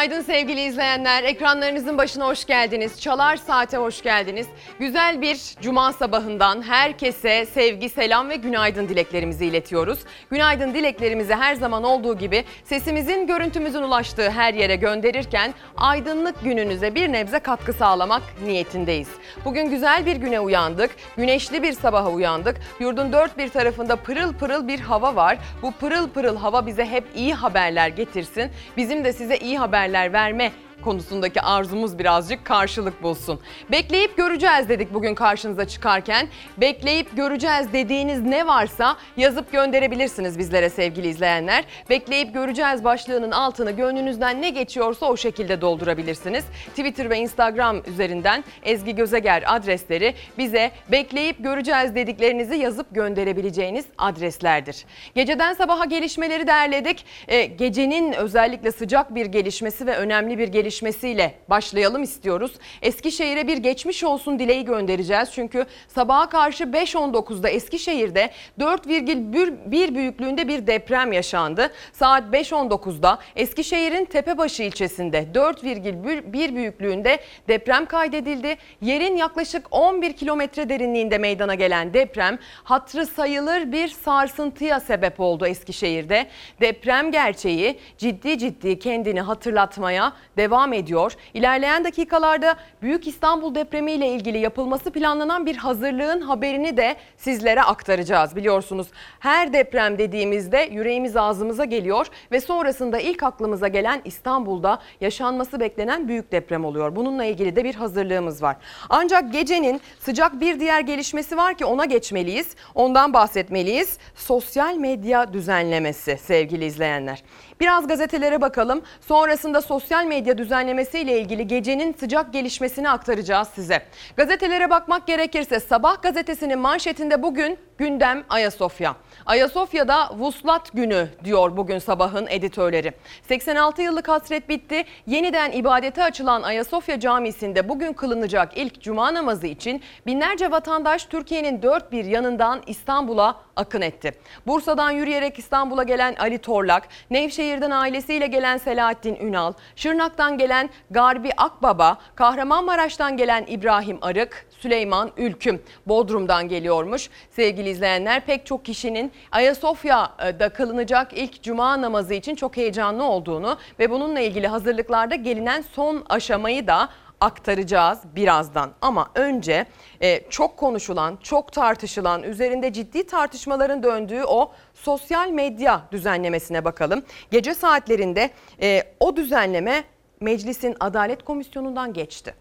Günaydın sevgili izleyenler. Ekranlarınızın başına hoş geldiniz. Çalar Saat'e hoş geldiniz. Güzel bir cuma sabahından herkese sevgi, selam ve günaydın dileklerimizi iletiyoruz. Günaydın dileklerimizi her zaman olduğu gibi sesimizin, görüntümüzün ulaştığı her yere gönderirken aydınlık gününüze bir nebze katkı sağlamak niyetindeyiz. Bugün güzel bir güne uyandık. Güneşli bir sabaha uyandık. Yurdun dört bir tarafında pırıl pırıl bir hava var. Bu pırıl pırıl hava bize hep iyi haberler getirsin. Bizim de size iyi haberler verme konusundaki arzumuz birazcık karşılık bulsun. Bekleyip göreceğiz dedik bugün karşınıza çıkarken. Bekleyip göreceğiz dediğiniz ne varsa yazıp gönderebilirsiniz bizlere sevgili izleyenler. Bekleyip göreceğiz başlığının altını gönlünüzden ne geçiyorsa o şekilde doldurabilirsiniz. Twitter ve Instagram üzerinden Ezgi Gözeger adresleri bize bekleyip göreceğiz dediklerinizi yazıp gönderebileceğiniz adreslerdir. Geceden sabaha gelişmeleri derledik. Ee, gecenin özellikle sıcak bir gelişmesi ve önemli bir gelişmesiyle başlayalım istiyoruz. Eskişehir'e bir geçmiş olsun dileği göndereceğiz. Çünkü sabaha karşı 5.19'da Eskişehir'de 4,1 büyüklüğünde bir deprem yaşandı. Saat 5.19'da Eskişehir'in Tepebaşı ilçesinde 4,1 büyüklüğünde deprem kaydedildi. Yerin yaklaşık 11 kilometre derinliğinde meydana gelen deprem hatırı sayılır bir sarsıntıya sebep oldu Eskişehir'de. Deprem gerçeği ciddi ciddi kendini hatırlatmaya devam ediyor. İlerleyen dakikalarda Büyük İstanbul depremi ile ilgili yapılması planlanan bir hazırlığın haberini de sizlere aktaracağız. Biliyorsunuz her deprem dediğimizde yüreğimiz ağzımıza geliyor ve sonrasında ilk aklımıza gelen İstanbul'da yaşanması beklenen büyük deprem oluyor. Bununla ilgili de bir hazırlığımız var. Ancak gecenin sıcak bir diğer gelişmesi var ki ona geçmeliyiz. Ondan bahsetmeliyiz. Sosyal medya düzenlemesi sevgili izleyenler. Biraz gazetelere bakalım. Sonrasında sosyal medya düzenlemesiyle ilgili gecenin sıcak gelişmesini aktaracağız size. Gazetelere bakmak gerekirse Sabah gazetesinin manşetinde bugün gündem Ayasofya. Ayasofya'da vuslat günü diyor bugün sabahın editörleri. 86 yıllık hasret bitti. Yeniden ibadete açılan Ayasofya Camisi'nde bugün kılınacak ilk cuma namazı için binlerce vatandaş Türkiye'nin dört bir yanından İstanbul'a akın etti. Bursa'dan yürüyerek İstanbul'a gelen Ali Torlak, Nevşehir'den ailesiyle gelen Selahattin Ünal, Şırnak'tan gelen Garbi Akbaba, Kahramanmaraş'tan gelen İbrahim Arık, Süleyman Ülküm Bodrum'dan geliyormuş. Sevgili izleyenler pek çok kişinin Ayasofya'da kılınacak ilk cuma namazı için çok heyecanlı olduğunu ve bununla ilgili hazırlıklarda gelinen son aşamayı da aktaracağız birazdan. Ama önce e, çok konuşulan, çok tartışılan, üzerinde ciddi tartışmaların döndüğü o sosyal medya düzenlemesine bakalım. Gece saatlerinde e, o düzenleme Meclisin Adalet Komisyonu'ndan geçti.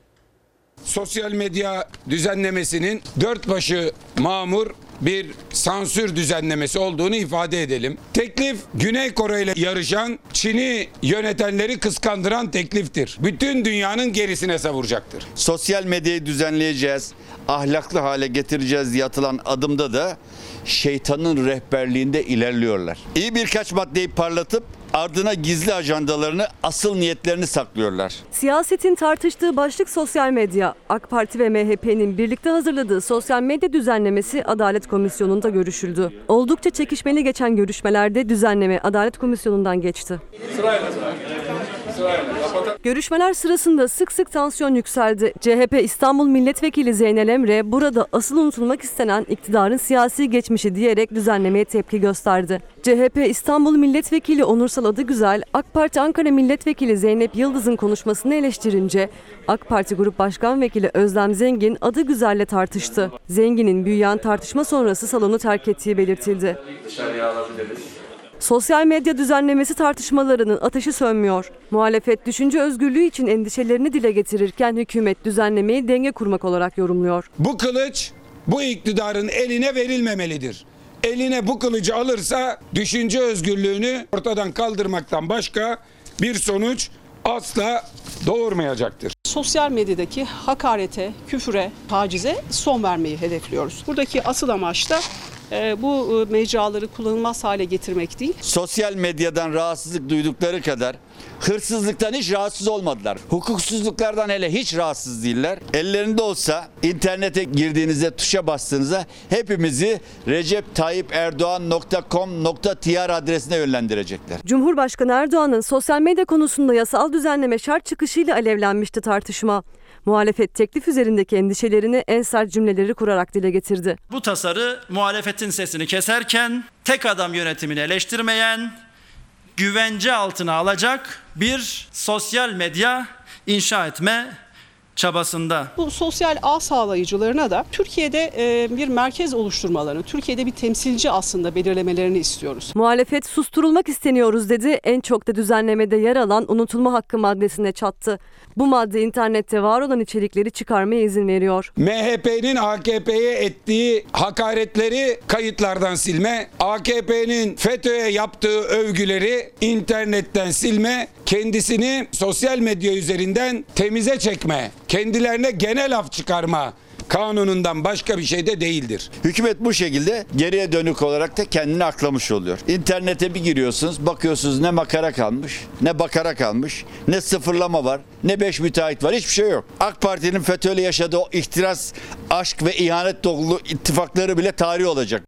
sosyal medya düzenlemesinin dört başı mamur bir sansür düzenlemesi olduğunu ifade edelim. Teklif Güney Kore ile yarışan Çin'i yönetenleri kıskandıran tekliftir. Bütün dünyanın gerisine savuracaktır. sosyal medyayı düzenleyeceğiz, ahlaklı hale getireceğiz diye atılan adımda da şeytanın rehberliğinde ilerliyorlar. İyi birkaç maddeyi parlatıp ardına gizli ajandalarını, asıl niyetlerini saklıyorlar. Siyasetin tartıştığı başlık sosyal medya. AK Parti ve MHP'nin birlikte hazırladığı sosyal medya düzenlemesi Adalet Komisyonu'nda görüşüldü. Oldukça çekişmeli geçen görüşmelerde düzenleme Adalet Komisyonu'ndan geçti. Görüşmeler sırasında sık sık tansiyon yükseldi. CHP İstanbul Milletvekili Zeynel Emre burada asıl unutulmak istenen iktidarın siyasi geçmişi diyerek düzenlemeye tepki gösterdi. CHP İstanbul Milletvekili Onursal Adıgüzel, AK Parti Ankara Milletvekili Zeynep Yıldız'ın konuşmasını eleştirince AK Parti Grup Başkan Vekili Özlem Zengin Adıgüzel'le tartıştı. Zengin'in büyüyen tartışma sonrası salonu terk ettiği belirtildi. dışarıya alabiliriz. Sosyal medya düzenlemesi tartışmalarının ateşi sönmüyor. Muhalefet düşünce özgürlüğü için endişelerini dile getirirken hükümet düzenlemeyi denge kurmak olarak yorumluyor. Bu kılıç bu iktidarın eline verilmemelidir. Eline bu kılıcı alırsa düşünce özgürlüğünü ortadan kaldırmaktan başka bir sonuç asla doğurmayacaktır. sosyal medyadaki hakarete, küfüre, tacize son vermeyi hedefliyoruz. Buradaki asıl amaç da bu e, mecraları kullanılmaz hale getirmek değil. Sosyal medyadan rahatsızlık duydukları kadar Hırsızlıktan hiç rahatsız olmadılar. Hukuksuzluklardan hele hiç rahatsız değiller. Ellerinde olsa internete girdiğinizde tuşa bastığınızda hepimizi Recep Tayyip Erdoğan.com.tr adresine yönlendirecekler. Cumhurbaşkanı Erdoğan'ın sosyal medya konusunda yasal düzenleme şart çıkışıyla alevlenmişti tartışma. Muhalefet teklif üzerindeki endişelerini en sert cümleleri kurarak dile getirdi. Bu tasarı muhalefetin sesini keserken tek adam yönetimini eleştirmeyen, güvence altına alacak bir sosyal medya inşa etme çabasında. Bu sosyal ağ sağlayıcılarına da Türkiye'de e, bir merkez oluşturmalarını, Türkiye'de bir temsilci aslında belirlemelerini istiyoruz. Muhalefet susturulmak isteniyoruz dedi. En çok da düzenlemede yer alan unutulma hakkı maddesine çattı. Bu madde internette var olan içerikleri çıkarmaya izin veriyor. MHP'nin AKP'ye ettiği hakaretleri kayıtlardan silme, AKP'nin FETÖ'ye yaptığı övgüleri internetten silme, kendisini sosyal medya üzerinden temize çekme, kendilerine genel af çıkarma kanunundan başka bir şey de değildir. Hükümet bu şekilde geriye dönük olarak da kendini aklamış oluyor. İnternete bir giriyorsunuz, bakıyorsunuz ne makara kalmış, ne bakara kalmış, ne sıfırlama var, ne beş müteahhit var, hiçbir şey yok. AK Parti'nin FETÖ'yle yaşadığı o ihtiras, aşk ve ihanet dolu ittifakları bile tarih olacak.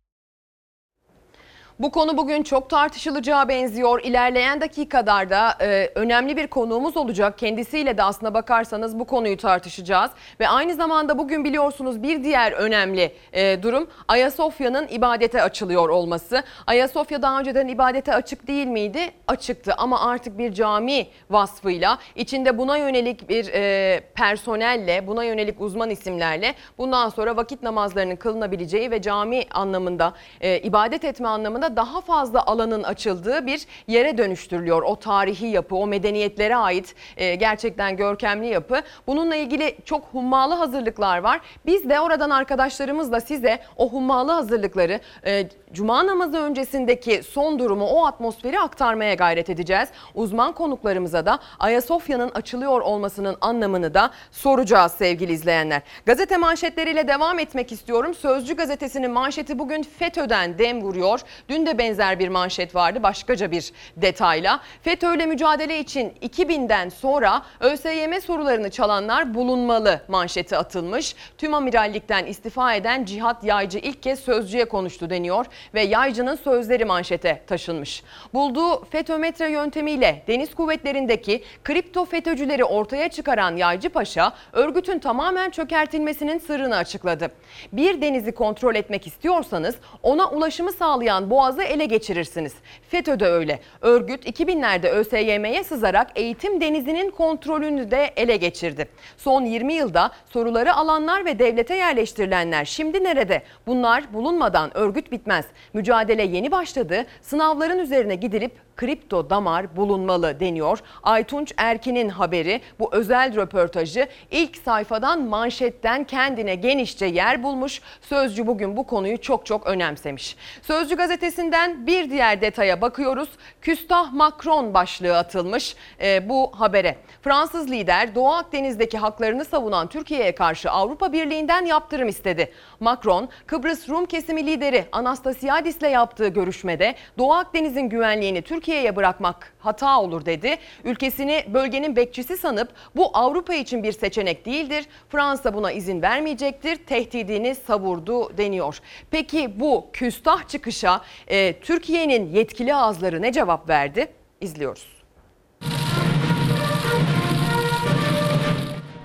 Bu konu bugün çok tartışılacağı benziyor. İlerleyen dakikalarda e, önemli bir konuğumuz olacak. Kendisiyle de aslına bakarsanız bu konuyu tartışacağız. Ve aynı zamanda bugün biliyorsunuz bir diğer önemli e, durum Ayasofya'nın ibadete açılıyor olması. Ayasofya daha önceden ibadete açık değil miydi? Açıktı ama artık bir cami vasfıyla içinde buna yönelik bir e, personelle, buna yönelik uzman isimlerle bundan sonra vakit namazlarının kılınabileceği ve cami anlamında, e, ibadet etme anlamında daha fazla alanın açıldığı bir yere dönüştürülüyor. O tarihi yapı, o medeniyetlere ait e, gerçekten görkemli yapı. Bununla ilgili çok hummalı hazırlıklar var. Biz de oradan arkadaşlarımızla size o hummalı hazırlıkları e, Cuma namazı öncesindeki son durumu, o atmosferi aktarmaya gayret edeceğiz. Uzman konuklarımıza da Ayasofya'nın açılıyor olmasının anlamını da soracağız sevgili izleyenler. Gazete manşetleriyle devam etmek istiyorum. Sözcü gazetesinin manşeti bugün FETÖ'den dem vuruyor. Dün de benzer bir manşet vardı başkaca bir detayla. FETÖ'yle mücadele için 2000'den sonra ÖSYM sorularını çalanlar bulunmalı manşeti atılmış. Tüm amirallikten istifa eden Cihat Yaycı ilk kez sözcüye konuştu deniyor ve Yaycı'nın sözleri manşete taşınmış. Bulduğu FETÖ-metre yöntemiyle deniz kuvvetlerindeki kripto FETÖ'cüleri ortaya çıkaran Yaycı Paşa, örgütün tamamen çökertilmesinin sırrını açıkladı. Bir denizi kontrol etmek istiyorsanız ona ulaşımı sağlayan boğazı ele geçirirsiniz. FETÖ de öyle. Örgüt 2000'lerde ÖSYM'ye sızarak eğitim denizinin kontrolünü de ele geçirdi. Son 20 yılda soruları alanlar ve devlete yerleştirilenler şimdi nerede? Bunlar bulunmadan örgüt bitmez. Mücadele yeni başladı. Sınavların üzerine gidilip kripto damar bulunmalı deniyor. Aytunç Erkin'in haberi bu özel röportajı ilk sayfadan manşetten kendine genişçe yer bulmuş. Sözcü bugün bu konuyu çok çok önemsemiş. Sözcü gazetesinden bir diğer detaya bakıyoruz. Küstah Macron başlığı atılmış e, bu habere. Fransız lider Doğu Akdeniz'deki haklarını savunan Türkiye'ye karşı Avrupa Birliği'nden yaptırım istedi. Macron, Kıbrıs Rum kesimi lideri Anastasiadis'le yaptığı görüşmede Doğu Akdeniz'in güvenliğini Türkiye'ye bırakmak hata olur dedi. Ülkesini bölgenin bekçisi sanıp bu Avrupa için bir seçenek değildir. Fransa buna izin vermeyecektir. Tehdidini savurdu deniyor. Peki bu küstah çıkışa e, Türkiye'nin yetkili ağızları ne cevap verdi? İzliyoruz.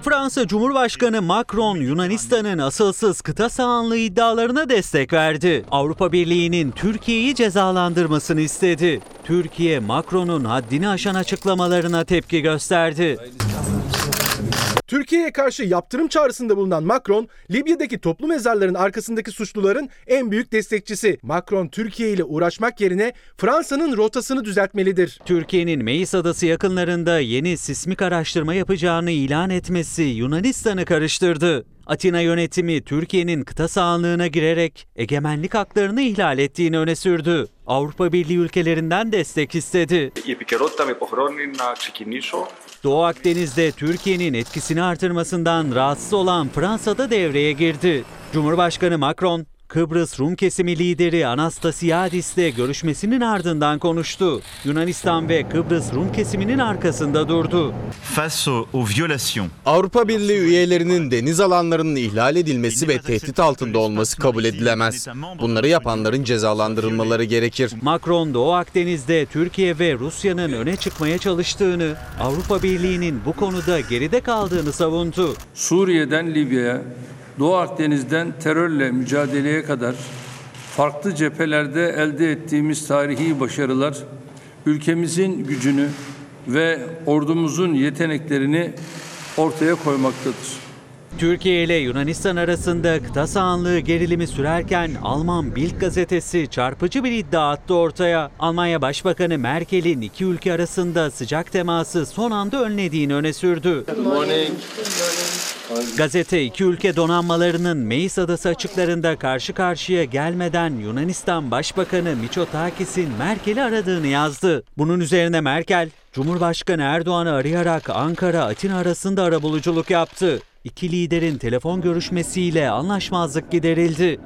Fransa Cumhurbaşkanı Macron Yunanistan'ın asılsız kıta sahanlığı iddialarına destek verdi. Avrupa Birliği'nin Türkiye'yi cezalandırmasını istedi. Türkiye Macron'un haddini aşan açıklamalarına tepki gösterdi. Türkiye'ye karşı yaptırım çağrısında bulunan Macron, Libya'daki toplu mezarların arkasındaki suçluların en büyük destekçisi. Macron, Türkiye ile uğraşmak yerine Fransa'nın rotasını düzeltmelidir. Türkiye'nin Meis Adası yakınlarında yeni sismik araştırma yapacağını ilan etmesi Yunanistan'ı karıştırdı. Atina yönetimi Türkiye'nin kıta sahanlığına girerek egemenlik haklarını ihlal ettiğini öne sürdü. Avrupa Birliği ülkelerinden destek istedi. Doğu Akdeniz'de Türkiye'nin etkisini artırmasından rahatsız olan Fransa'da devreye girdi. Cumhurbaşkanı Macron, Kıbrıs Rum kesimi lideri Anastasiadis de görüşmesinin ardından konuştu. Yunanistan ve Kıbrıs Rum kesiminin arkasında durdu. Avrupa Birliği üyelerinin deniz alanlarının ihlal edilmesi ve tehdit altında olması kabul edilemez. Bunları yapanların cezalandırılmaları gerekir. Macron Doğu Akdeniz'de Türkiye ve Rusya'nın öne çıkmaya çalıştığını, Avrupa Birliği'nin bu konuda geride kaldığını savundu. Suriye'den Libya'ya, Doğu Akdeniz'den terörle mücadeleye kadar farklı cephelerde elde ettiğimiz tarihi başarılar ülkemizin gücünü ve ordumuzun yeteneklerini ortaya koymaktadır. Türkiye ile Yunanistan arasında kıta sahanlığı gerilimi sürerken Alman Bild gazetesi çarpıcı bir iddia attı ortaya. Almanya Başbakanı Merkel'in iki ülke arasında sıcak teması son anda önlediğini öne sürdü. Gazete iki ülke donanmalarının Meis Adası açıklarında karşı karşıya gelmeden Yunanistan Başbakanı Mitsotakis'in Merkel'i aradığını yazdı. Bunun üzerine Merkel, Cumhurbaşkanı Erdoğan'ı arayarak Ankara-Atina arasında arabuluculuk yaptı. İki liderin telefon görüşmesiyle anlaşmazlık giderildi.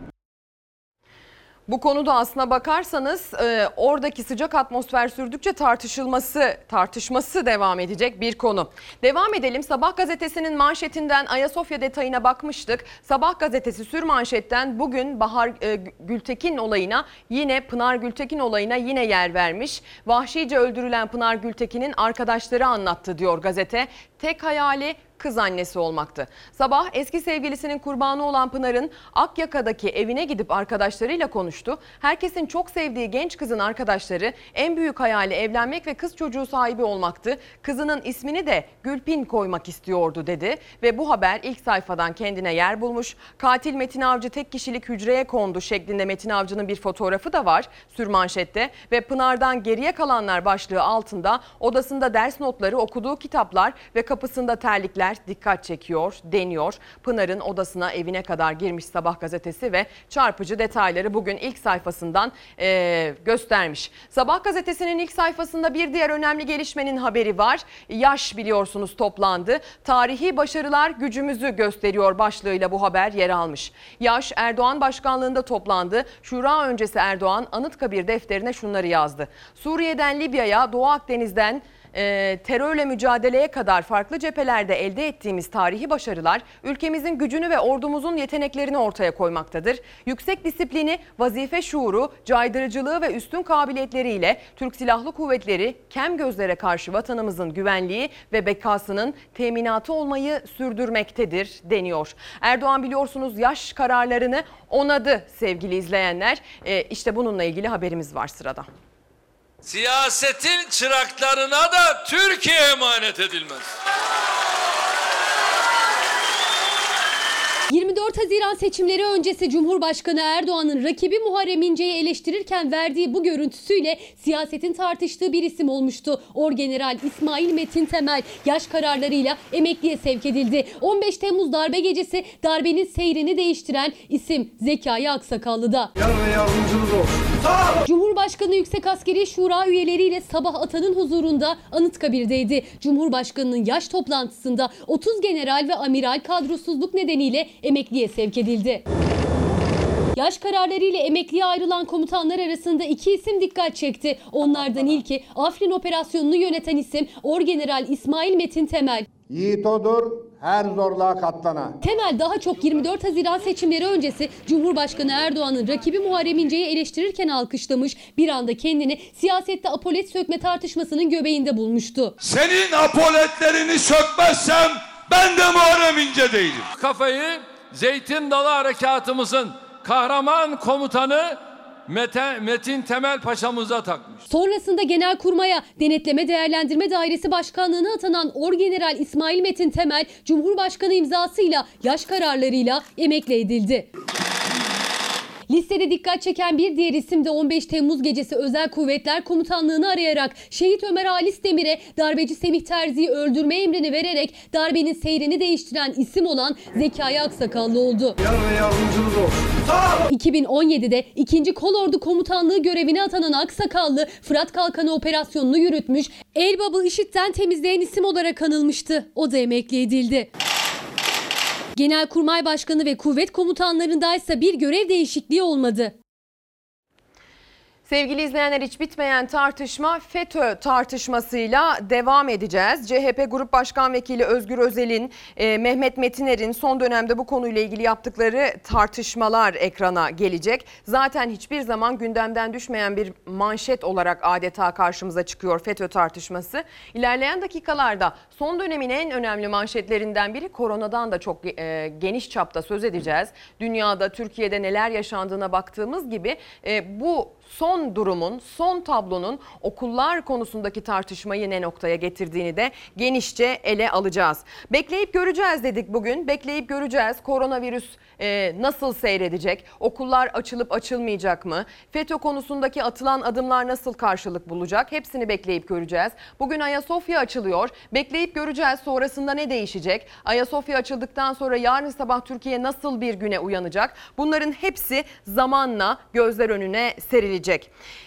Bu konuda aslına bakarsanız e, oradaki sıcak atmosfer sürdükçe tartışılması, tartışması devam edecek bir konu. Devam edelim. Sabah gazetesinin manşetinden Ayasofya detayına bakmıştık. Sabah gazetesi sür manşetten bugün Bahar e, Gültekin olayına yine Pınar Gültekin olayına yine yer vermiş. Vahşice öldürülen Pınar Gültekin'in arkadaşları anlattı diyor gazete. Tek hayali kız annesi olmaktı. Sabah eski sevgilisinin kurbanı olan Pınar'ın Akyaka'daki evine gidip arkadaşlarıyla konuştu. Herkesin çok sevdiği genç kızın arkadaşları en büyük hayali evlenmek ve kız çocuğu sahibi olmaktı. Kızının ismini de Gülpin koymak istiyordu dedi ve bu haber ilk sayfadan kendine yer bulmuş. Katil Metin Avcı tek kişilik hücreye kondu şeklinde Metin Avcı'nın bir fotoğrafı da var sürmanşette ve Pınar'dan geriye kalanlar başlığı altında odasında ders notları, okuduğu kitaplar ve kapısında terlikler dikkat çekiyor deniyor. Pınar'ın odasına evine kadar girmiş Sabah gazetesi ve çarpıcı detayları bugün ilk sayfasından eee, göstermiş. Sabah gazetesinin ilk sayfasında bir diğer önemli gelişmenin haberi var. Yaş biliyorsunuz toplandı. Tarihi başarılar gücümüzü gösteriyor başlığıyla bu haber yer almış. Yaş Erdoğan başkanlığında toplandı. Şura öncesi Erdoğan Anıtkabir defterine şunları yazdı. Suriye'den Libya'ya, Doğu Akdeniz'den e, terörle mücadeleye kadar farklı cephelerde elde ettiğimiz tarihi başarılar ülkemizin gücünü ve ordumuzun yeteneklerini ortaya koymaktadır. Yüksek disiplini, vazife şuuru, caydırıcılığı ve üstün kabiliyetleriyle Türk Silahlı Kuvvetleri kem gözlere karşı vatanımızın güvenliği ve bekasının teminatı olmayı sürdürmektedir deniyor. Erdoğan biliyorsunuz yaş kararlarını onadı sevgili izleyenler. E, işte bununla ilgili haberimiz var sırada. Siyasetin çıraklarına da Türkiye emanet edilmez. 24 Haziran seçimleri öncesi Cumhurbaşkanı Erdoğan'ın rakibi Muharrem İnce'yi eleştirirken verdiği bu görüntüsüyle siyasetin tartıştığı bir isim olmuştu. Orgeneral İsmail Metin Temel yaş kararlarıyla emekliye sevk edildi. 15 Temmuz darbe gecesi darbenin seyrini değiştiren isim Zekai Aksakallı'da. Cumhurbaşkanı Yüksek Askeri Şura üyeleriyle sabah atanın huzurunda Anıtkabir'deydi. Cumhurbaşkanının yaş toplantısında 30 general ve amiral kadrosuzluk nedeniyle emekliye sevk edildi. Yaş kararlarıyla emekliye ayrılan komutanlar arasında iki isim dikkat çekti. Onlardan ilki Afrin operasyonunu yöneten isim Orgeneral İsmail Metin Temel. Yiğit odur, her zorluğa katlana. Temel daha çok 24 Haziran seçimleri öncesi Cumhurbaşkanı Erdoğan'ın rakibi Muharrem İnce'yi eleştirirken alkışlamış. Bir anda kendini siyasette apolet sökme tartışmasının göbeğinde bulmuştu. Senin apoletlerini sökmezsem ben de Muharrem İnce değilim. Kafayı Zeytin Dalı Harekatımızın kahraman komutanı Metin Temel Paşa'mıza takmış. Sonrasında Genelkurmay'a Denetleme Değerlendirme Dairesi Başkanlığı'na atanan Orgeneral İsmail Metin Temel, Cumhurbaşkanı imzasıyla yaş kararlarıyla emekli edildi. Listede dikkat çeken bir diğer isim de 15 Temmuz gecesi Özel Kuvvetler Komutanlığı'nı arayarak Şehit Ömer Halis Demir'e darbeci Semih Terzi'yi öldürme emrini vererek darbenin seyrini değiştiren isim olan Zekai Aksakallı oldu. 2017'de 2. Kolordu Komutanlığı görevine atanan Aksakallı Fırat Kalkanı operasyonunu yürütmüş, Elbab'ı IŞİD'den temizleyen isim olarak anılmıştı. O da emekli edildi. Genelkurmay Başkanı ve kuvvet komutanlarındaysa bir görev değişikliği olmadı. Sevgili izleyenler hiç bitmeyen tartışma FETÖ tartışmasıyla devam edeceğiz. CHP Grup Başkan Vekili Özgür Özel'in, e, Mehmet Metiner'in son dönemde bu konuyla ilgili yaptıkları tartışmalar ekrana gelecek. Zaten hiçbir zaman gündemden düşmeyen bir manşet olarak adeta karşımıza çıkıyor FETÖ tartışması. İlerleyen dakikalarda son dönemin en önemli manşetlerinden biri koronadan da çok e, geniş çapta söz edeceğiz. Dünyada, Türkiye'de neler yaşandığına baktığımız gibi e, bu son durumun, son tablonun okullar konusundaki tartışmayı ne noktaya getirdiğini de genişçe ele alacağız. Bekleyip göreceğiz dedik bugün. Bekleyip göreceğiz. Koronavirüs e, nasıl seyredecek? Okullar açılıp açılmayacak mı? FETÖ konusundaki atılan adımlar nasıl karşılık bulacak? Hepsini bekleyip göreceğiz. Bugün Ayasofya açılıyor. Bekleyip göreceğiz sonrasında ne değişecek? Ayasofya açıldıktan sonra yarın sabah Türkiye nasıl bir güne uyanacak? Bunların hepsi zamanla gözler önüne serilecek.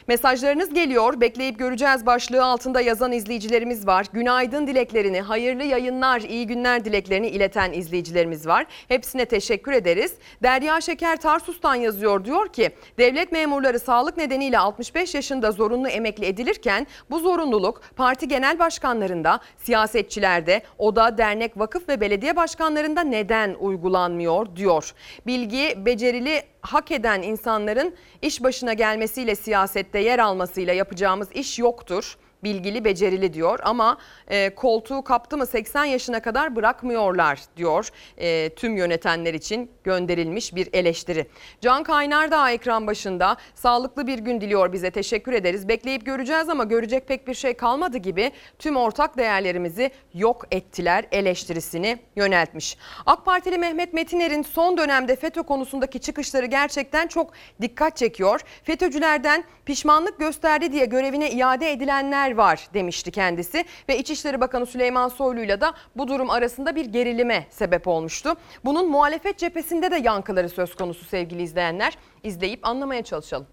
Mesajlarınız geliyor. Bekleyip göreceğiz başlığı altında yazan izleyicilerimiz var. Günaydın dileklerini, hayırlı yayınlar, iyi günler dileklerini ileten izleyicilerimiz var. Hepsine teşekkür ederiz. Derya Şeker Tarsus'tan yazıyor. Diyor ki devlet memurları sağlık nedeniyle 65 yaşında zorunlu emekli edilirken bu zorunluluk parti genel başkanlarında, siyasetçilerde, oda, dernek, vakıf ve belediye başkanlarında neden uygulanmıyor diyor. Bilgi, becerili hak eden insanların iş başına gelmesiyle siyasette yer almasıyla yapacağımız iş yoktur. Bilgili, becerili diyor ama e, koltuğu kaptı mı 80 yaşına kadar bırakmıyorlar diyor e, tüm yönetenler için gönderilmiş bir eleştiri. Can Kaynar da ekran başında sağlıklı bir gün diliyor bize teşekkür ederiz. Bekleyip göreceğiz ama görecek pek bir şey kalmadı gibi tüm ortak değerlerimizi yok ettiler eleştirisini yöneltmiş. AK Partili Mehmet Metiner'in son dönemde FETÖ konusundaki çıkışları gerçekten çok dikkat çekiyor. FETÖ'cülerden pişmanlık gösterdi diye görevine iade edilenler var demişti kendisi ve İçişleri Bakanı Süleyman Soylu'yla da bu durum arasında bir gerilime sebep olmuştu. Bunun muhalefet cephesinde de yankıları söz konusu sevgili izleyenler. İzleyip anlamaya çalışalım.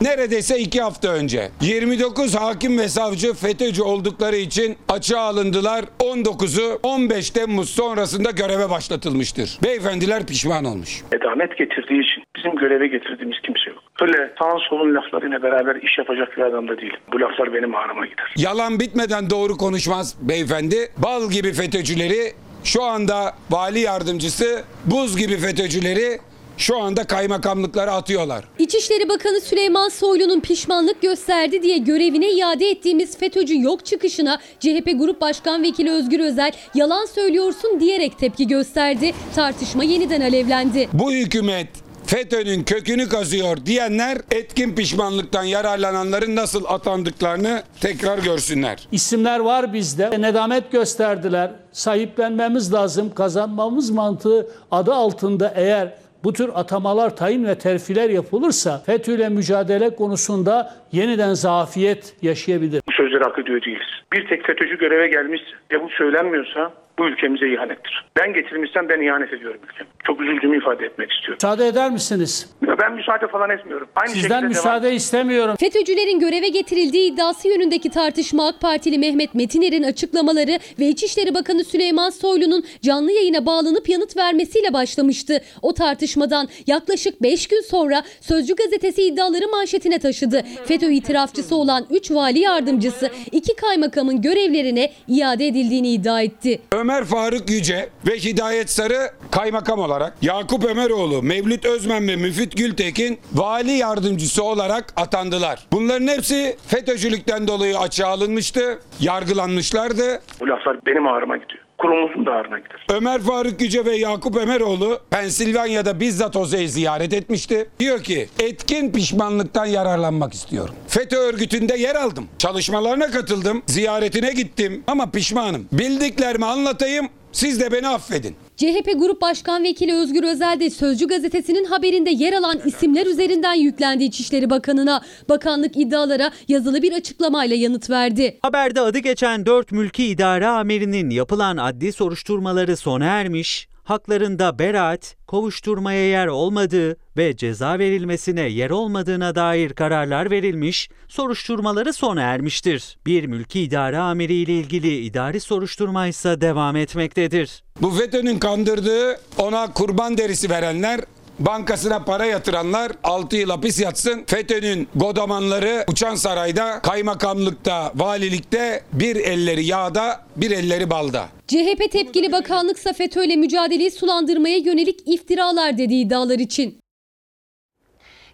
Neredeyse iki hafta önce 29 hakim ve savcı FETÖ'cü oldukları için açığa alındılar. 19'u 15 Temmuz sonrasında göreve başlatılmıştır. Beyefendiler pişman olmuş. Edamet getirdiği için bizim göreve getirdiğimiz kimse yok. Öyle sağın solun laflarıyla beraber iş yapacak bir adam da değilim. Bu laflar benim ağrıma gider. Yalan bitmeden doğru konuşmaz beyefendi. Bal gibi FETÖ'cüleri şu anda vali yardımcısı, buz gibi FETÖ'cüleri şu anda kaymakamlıklara atıyorlar. İçişleri Bakanı Süleyman Soylu'nun pişmanlık gösterdi diye görevine iade ettiğimiz FETÖ'cü yok çıkışına CHP Grup Başkan Vekili Özgür Özel yalan söylüyorsun diyerek tepki gösterdi. Tartışma yeniden alevlendi. Bu hükümet FETÖ'nün kökünü kazıyor diyenler etkin pişmanlıktan yararlananların nasıl atandıklarını tekrar görsünler. İsimler var bizde. Nedamet gösterdiler. Sahiplenmemiz lazım. Kazanmamız mantığı adı altında eğer bu tür atamalar, tayin ve terfiler yapılırsa FETÖ ile mücadele konusunda yeniden zafiyet yaşayabilir. Bu sözleri hak ediyor değiliz. Bir tek FETÖ'cü göreve gelmiş ve bu söylenmiyorsa bu ülkemize ihanettir. Ben getirmişsem ben ihanet ediyorum ülkem. Çok üzüldüğümü ifade etmek istiyorum. Müsaade eder misiniz? Ben müsaade falan etmiyorum. Aynı Sizden şekilde müsaade devam. istemiyorum. FETÖ'cülerin göreve getirildiği iddiası yönündeki tartışma AK Partili Mehmet Metiner'in açıklamaları ve İçişleri Bakanı Süleyman Soylu'nun canlı yayına bağlanıp yanıt vermesiyle başlamıştı. O tartışmadan yaklaşık 5 gün sonra Sözcü gazetesi iddiaları manşetine taşıdı. FETÖ itirafçısı olan 3 vali yardımcısı 2 kaymakamın görevlerine iade edildiğini iddia etti. Ömer Faruk Yüce ve Hidayet Sarı kaymakam olarak, Yakup Ömeroğlu, Mevlüt Özmen ve Müfit Gültekin vali yardımcısı olarak atandılar. Bunların hepsi FETÖ'cülükten dolayı açığa alınmıştı, yargılanmışlardı. Bu laflar benim ağrıma gidiyor. Kurumumuzun da gider. Ömer Faruk Yüce ve Yakup Ömeroğlu Pensilvanya'da bizzat Oze'yi ziyaret etmişti. Diyor ki etkin pişmanlıktan yararlanmak istiyorum. FETÖ örgütünde yer aldım. Çalışmalarına katıldım. Ziyaretine gittim ama pişmanım. Bildiklerimi anlatayım siz de beni affedin. CHP Grup Başkan Vekili Özgür Özel de Sözcü gazetesinin haberinde yer alan isimler üzerinden yüklendi İçişleri Bakanı'na. Bakanlık iddialara yazılı bir açıklamayla yanıt verdi. Haberde adı geçen 4 mülki idare amirinin yapılan adli soruşturmaları sona ermiş, haklarında beraat, kovuşturmaya yer olmadığı ve ceza verilmesine yer olmadığına dair kararlar verilmiş, soruşturmaları sona ermiştir. Bir mülki idare amiri ile ilgili idari soruşturma ise devam etmektedir. Bu FETÖ'nün kandırdığı ona kurban derisi verenler bankasına para yatıranlar 6 yıl hapis yatsın. FETÖ'nün godamanları Uçan Saray'da, kaymakamlıkta, valilikte bir elleri yağda, bir elleri balda. CHP tepkili bakanlıksa FETÖ'yle mücadeleyi sulandırmaya yönelik iftiralar dediği iddialar için.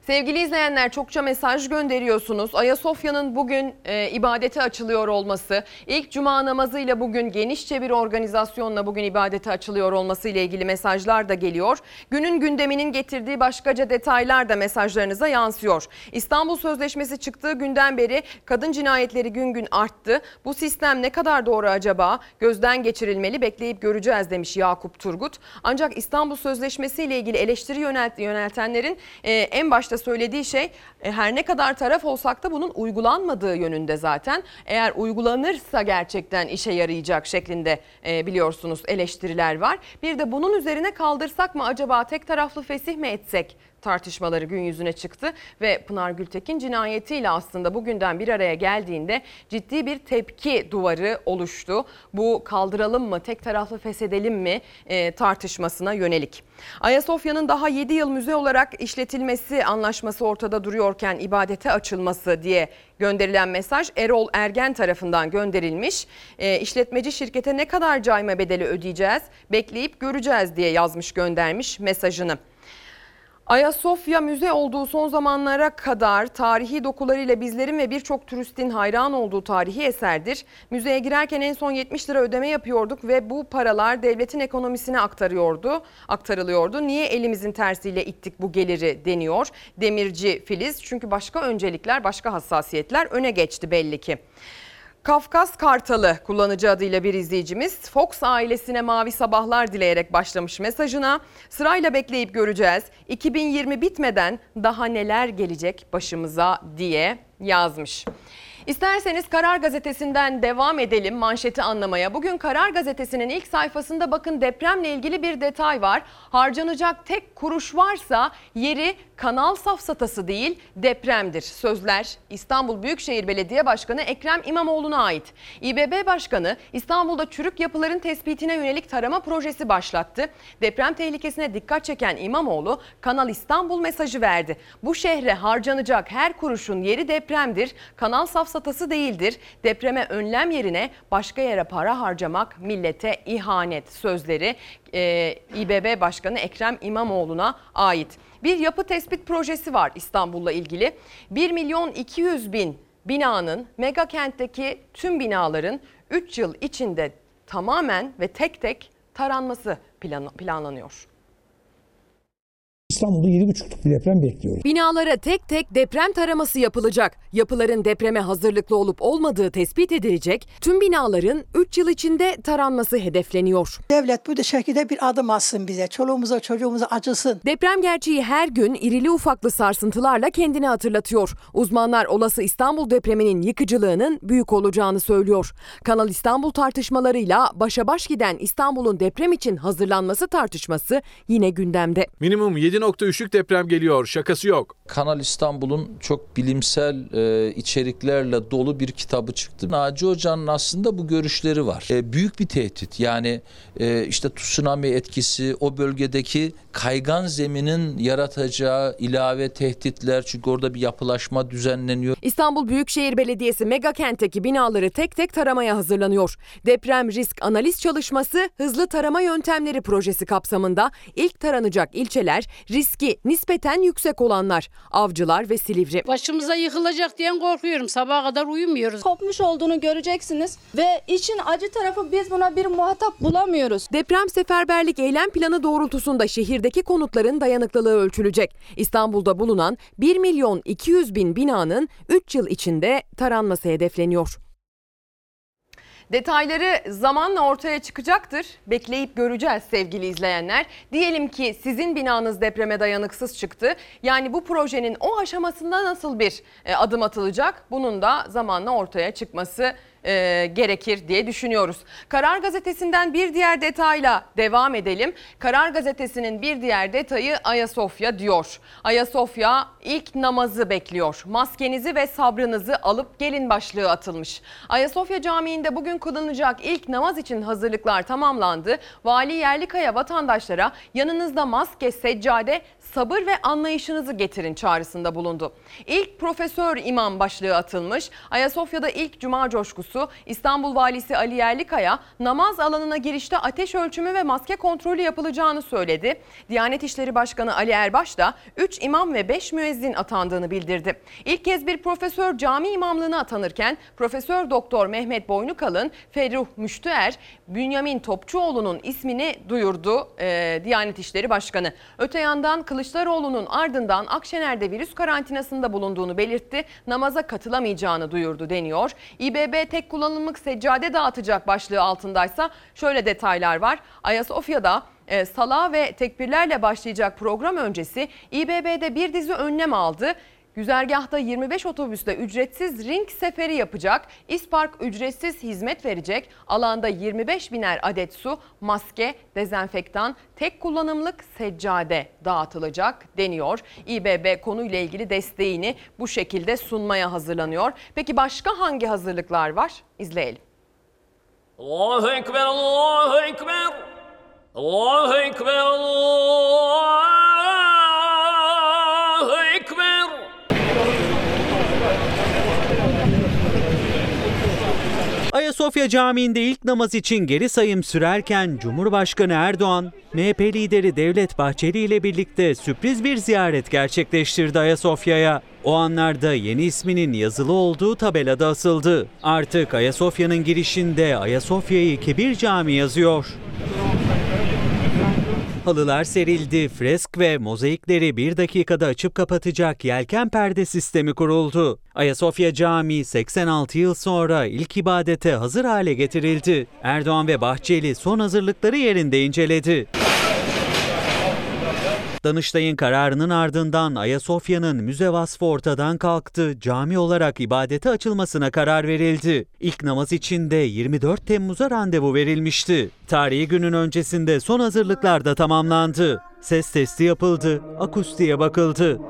Sevgili izleyenler çokça mesaj gönderiyorsunuz. Ayasofya'nın bugün e, ibadete açılıyor olması, ilk cuma namazıyla bugün genişçe bir organizasyonla bugün ibadete açılıyor olması ile ilgili mesajlar da geliyor. Günün gündeminin getirdiği başkaca detaylar da mesajlarınıza yansıyor. İstanbul Sözleşmesi çıktığı günden beri kadın cinayetleri gün gün arttı. Bu sistem ne kadar doğru acaba? Gözden geçirilmeli, bekleyip göreceğiz demiş Yakup Turgut. Ancak İstanbul Sözleşmesi ile ilgili eleştiri yönelt, yöneltenlerin e, en başta söylediği şey e, her ne kadar taraf olsak da bunun uygulanmadığı yönünde zaten. Eğer uygulanırsa gerçekten işe yarayacak şeklinde e, biliyorsunuz eleştiriler var. Bir de bunun üzerine kaldırsak mı acaba tek taraflı fesih mi etsek tartışmaları gün yüzüne çıktı ve Pınar Gültekin cinayetiyle aslında bugünden bir araya geldiğinde ciddi bir tepki duvarı oluştu. Bu kaldıralım mı, tek taraflı feshedelim mi e, tartışmasına yönelik. Ayasofya'nın daha 7 yıl müze olarak işletilmesi anlaşması ortada duruyorken ibadete açılması diye gönderilen mesaj Erol Ergen tarafından gönderilmiş. E, işletmeci şirkete ne kadar cayma bedeli ödeyeceğiz bekleyip göreceğiz diye yazmış göndermiş mesajını. Ayasofya müze olduğu son zamanlara kadar tarihi dokularıyla bizlerin ve birçok turistin hayran olduğu tarihi eserdir. Müzeye girerken en son 70 lira ödeme yapıyorduk ve bu paralar devletin ekonomisine aktarıyordu, aktarılıyordu. Niye elimizin tersiyle ittik bu geliri deniyor Demirci Filiz. Çünkü başka öncelikler, başka hassasiyetler öne geçti belli ki. Kafkas Kartalı kullanıcı adıyla bir izleyicimiz Fox ailesine mavi sabahlar dileyerek başlamış mesajına. Sırayla bekleyip göreceğiz. 2020 bitmeden daha neler gelecek başımıza diye yazmış. İsterseniz Karar Gazetesi'nden devam edelim manşeti anlamaya. Bugün Karar Gazetesi'nin ilk sayfasında bakın depremle ilgili bir detay var. Harcanacak tek kuruş varsa yeri kanal safsatası değil depremdir. Sözler İstanbul Büyükşehir Belediye Başkanı Ekrem İmamoğlu'na ait. İBB Başkanı İstanbul'da çürük yapıların tespitine yönelik tarama projesi başlattı. Deprem tehlikesine dikkat çeken İmamoğlu Kanal İstanbul mesajı verdi. Bu şehre harcanacak her kuruşun yeri depremdir. Kanal safsatası değildir. Depreme önlem yerine başka yere para harcamak millete ihanet sözleri e, İBB Başkanı Ekrem İmamoğlu'na ait. Bir yapı tespit projesi var İstanbul'la ilgili. 1 milyon 200 bin binanın mega kentteki tüm binaların 3 yıl içinde tamamen ve tek tek taranması plan, planlanıyor. İstanbul'da 7,5'luk bir deprem bekliyoruz. Binalara tek tek deprem taraması yapılacak. Yapıların depreme hazırlıklı olup olmadığı tespit edilecek. Tüm binaların 3 yıl içinde taranması hedefleniyor. Devlet bu şekilde bir adım atsın bize. Çoluğumuza çocuğumuza acısın. Deprem gerçeği her gün irili ufaklı sarsıntılarla kendini hatırlatıyor. Uzmanlar olası İstanbul depreminin yıkıcılığının büyük olacağını söylüyor. Kanal İstanbul tartışmalarıyla başa baş giden İstanbul'un deprem için hazırlanması tartışması yine gündemde. Minimum 7.3'lük deprem geliyor. Şakası yok. Kanal İstanbul'un çok bilimsel e, içeriklerle dolu bir kitabı çıktı. Naci Hoca'nın aslında bu görüşleri var. E, büyük bir tehdit. Yani e, işte tsunami etkisi, o bölgedeki kaygan zeminin yaratacağı ilave tehditler. Çünkü orada bir yapılaşma düzenleniyor. İstanbul Büyükşehir Belediyesi mega kentteki binaları tek tek taramaya hazırlanıyor. Deprem risk analiz çalışması hızlı tarama yöntemleri projesi kapsamında ilk taranacak ilçeler riski nispeten yüksek olanlar Avcılar ve Silivri. Başımıza yıkılacak diyen korkuyorum. Sabaha kadar uyumuyoruz. Kopmuş olduğunu göreceksiniz ve için acı tarafı biz buna bir muhatap bulamıyoruz. Deprem seferberlik eylem planı doğrultusunda şehirdeki konutların dayanıklılığı ölçülecek. İstanbul'da bulunan 1 milyon 200 bin binanın 3 yıl içinde taranması hedefleniyor. Detayları zamanla ortaya çıkacaktır. Bekleyip göreceğiz sevgili izleyenler. Diyelim ki sizin binanız depreme dayanıksız çıktı. Yani bu projenin o aşamasında nasıl bir e, adım atılacak? Bunun da zamanla ortaya çıkması e, gerekir diye düşünüyoruz. Karar Gazetesi'nden bir diğer detayla devam edelim. Karar Gazetesi'nin bir diğer detayı Ayasofya diyor. Ayasofya ilk namazı bekliyor. Maskenizi ve sabrınızı alıp gelin başlığı atılmış. Ayasofya Camii'nde bugün kılınacak ilk namaz için hazırlıklar tamamlandı. Vali Yerlikaya vatandaşlara yanınızda maske, seccade, sabır ve anlayışınızı getirin çağrısında bulundu. İlk profesör imam başlığı atılmış. Ayasofya'da ilk cuma coşkusu İstanbul Valisi Ali Yerlikaya namaz alanına girişte ateş ölçümü ve maske kontrolü yapılacağını söyledi. Diyanet İşleri Başkanı Ali Erbaş da 3 imam ve 5 müezzin atandığını bildirdi. İlk kez bir profesör cami imamlığına atanırken Profesör Doktor Mehmet Boynukalın, Ferruh Müştüer, Bünyamin Topçuoğlu'nun ismini duyurdu e, Diyanet İşleri Başkanı. Öte yandan Kılıçdaroğlu'nun ardından Akşener'de virüs karantinasında bulunduğunu belirtti. Namaza katılamayacağını duyurdu deniyor. İBB tek kullanımlık seccade dağıtacak başlığı altındaysa şöyle detaylar var. Ayasofya'da e, sala ve tekbirlerle başlayacak program öncesi İBB'de bir dizi önlem aldı. Güzergahta 25 otobüsle ücretsiz ring seferi yapacak. İspark ücretsiz hizmet verecek. Alanda 25 biner adet su, maske, dezenfektan, tek kullanımlık seccade dağıtılacak deniyor. İBB konuyla ilgili desteğini bu şekilde sunmaya hazırlanıyor. Peki başka hangi hazırlıklar var? İzleyelim. Allahu Ekber, Allahu Ekber. Allahu Ekber, Allahu Ayasofya Camii'nde ilk namaz için geri sayım sürerken Cumhurbaşkanı Erdoğan, MHP lideri Devlet Bahçeli ile birlikte sürpriz bir ziyaret gerçekleştirdi Ayasofya'ya. O anlarda yeni isminin yazılı olduğu tabelada asıldı. Artık Ayasofya'nın girişinde Ayasofya'yı Kebir Cami yazıyor. Halılar serildi, fresk ve mozaikleri bir dakikada açıp kapatacak yelken perde sistemi kuruldu. Ayasofya Camii 86 yıl sonra ilk ibadete hazır hale getirildi. Erdoğan ve Bahçeli son hazırlıkları yerinde inceledi. Danıştay'ın kararının ardından Ayasofya'nın müze vasfı ortadan kalktı. Cami olarak ibadete açılmasına karar verildi. İlk namaz için de 24 Temmuz'a randevu verilmişti. Tarihi günün öncesinde son hazırlıklar da tamamlandı. Ses testi yapıldı, akustiğe bakıldı.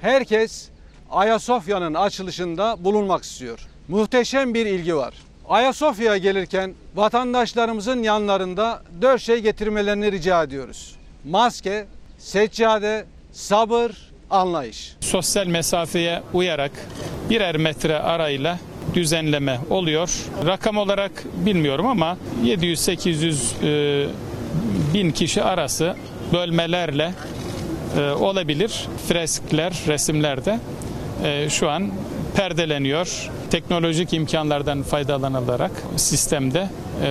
Herkes Ayasofya'nın açılışında bulunmak istiyor. Muhteşem bir ilgi var. Ayasofya'ya gelirken vatandaşlarımızın yanlarında dört şey getirmelerini rica ediyoruz. Maske, seccade, sabır, anlayış. Sosyal mesafeye uyarak birer metre arayla düzenleme oluyor. Rakam olarak bilmiyorum ama 700-800 e, bin kişi arası bölmelerle e, olabilir. Freskler, resimlerde e, şu an perdeleniyor. Teknolojik imkanlardan faydalanılarak sistemde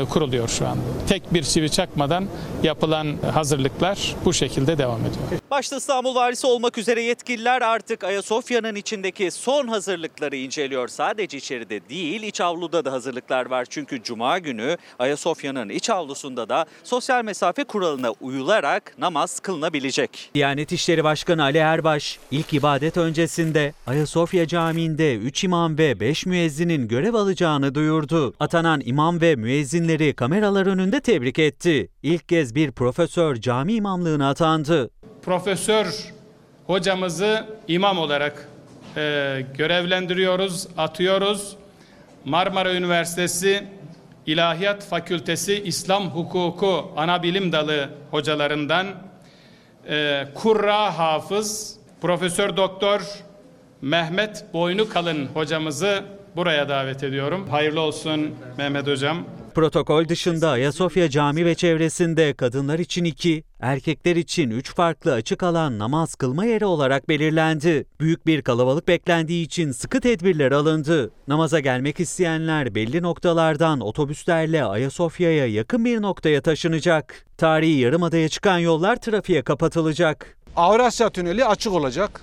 kuruluyor şu an. Tek bir çivi çakmadan yapılan hazırlıklar bu şekilde devam ediyor. Başta İstanbul Valisi olmak üzere yetkililer artık Ayasofya'nın içindeki son hazırlıkları inceliyor. Sadece içeride değil iç avluda da hazırlıklar var. Çünkü Cuma günü Ayasofya'nın iç avlusunda da sosyal mesafe kuralına uyularak namaz kılınabilecek. Diyanet İşleri Başkanı Ali Erbaş, ilk ibadet öncesinde Ayasofya Camii'nde 3 imam ve 5 müezzinin görev alacağını duyurdu. Atanan imam ve müezzinleri kameralar önünde tebrik etti. İlk kez bir profesör cami imamlığına atandı. Profesör hocamızı imam olarak e, görevlendiriyoruz, atıyoruz. Marmara Üniversitesi İlahiyat Fakültesi İslam Hukuku Anabilim Dalı hocalarından e, Kurra Hafız Profesör Doktor Mehmet Boynukalın hocamızı buraya davet ediyorum. Hayırlı olsun Mehmet hocam. Protokol dışında Ayasofya Cami ve çevresinde kadınlar için iki, erkekler için üç farklı açık alan namaz kılma yeri olarak belirlendi. Büyük bir kalabalık beklendiği için sıkı tedbirler alındı. Namaza gelmek isteyenler belli noktalardan otobüslerle Ayasofya'ya yakın bir noktaya taşınacak. Tarihi Yarımada'ya çıkan yollar trafiğe kapatılacak. Avrasya Tüneli açık olacak.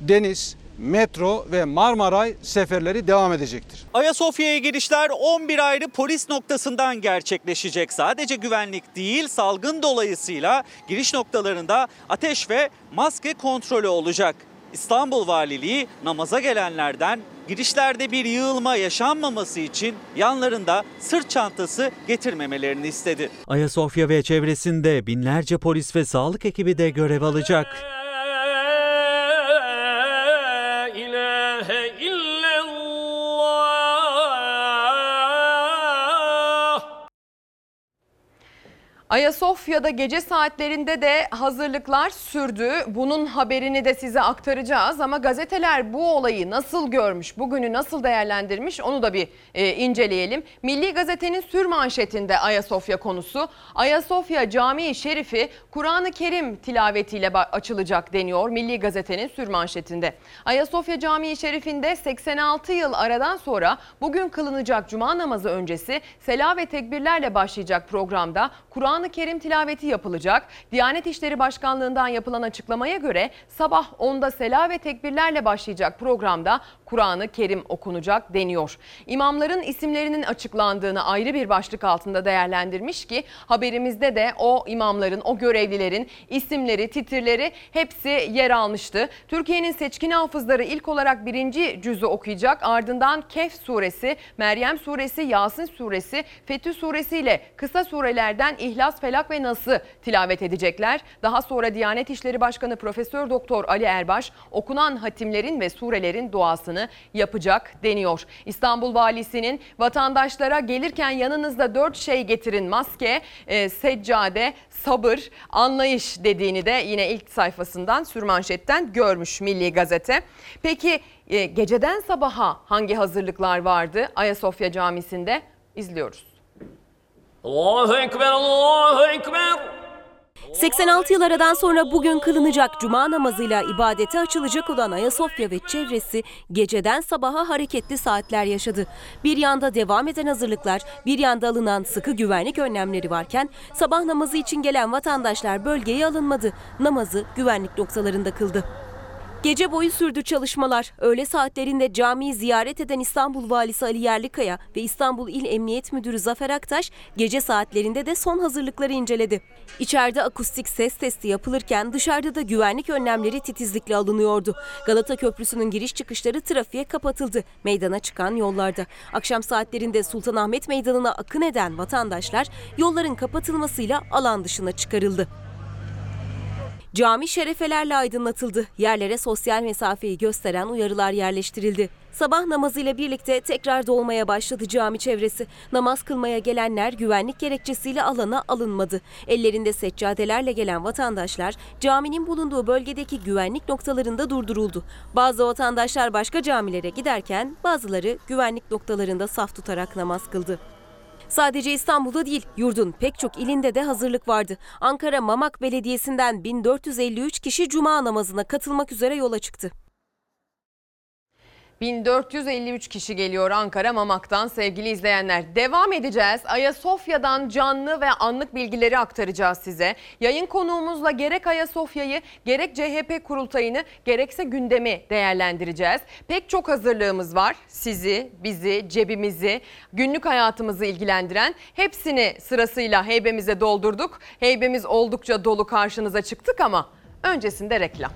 Deniz, metro ve Marmaray seferleri devam edecektir. Ayasofya'ya girişler 11 ayrı polis noktasından gerçekleşecek. Sadece güvenlik değil salgın dolayısıyla giriş noktalarında ateş ve maske kontrolü olacak. İstanbul Valiliği namaza gelenlerden girişlerde bir yığılma yaşanmaması için yanlarında sırt çantası getirmemelerini istedi. Ayasofya ve çevresinde binlerce polis ve sağlık ekibi de görev alacak. إلا Ayasofya'da gece saatlerinde de hazırlıklar sürdü. Bunun haberini de size aktaracağız ama gazeteler bu olayı nasıl görmüş, bugünü nasıl değerlendirmiş onu da bir e, inceleyelim. Milli Gazete'nin sür manşetinde Ayasofya konusu. Ayasofya Camii Şerifi Kur'an-ı Kerim tilavetiyle açılacak deniyor Milli Gazete'nin sür manşetinde. Ayasofya Camii Şerifi'nde 86 yıl aradan sonra bugün kılınacak cuma namazı öncesi sela ve tekbirlerle başlayacak programda Kur'an Kur'an-ı Kerim tilaveti yapılacak. Diyanet İşleri Başkanlığı'ndan yapılan açıklamaya göre sabah 10'da sela ve tekbirlerle başlayacak programda Kur'an-ı Kerim okunacak deniyor. İmamların isimlerinin açıklandığını ayrı bir başlık altında değerlendirmiş ki haberimizde de o imamların, o görevlilerin isimleri, titirleri hepsi yer almıştı. Türkiye'nin seçkin hafızları ilk olarak birinci cüzü okuyacak. Ardından Kehf suresi, Meryem suresi, Yasin suresi, Fetih suresi ile kısa surelerden İhlas, Felak ve Nas'ı tilavet edecekler. Daha sonra Diyanet İşleri Başkanı Profesör Doktor Ali Erbaş okunan hatimlerin ve surelerin duasını yapacak deniyor. İstanbul Valisi'nin vatandaşlara gelirken yanınızda dört şey getirin maske, e, seccade, sabır, anlayış dediğini de yine ilk sayfasından sürmanşetten görmüş Milli Gazete. Peki e, geceden sabaha hangi hazırlıklar vardı Ayasofya Camisi'nde? İzliyoruz. Allahu Ekber, Allahu Ekber. 86 yıl aradan sonra bugün kılınacak cuma namazıyla ibadete açılacak olan Ayasofya ve çevresi geceden sabaha hareketli saatler yaşadı. Bir yanda devam eden hazırlıklar, bir yanda alınan sıkı güvenlik önlemleri varken sabah namazı için gelen vatandaşlar bölgeye alınmadı. Namazı güvenlik noktalarında kıldı. Gece boyu sürdü çalışmalar. Öğle saatlerinde camiyi ziyaret eden İstanbul Valisi Ali Yerlikaya ve İstanbul İl Emniyet Müdürü Zafer Aktaş gece saatlerinde de son hazırlıkları inceledi. İçeride akustik ses testi yapılırken dışarıda da güvenlik önlemleri titizlikle alınıyordu. Galata Köprüsü'nün giriş çıkışları trafiğe kapatıldı. Meydana çıkan yollarda. Akşam saatlerinde Sultanahmet Meydanı'na akın eden vatandaşlar yolların kapatılmasıyla alan dışına çıkarıldı. Cami şerefelerle aydınlatıldı. Yerlere sosyal mesafeyi gösteren uyarılar yerleştirildi. Sabah namazıyla birlikte tekrar dolmaya başladı cami çevresi. Namaz kılmaya gelenler güvenlik gerekçesiyle alana alınmadı. Ellerinde seccadelerle gelen vatandaşlar caminin bulunduğu bölgedeki güvenlik noktalarında durduruldu. Bazı vatandaşlar başka camilere giderken bazıları güvenlik noktalarında saf tutarak namaz kıldı. Sadece İstanbul'da değil, yurdun pek çok ilinde de hazırlık vardı. Ankara Mamak Belediyesi'nden 1453 kişi cuma namazına katılmak üzere yola çıktı. 1453 kişi geliyor Ankara Mamak'tan sevgili izleyenler. Devam edeceğiz. Ayasofya'dan canlı ve anlık bilgileri aktaracağız size. Yayın konuğumuzla gerek Ayasofya'yı gerek CHP kurultayını gerekse gündemi değerlendireceğiz. Pek çok hazırlığımız var. Sizi, bizi, cebimizi, günlük hayatımızı ilgilendiren hepsini sırasıyla heybemize doldurduk. Heybemiz oldukça dolu karşınıza çıktık ama öncesinde reklam.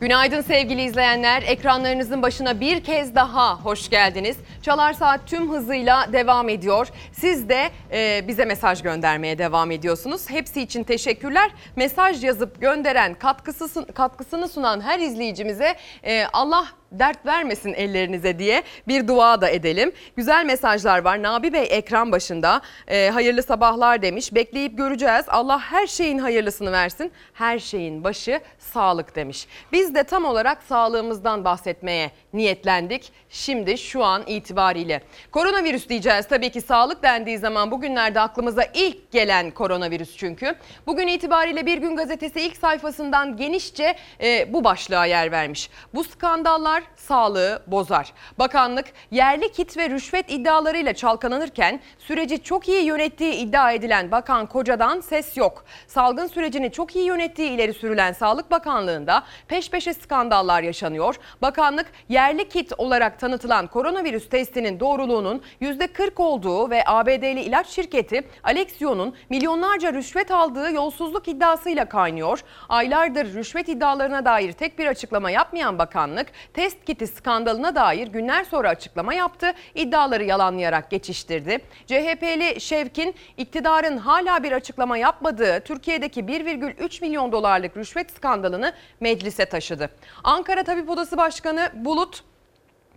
Günaydın sevgili izleyenler. Ekranlarınızın başına bir kez daha hoş geldiniz. Çalar Saat tüm hızıyla devam ediyor. Siz de e, bize mesaj göndermeye devam ediyorsunuz. Hepsi için teşekkürler. Mesaj yazıp gönderen, katkısı, katkısını sunan her izleyicimize e, Allah dert vermesin ellerinize diye bir dua da edelim. Güzel mesajlar var. Nabi Bey ekran başında e, hayırlı sabahlar demiş. Bekleyip göreceğiz. Allah her şeyin hayırlısını versin. Her şeyin başı sağlık demiş. Biz de tam olarak sağlığımızdan bahsetmeye niyetlendik. Şimdi şu an itibariyle. Koronavirüs diyeceğiz tabii ki sağlık dendiği zaman bugünlerde aklımıza ilk gelen koronavirüs çünkü. Bugün itibariyle Bir Gün Gazetesi ilk sayfasından genişçe e, bu başlığa yer vermiş. Bu skandallar sağlığı bozar. Bakanlık yerli kit ve rüşvet iddialarıyla çalkalanırken süreci çok iyi yönettiği iddia edilen Bakan Koca'dan ses yok. Salgın sürecini çok iyi yönettiği ileri sürülen Sağlık Bakanlığı'nda peş peşe skandallar yaşanıyor. Bakanlık yerli kit olarak tanıtılan koronavirüs testinin doğruluğunun %40 olduğu ve ABD'li ilaç şirketi Alexion'un milyonlarca rüşvet aldığı yolsuzluk iddiasıyla kaynıyor. Aylardır rüşvet iddialarına dair tek bir açıklama yapmayan bakanlık test kiti skandalına dair günler sonra açıklama yaptı. İddiaları yalanlayarak geçiştirdi. CHP'li Şevkin iktidarın hala bir açıklama yapmadığı Türkiye'deki 1,3 milyon dolarlık rüşvet skandalını meclise taşıdı. Ankara Tabip Odası Başkanı Bulut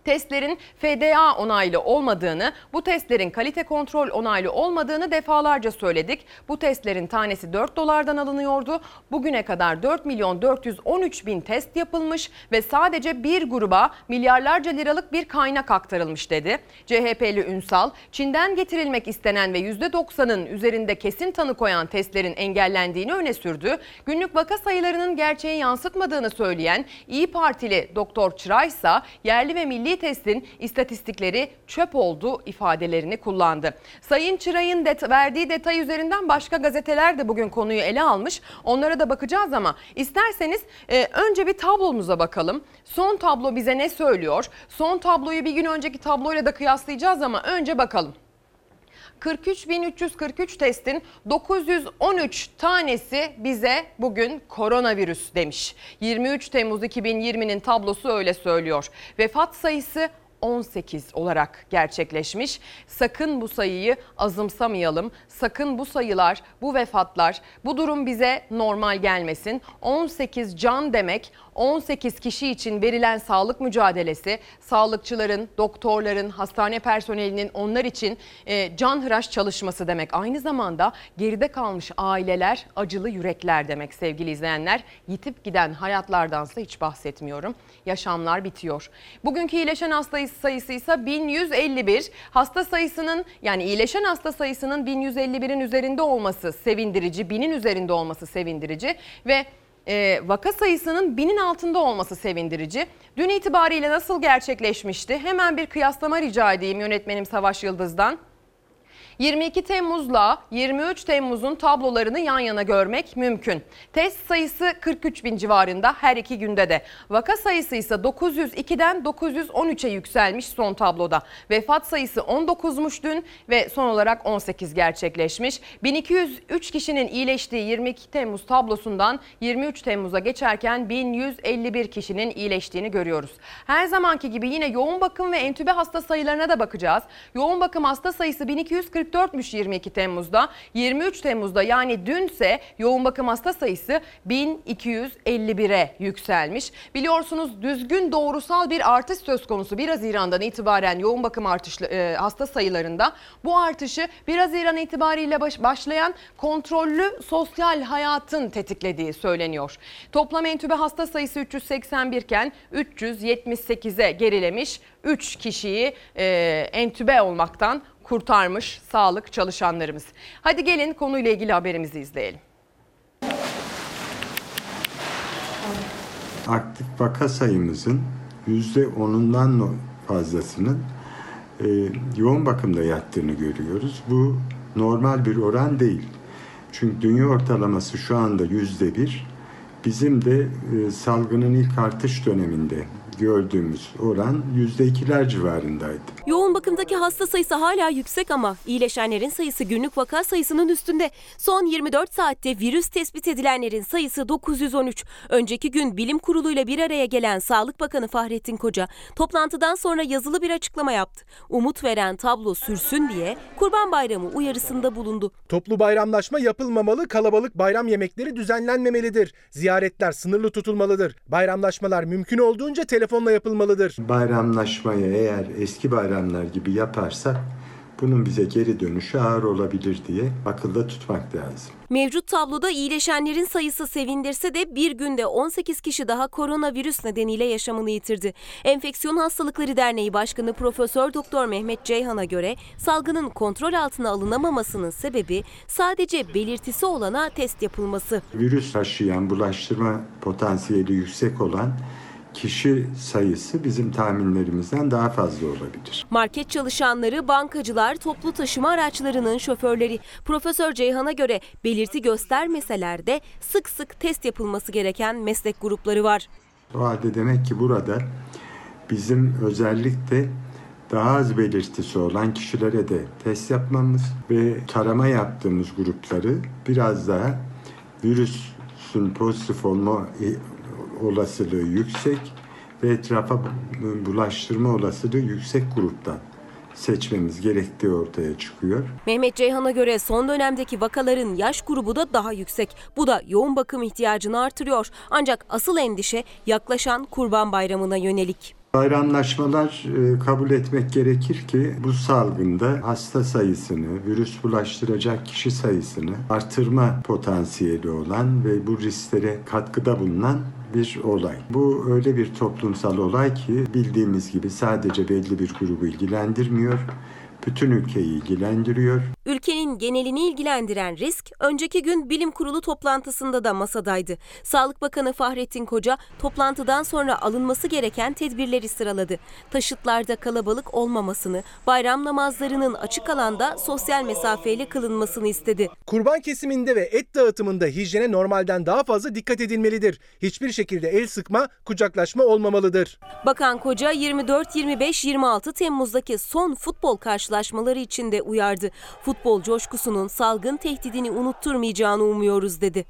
testlerin FDA onaylı olmadığını, bu testlerin kalite kontrol onaylı olmadığını defalarca söyledik. Bu testlerin tanesi 4 dolardan alınıyordu. Bugüne kadar 4 milyon 413 bin test yapılmış ve sadece bir gruba milyarlarca liralık bir kaynak aktarılmış dedi. CHP'li Ünsal, Çin'den getirilmek istenen ve %90'ın üzerinde kesin tanı koyan testlerin engellendiğini öne sürdü. Günlük vaka sayılarının gerçeği yansıtmadığını söyleyen İyi Partili Doktor Çıray ise yerli ve milli testin istatistikleri çöp oldu ifadelerini kullandı. Sayın Çıray'ın det- verdiği detay üzerinden başka gazeteler de bugün konuyu ele almış. Onlara da bakacağız ama isterseniz e, önce bir tablomuza bakalım. Son tablo bize ne söylüyor? Son tabloyu bir gün önceki tabloyla da kıyaslayacağız ama önce bakalım. 43.343 testin 913 tanesi bize bugün koronavirüs demiş. 23 Temmuz 2020'nin tablosu öyle söylüyor. Vefat sayısı 18 olarak gerçekleşmiş. Sakın bu sayıyı azımsamayalım. Sakın bu sayılar, bu vefatlar, bu durum bize normal gelmesin. 18 can demek 18 kişi için verilen sağlık mücadelesi, sağlıkçıların, doktorların, hastane personelinin onlar için e, canhıraş çalışması demek. Aynı zamanda geride kalmış aileler, acılı yürekler demek sevgili izleyenler. Yitip giden hayatlardansa hiç bahsetmiyorum. Yaşamlar bitiyor. Bugünkü iyileşen hasta sayısı ise 1151. Hasta sayısının yani iyileşen hasta sayısının 1151'in üzerinde olması sevindirici, 1000'in üzerinde olması sevindirici ve e, vaka sayısının binin altında olması sevindirici. Dün itibariyle nasıl gerçekleşmişti? Hemen bir kıyaslama rica edeyim yönetmenim Savaş Yıldız'dan. 22 Temmuz'la 23 Temmuz'un tablolarını yan yana görmek mümkün. Test sayısı 43 bin civarında her iki günde de. Vaka sayısı ise 902'den 913'e yükselmiş son tabloda. Vefat sayısı 19'muş dün ve son olarak 18 gerçekleşmiş. 1203 kişinin iyileştiği 22 Temmuz tablosundan 23 Temmuz'a geçerken 1151 kişinin iyileştiğini görüyoruz. Her zamanki gibi yine yoğun bakım ve entübe hasta sayılarına da bakacağız. Yoğun bakım hasta sayısı 1244 44'müş 22 Temmuz'da. 23 Temmuz'da yani dünse yoğun bakım hasta sayısı 1251'e yükselmiş. Biliyorsunuz düzgün doğrusal bir artış söz konusu 1 Haziran'dan itibaren yoğun bakım artış e, hasta sayılarında. Bu artışı 1 Haziran itibariyle baş, başlayan kontrollü sosyal hayatın tetiklediği söyleniyor. Toplam entübe hasta sayısı 381 iken 378'e gerilemiş. 3 kişiyi e, entübe olmaktan kurtarmış sağlık çalışanlarımız. Hadi gelin konuyla ilgili haberimizi izleyelim. Aktif vaka sayımızın %10'undan fazlasının e, yoğun bakımda yattığını görüyoruz. Bu normal bir oran değil. Çünkü dünya ortalaması şu anda %1. Bizim de e, salgının ilk artış döneminde gördüğümüz oran %2'ler civarındaydı. Yoğun bakımdaki hasta sayısı hala yüksek ama iyileşenlerin sayısı günlük vaka sayısının üstünde. Son 24 saatte virüs tespit edilenlerin sayısı 913. Önceki gün bilim kuruluyla bir araya gelen Sağlık Bakanı Fahrettin Koca toplantıdan sonra yazılı bir açıklama yaptı. Umut veren tablo sürsün diye Kurban Bayramı uyarısında bulundu. Toplu bayramlaşma yapılmamalı, kalabalık bayram yemekleri düzenlenmemelidir. Ziyaretler sınırlı tutulmalıdır. Bayramlaşmalar mümkün olduğunca telefonla yapılmalıdır. Bayramlaşmayı eğer eski bayramlar gibi yaparsak bunun bize geri dönüşü ağır olabilir diye akılda tutmak lazım. Mevcut tabloda iyileşenlerin sayısı sevindirse de bir günde 18 kişi daha koronavirüs nedeniyle yaşamını yitirdi. Enfeksiyon Hastalıkları Derneği Başkanı Profesör Doktor Mehmet Ceyhan'a göre salgının kontrol altına alınamamasının sebebi sadece belirtisi olana test yapılması. Virüs taşıyan, bulaştırma potansiyeli yüksek olan kişi sayısı bizim tahminlerimizden daha fazla olabilir. Market çalışanları, bankacılar, toplu taşıma araçlarının şoförleri. Profesör Ceyhan'a göre belirti göstermeseler de sık sık test yapılması gereken meslek grupları var. O halde demek ki burada bizim özellikle daha az belirtisi olan kişilere de test yapmamız ve tarama yaptığımız grupları biraz daha virüsün pozitif olma olasılığı yüksek ve etrafa bulaştırma olasılığı yüksek gruptan seçmemiz gerektiği ortaya çıkıyor. Mehmet Ceyhan'a göre son dönemdeki vakaların yaş grubu da daha yüksek. Bu da yoğun bakım ihtiyacını artırıyor. Ancak asıl endişe yaklaşan Kurban Bayramı'na yönelik. Bayramlaşmalar e, kabul etmek gerekir ki bu salgında hasta sayısını, virüs bulaştıracak kişi sayısını artırma potansiyeli olan ve bu risklere katkıda bulunan bir olay. Bu öyle bir toplumsal olay ki bildiğimiz gibi sadece belli bir grubu ilgilendirmiyor, bütün ülkeyi ilgilendiriyor. Ülkenin genelini ilgilendiren risk önceki gün bilim kurulu toplantısında da masadaydı. Sağlık Bakanı Fahrettin Koca toplantıdan sonra alınması gereken tedbirleri sıraladı. Taşıtlarda kalabalık olmamasını, bayram namazlarının açık alanda sosyal mesafeyle kılınmasını istedi. Kurban kesiminde ve et dağıtımında hijyene normalden daha fazla dikkat edilmelidir. Hiçbir şekilde el sıkma, kucaklaşma olmamalıdır. Bakan Koca 24, 25, 26 Temmuz'daki son futbol karşılaşmaları için de uyardı. Futbol coşkusunun salgın tehdidini unutturmayacağını umuyoruz dedi.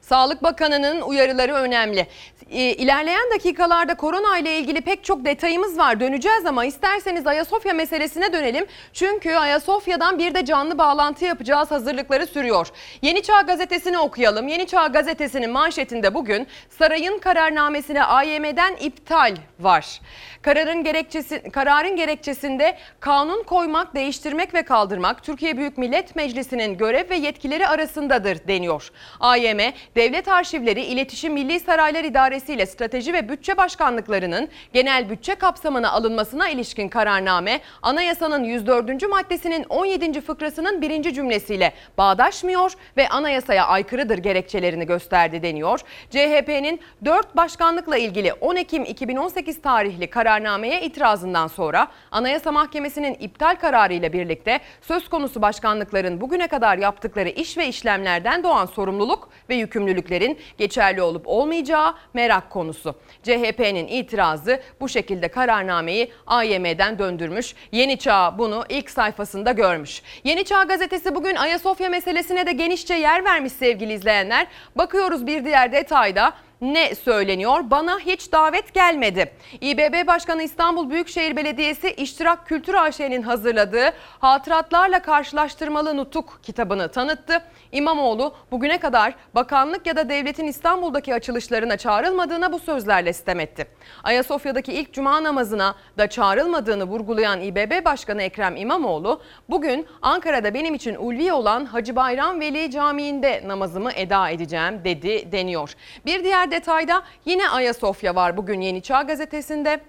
Sağlık Bakanı'nın uyarıları önemli. İlerleyen dakikalarda korona ile ilgili pek çok detayımız var. Döneceğiz ama isterseniz Ayasofya meselesine dönelim. Çünkü Ayasofya'dan bir de canlı bağlantı yapacağız. Hazırlıkları sürüyor. Yeni Çağ gazetesini okuyalım. Yeni Çağ gazetesinin manşetinde bugün sarayın kararnamesine AYM'den iptal var. Kararın gerekçesi kararın gerekçesinde kanun koymak, değiştirmek ve kaldırmak Türkiye Büyük Millet Meclisi'nin görev ve yetkileri arasındadır deniyor. AYM Devlet Arşivleri İletişim Milli Saraylar İdaresi ile Strateji ve Bütçe Başkanlıklarının genel bütçe kapsamına alınmasına ilişkin kararname anayasanın 104. maddesinin 17. fıkrasının birinci cümlesiyle bağdaşmıyor ve anayasaya aykırıdır gerekçelerini gösterdi deniyor. CHP'nin 4 başkanlıkla ilgili 10 Ekim 2018 tarihli kararnameye itirazından sonra Anayasa Mahkemesi'nin iptal kararı ile birlikte söz konusu başkanlıkların bugüne kadar yaptıkları iş ve işlemlerden doğan sorumluluk ve yükümlülüklerin geçerli olup olmayacağı merak konusu. CHP'nin itirazı bu şekilde kararnameyi AYM'den döndürmüş. Yeni Çağ bunu ilk sayfasında görmüş. Yeni Çağ gazetesi bugün Ayasofya meselesine de genişçe yer vermiş sevgili izleyenler. Bakıyoruz bir diğer detayda ne söyleniyor? Bana hiç davet gelmedi. İBB Başkanı İstanbul Büyükşehir Belediyesi İştirak Kültür AŞ'nin hazırladığı Hatıratlarla Karşılaştırmalı Nutuk kitabını tanıttı. İmamoğlu bugüne kadar bakanlık ya da devletin İstanbul'daki açılışlarına çağrılmadığına bu sözlerle sitem etti. Ayasofya'daki ilk cuma namazına da çağrılmadığını vurgulayan İBB Başkanı Ekrem İmamoğlu bugün Ankara'da benim için ulvi olan Hacı Bayram Veli Camii'nde namazımı eda edeceğim dedi deniyor. Bir diğer detayda yine Ayasofya var bugün Yeni Çağ gazetesinde.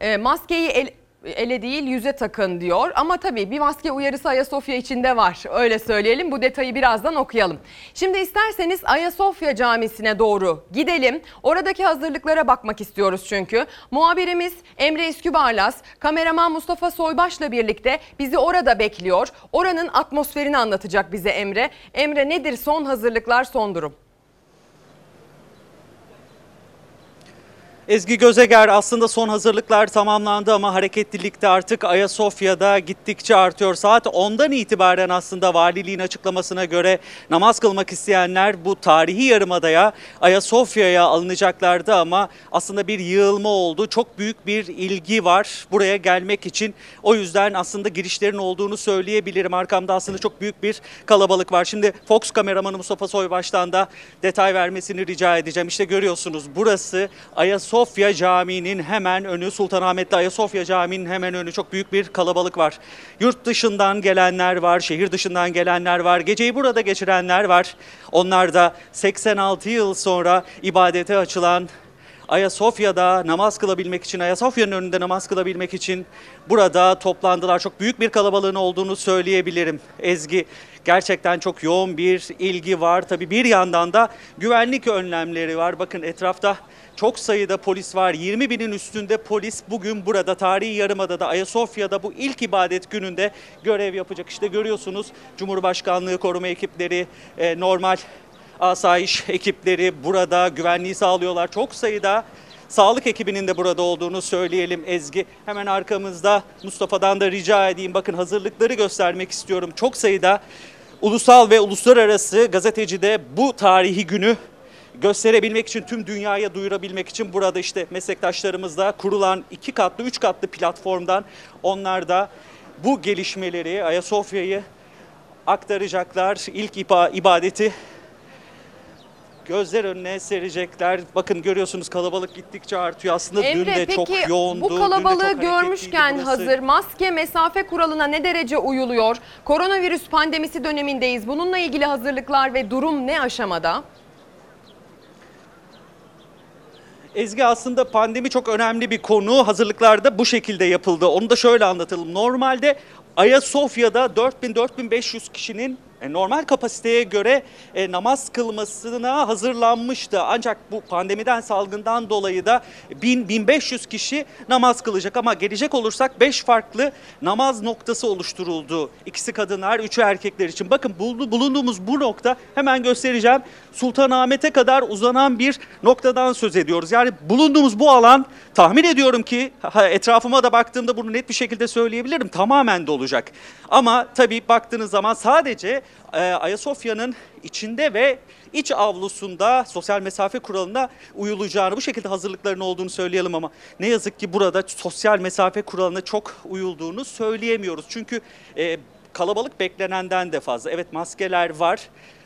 E, maskeyi el, ele değil yüze takın diyor. Ama tabii bir maske uyarısı Ayasofya içinde var. Öyle söyleyelim. Bu detayı birazdan okuyalım. Şimdi isterseniz Ayasofya Camisi'ne doğru gidelim. Oradaki hazırlıklara bakmak istiyoruz çünkü. Muhabirimiz Emre İskübarlas, kameraman Mustafa Soybaş'la birlikte bizi orada bekliyor. Oranın atmosferini anlatacak bize Emre. Emre nedir son hazırlıklar, son durum? Ezgi Gözeger aslında son hazırlıklar tamamlandı ama hareketlilik de artık Ayasofya'da gittikçe artıyor. Saat 10'dan itibaren aslında valiliğin açıklamasına göre namaz kılmak isteyenler bu tarihi yarımadaya Ayasofya'ya alınacaklardı ama aslında bir yığılma oldu. Çok büyük bir ilgi var buraya gelmek için. O yüzden aslında girişlerin olduğunu söyleyebilirim. Arkamda aslında çok büyük bir kalabalık var. Şimdi Fox kameramanı Mustafa Soybaş'tan da detay vermesini rica edeceğim. İşte görüyorsunuz burası Ayasofya Ayasofya Camii'nin hemen önü, Sultanahmet'te Ayasofya Camii'nin hemen önü çok büyük bir kalabalık var. Yurt dışından gelenler var, şehir dışından gelenler var, geceyi burada geçirenler var. Onlar da 86 yıl sonra ibadete açılan Ayasofya'da namaz kılabilmek için, Ayasofya'nın önünde namaz kılabilmek için burada toplandılar. Çok büyük bir kalabalığın olduğunu söyleyebilirim. Ezgi gerçekten çok yoğun bir ilgi var. Tabii bir yandan da güvenlik önlemleri var. Bakın etrafta çok sayıda polis var. 20 binin üstünde polis bugün burada tarihi yarımadada Ayasofya'da bu ilk ibadet gününde görev yapacak. İşte görüyorsunuz Cumhurbaşkanlığı koruma ekipleri e, normal asayiş ekipleri burada güvenliği sağlıyorlar. Çok sayıda sağlık ekibinin de burada olduğunu söyleyelim Ezgi. Hemen arkamızda Mustafa'dan da rica edeyim. Bakın hazırlıkları göstermek istiyorum. Çok sayıda ulusal ve uluslararası gazeteci de bu tarihi günü gösterebilmek için, tüm dünyaya duyurabilmek için burada işte meslektaşlarımızla kurulan iki katlı, üç katlı platformdan onlar da bu gelişmeleri, Ayasofya'yı aktaracaklar. İlk iba- ibadeti gözler önüne serecekler. Bakın görüyorsunuz kalabalık gittikçe artıyor. Aslında dün Emre de peki çok yoğundu. bu dün kalabalığı çok görmüşken hazır maske mesafe kuralına ne derece uyuluyor? Koronavirüs pandemisi dönemindeyiz. Bununla ilgili hazırlıklar ve durum ne aşamada? Ezgi aslında pandemi çok önemli bir konu. Hazırlıklarda bu şekilde yapıldı. Onu da şöyle anlatalım. Normalde Ayasofya'da 4000-4500 kişinin normal kapasiteye göre e, namaz kılmasına hazırlanmıştı. Ancak bu pandemiden salgından dolayı da 1000-1500 kişi namaz kılacak. Ama gelecek olursak 5 farklı namaz noktası oluşturuldu. İkisi kadınlar, üçü erkekler için. Bakın bulunduğumuz bu nokta hemen göstereceğim. Sultanahmet'e kadar uzanan bir noktadan söz ediyoruz. Yani bulunduğumuz bu alan tahmin ediyorum ki etrafıma da baktığımda bunu net bir şekilde söyleyebilirim. Tamamen dolacak. Ama tabii baktığınız zaman sadece e, Ayasofya'nın içinde ve iç avlusunda sosyal mesafe kuralına uyulacağını bu şekilde hazırlıkların olduğunu söyleyelim ama ne yazık ki burada sosyal mesafe kuralına çok uyulduğunu söyleyemiyoruz. Çünkü e, kalabalık beklenenden de fazla. Evet maskeler var.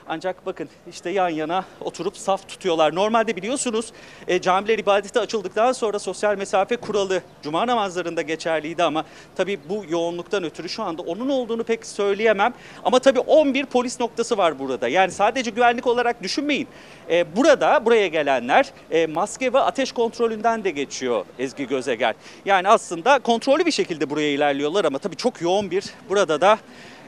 Ancak bakın işte yan yana oturup saf tutuyorlar. Normalde biliyorsunuz e, camiler ibadete açıldıktan sonra sosyal mesafe kuralı cuma namazlarında geçerliydi ama tabii bu yoğunluktan ötürü şu anda onun olduğunu pek söyleyemem. Ama tabii 11 polis noktası var burada. Yani sadece güvenlik olarak düşünmeyin. E, burada buraya gelenler e, maske ve ateş kontrolünden de geçiyor Ezgi Gözeger. Yani aslında kontrollü bir şekilde buraya ilerliyorlar ama tabii çok yoğun bir burada da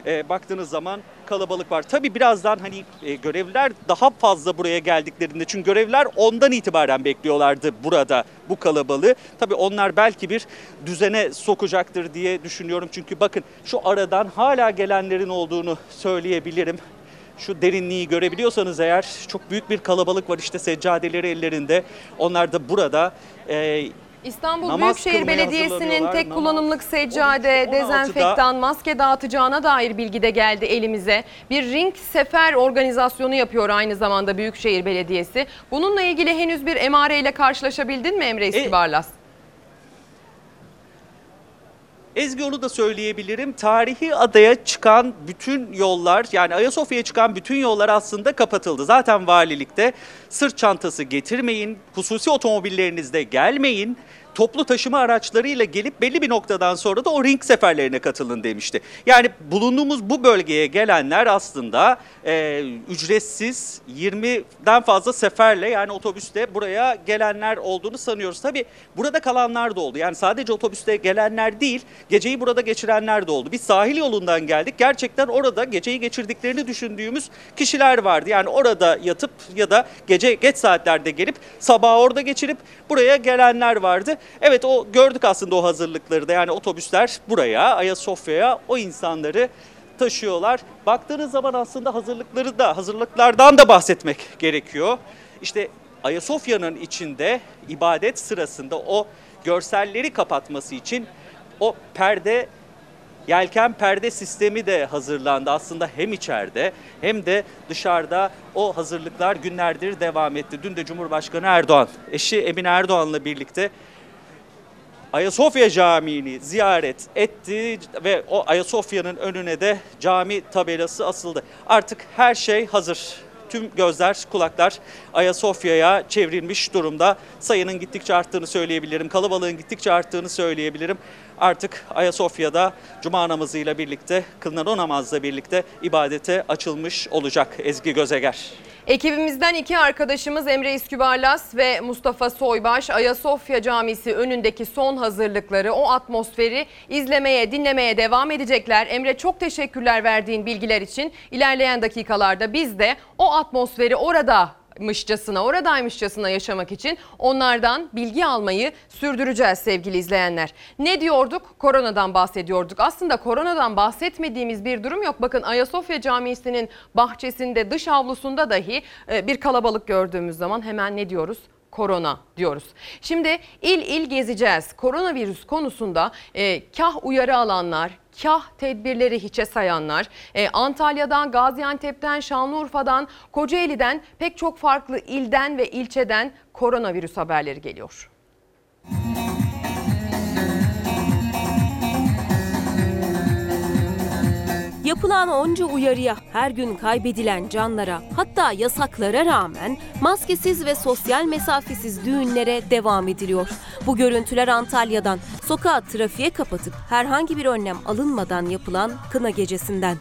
e, baktığınız zaman kalabalık var. Tabii birazdan hani e, görevliler daha fazla buraya geldiklerinde çünkü görevliler ondan itibaren bekliyorlardı burada bu kalabalığı. Tabii onlar belki bir düzene sokacaktır diye düşünüyorum. Çünkü bakın şu aradan hala gelenlerin olduğunu söyleyebilirim. Şu derinliği görebiliyorsanız eğer çok büyük bir kalabalık var işte seccadeleri ellerinde. Onlar da burada e, İstanbul Namaz Büyükşehir kılmaya Belediyesi'nin hazırlanıyorlar. tek Namaz- kullanımlık seccade, 12'da dezenfektan, maske dağıtacağına dair bilgi de geldi elimize. Bir ring sefer organizasyonu yapıyor aynı zamanda Büyükşehir Belediyesi. Bununla ilgili henüz bir emareyle karşılaşabildin mi Emre İstibarlas? Ezgi onu da söyleyebilirim. Tarihi adaya çıkan bütün yollar yani Ayasofya'ya çıkan bütün yollar aslında kapatıldı. Zaten valilikte sırt çantası getirmeyin, hususi otomobillerinizde gelmeyin. Toplu taşıma araçlarıyla gelip belli bir noktadan sonra da o ring seferlerine katılın demişti. Yani bulunduğumuz bu bölgeye gelenler aslında e, ücretsiz 20'den fazla seferle yani otobüste buraya gelenler olduğunu sanıyoruz. Tabii burada kalanlar da oldu. Yani sadece otobüste gelenler değil, geceyi burada geçirenler de oldu. Biz sahil yolundan geldik. Gerçekten orada geceyi geçirdiklerini düşündüğümüz kişiler vardı. Yani orada yatıp ya da gece geç saatlerde gelip sabah orada geçirip buraya gelenler vardı. Evet o gördük aslında o hazırlıkları da. Yani otobüsler buraya, Ayasofya'ya o insanları taşıyorlar. Baktığınız zaman aslında hazırlıkları da, hazırlıklardan da bahsetmek gerekiyor. İşte Ayasofya'nın içinde ibadet sırasında o görselleri kapatması için o perde Yelken perde sistemi de hazırlandı aslında hem içeride hem de dışarıda o hazırlıklar günlerdir devam etti. Dün de Cumhurbaşkanı Erdoğan, eşi Emine Erdoğan'la birlikte Ayasofya Camii'ni ziyaret etti ve o Ayasofya'nın önüne de cami tabelası asıldı. Artık her şey hazır. Tüm gözler, kulaklar Ayasofya'ya çevrilmiş durumda. Sayının gittikçe arttığını söyleyebilirim. Kalabalığın gittikçe arttığını söyleyebilirim. Artık Ayasofya'da cuma namazıyla birlikte, kılınan o namazla birlikte ibadete açılmış olacak Ezgi Gözeger. Ekibimizden iki arkadaşımız Emre İskübarlas ve Mustafa Soybaş Ayasofya Camisi önündeki son hazırlıkları, o atmosferi izlemeye, dinlemeye devam edecekler. Emre çok teşekkürler verdiğin bilgiler için. İlerleyen dakikalarda biz de o atmosferi orada oradaymışçasına, oradaymışçasına yaşamak için onlardan bilgi almayı sürdüreceğiz sevgili izleyenler. Ne diyorduk? Koronadan bahsediyorduk. Aslında koronadan bahsetmediğimiz bir durum yok. Bakın Ayasofya Camii'sinin bahçesinde, dış avlusunda dahi e, bir kalabalık gördüğümüz zaman hemen ne diyoruz? korona diyoruz. Şimdi il il gezeceğiz. Koronavirüs konusunda e, kah uyarı alanlar, kah tedbirleri hiçe sayanlar, e, Antalya'dan, Gaziantep'ten, Şanlıurfa'dan, Kocaeli'den pek çok farklı ilden ve ilçeden koronavirüs haberleri geliyor. Yapılan onca uyarıya, her gün kaybedilen canlara, hatta yasaklara rağmen maskesiz ve sosyal mesafesiz düğünlere devam ediliyor. Bu görüntüler Antalya'dan, sokağı trafiğe kapatıp herhangi bir önlem alınmadan yapılan kına gecesinden.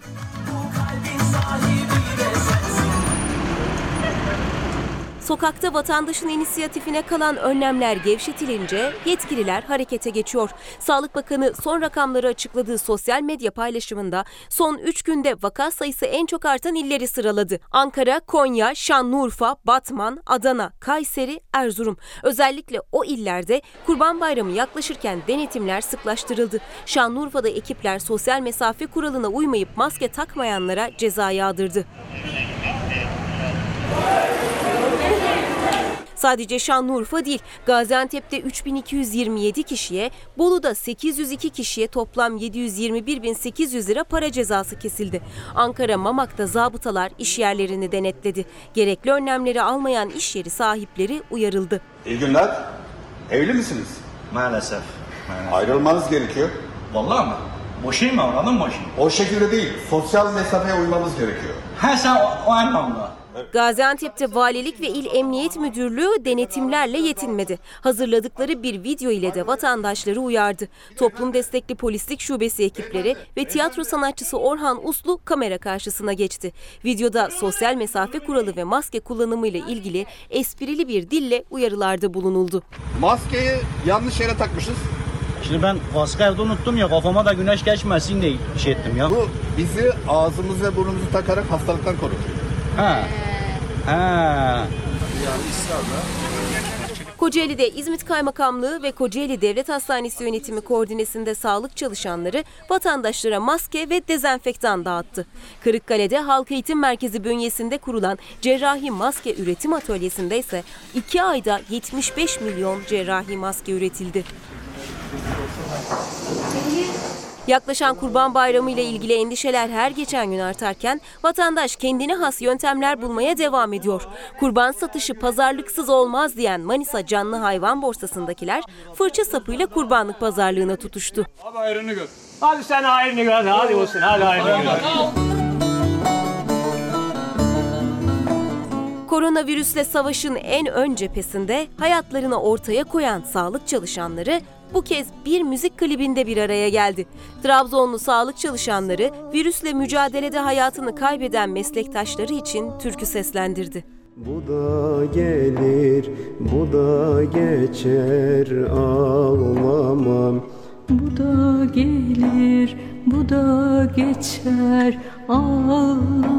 Sokakta vatandaşın inisiyatifine kalan önlemler gevşetilince yetkililer harekete geçiyor. Sağlık Bakanı son rakamları açıkladığı sosyal medya paylaşımında son 3 günde vaka sayısı en çok artan illeri sıraladı. Ankara, Konya, Şanlıurfa, Batman, Adana, Kayseri, Erzurum. Özellikle o illerde Kurban Bayramı yaklaşırken denetimler sıklaştırıldı. Şanlıurfa'da ekipler sosyal mesafe kuralına uymayıp maske takmayanlara ceza yağdırdı. Sadece Şanlıurfa değil, Gaziantep'te 3227 kişiye, Bolu'da 802 kişiye toplam 721.800 lira para cezası kesildi. Ankara Mamak'ta zabıtalar iş yerlerini denetledi. Gerekli önlemleri almayan iş yeri sahipleri uyarıldı. İyi günler. Evli misiniz? Maalesef. Ayrılmanız gerekiyor. Vallahi mı? Boşayım mı? Anladın mı boşayım? O şekilde değil. Sosyal mesafeye uymamız gerekiyor. Ha sen o, o anlamda. Gaziantep'te Valilik ve İl Emniyet Müdürlüğü denetimlerle yetinmedi. Hazırladıkları bir video ile de vatandaşları uyardı. Toplum Destekli Polislik Şubesi ekipleri ve tiyatro sanatçısı Orhan Uslu kamera karşısına geçti. Videoda sosyal mesafe kuralı ve maske kullanımı ile ilgili esprili bir dille uyarılarda bulunuldu. Maskeyi yanlış yere takmışız. Şimdi ben kaskı evde unuttum ya kafama da güneş geçmesin diye şey ettim ya. Bu bizi ağzımız ve burnumuzu takarak hastalıktan korur. Ha. Ha. Kocaeli'de İzmit Kaymakamlığı ve Kocaeli Devlet Hastanesi Yönetimi koordinesinde sağlık çalışanları vatandaşlara maske ve dezenfektan dağıttı. Kırıkkale'de Halk Eğitim Merkezi bünyesinde kurulan cerrahi maske üretim atölyesinde ise 2 ayda 75 milyon cerrahi maske üretildi. Yaklaşan Kurban Bayramı ile ilgili endişeler her geçen gün artarken vatandaş kendine has yöntemler bulmaya devam ediyor. Kurban satışı pazarlıksız olmaz diyen Manisa Canlı Hayvan Borsası'ndakiler fırça sapıyla kurbanlık pazarlığına tutuştu. Hadi hayrını gör. Hadi sen hayrını gör hadi, hadi olsun hadi hayrını gör. Koronavirüsle savaşın en ön cephesinde hayatlarını ortaya koyan sağlık çalışanları bu kez bir müzik klibinde bir araya geldi. Trabzonlu sağlık çalışanları virüsle mücadelede hayatını kaybeden meslektaşları için türkü seslendirdi. Bu da gelir, bu da geçer ağlamam. Bu da gelir, bu da geçer ağlama.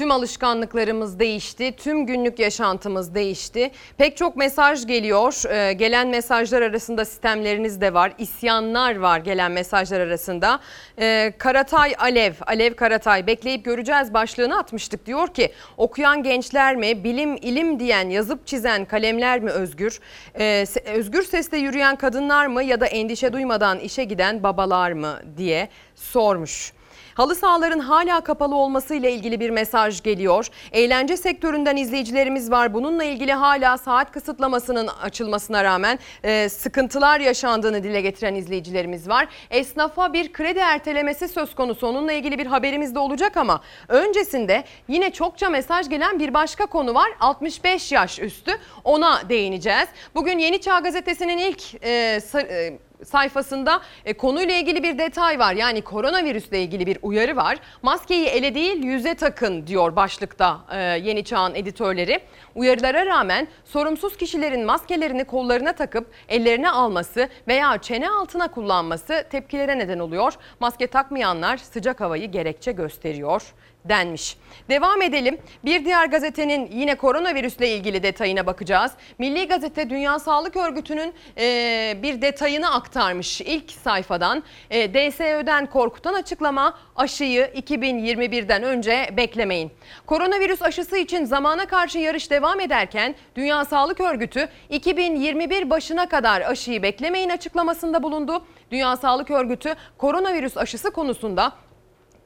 Tüm alışkanlıklarımız değişti, tüm günlük yaşantımız değişti. Pek çok mesaj geliyor. Ee, gelen mesajlar arasında sistemleriniz de var. İsyanlar var gelen mesajlar arasında. Ee, Karatay Alev, Alev Karatay bekleyip göreceğiz başlığını atmıştık. Diyor ki okuyan gençler mi, bilim ilim diyen yazıp çizen kalemler mi özgür? Ee, özgür sesle yürüyen kadınlar mı ya da endişe duymadan işe giden babalar mı diye sormuş. Halı sahaların hala kapalı olmasıyla ilgili bir mesaj geliyor. Eğlence sektöründen izleyicilerimiz var. Bununla ilgili hala saat kısıtlamasının açılmasına rağmen e, sıkıntılar yaşandığını dile getiren izleyicilerimiz var. Esnafa bir kredi ertelemesi söz konusu. Onunla ilgili bir haberimiz de olacak ama öncesinde yine çokça mesaj gelen bir başka konu var. 65 yaş üstü ona değineceğiz. Bugün Yeni Çağ Gazetesi'nin ilk e, e, sayfasında e, konuyla ilgili bir detay var. Yani koronavirüsle ilgili bir uyarı var. Maskeyi ele değil yüze takın diyor başlıkta e, Yeni Çağ'ın editörleri. Uyarılara rağmen sorumsuz kişilerin maskelerini kollarına takıp ellerine alması veya çene altına kullanması tepkilere neden oluyor. Maske takmayanlar sıcak havayı gerekçe gösteriyor denmiş. Devam edelim. Bir diğer gazetenin yine koronavirüsle ilgili detayına bakacağız. Milli Gazete Dünya Sağlık Örgütü'nün e, bir detayını aktarmış ilk sayfadan. E, DSÖ'den korkutan açıklama aşıyı 2021'den önce beklemeyin. Koronavirüs aşısı için zamana karşı yarış devam ederken Dünya Sağlık Örgütü 2021 başına kadar aşıyı beklemeyin açıklamasında bulundu. Dünya Sağlık Örgütü koronavirüs aşısı konusunda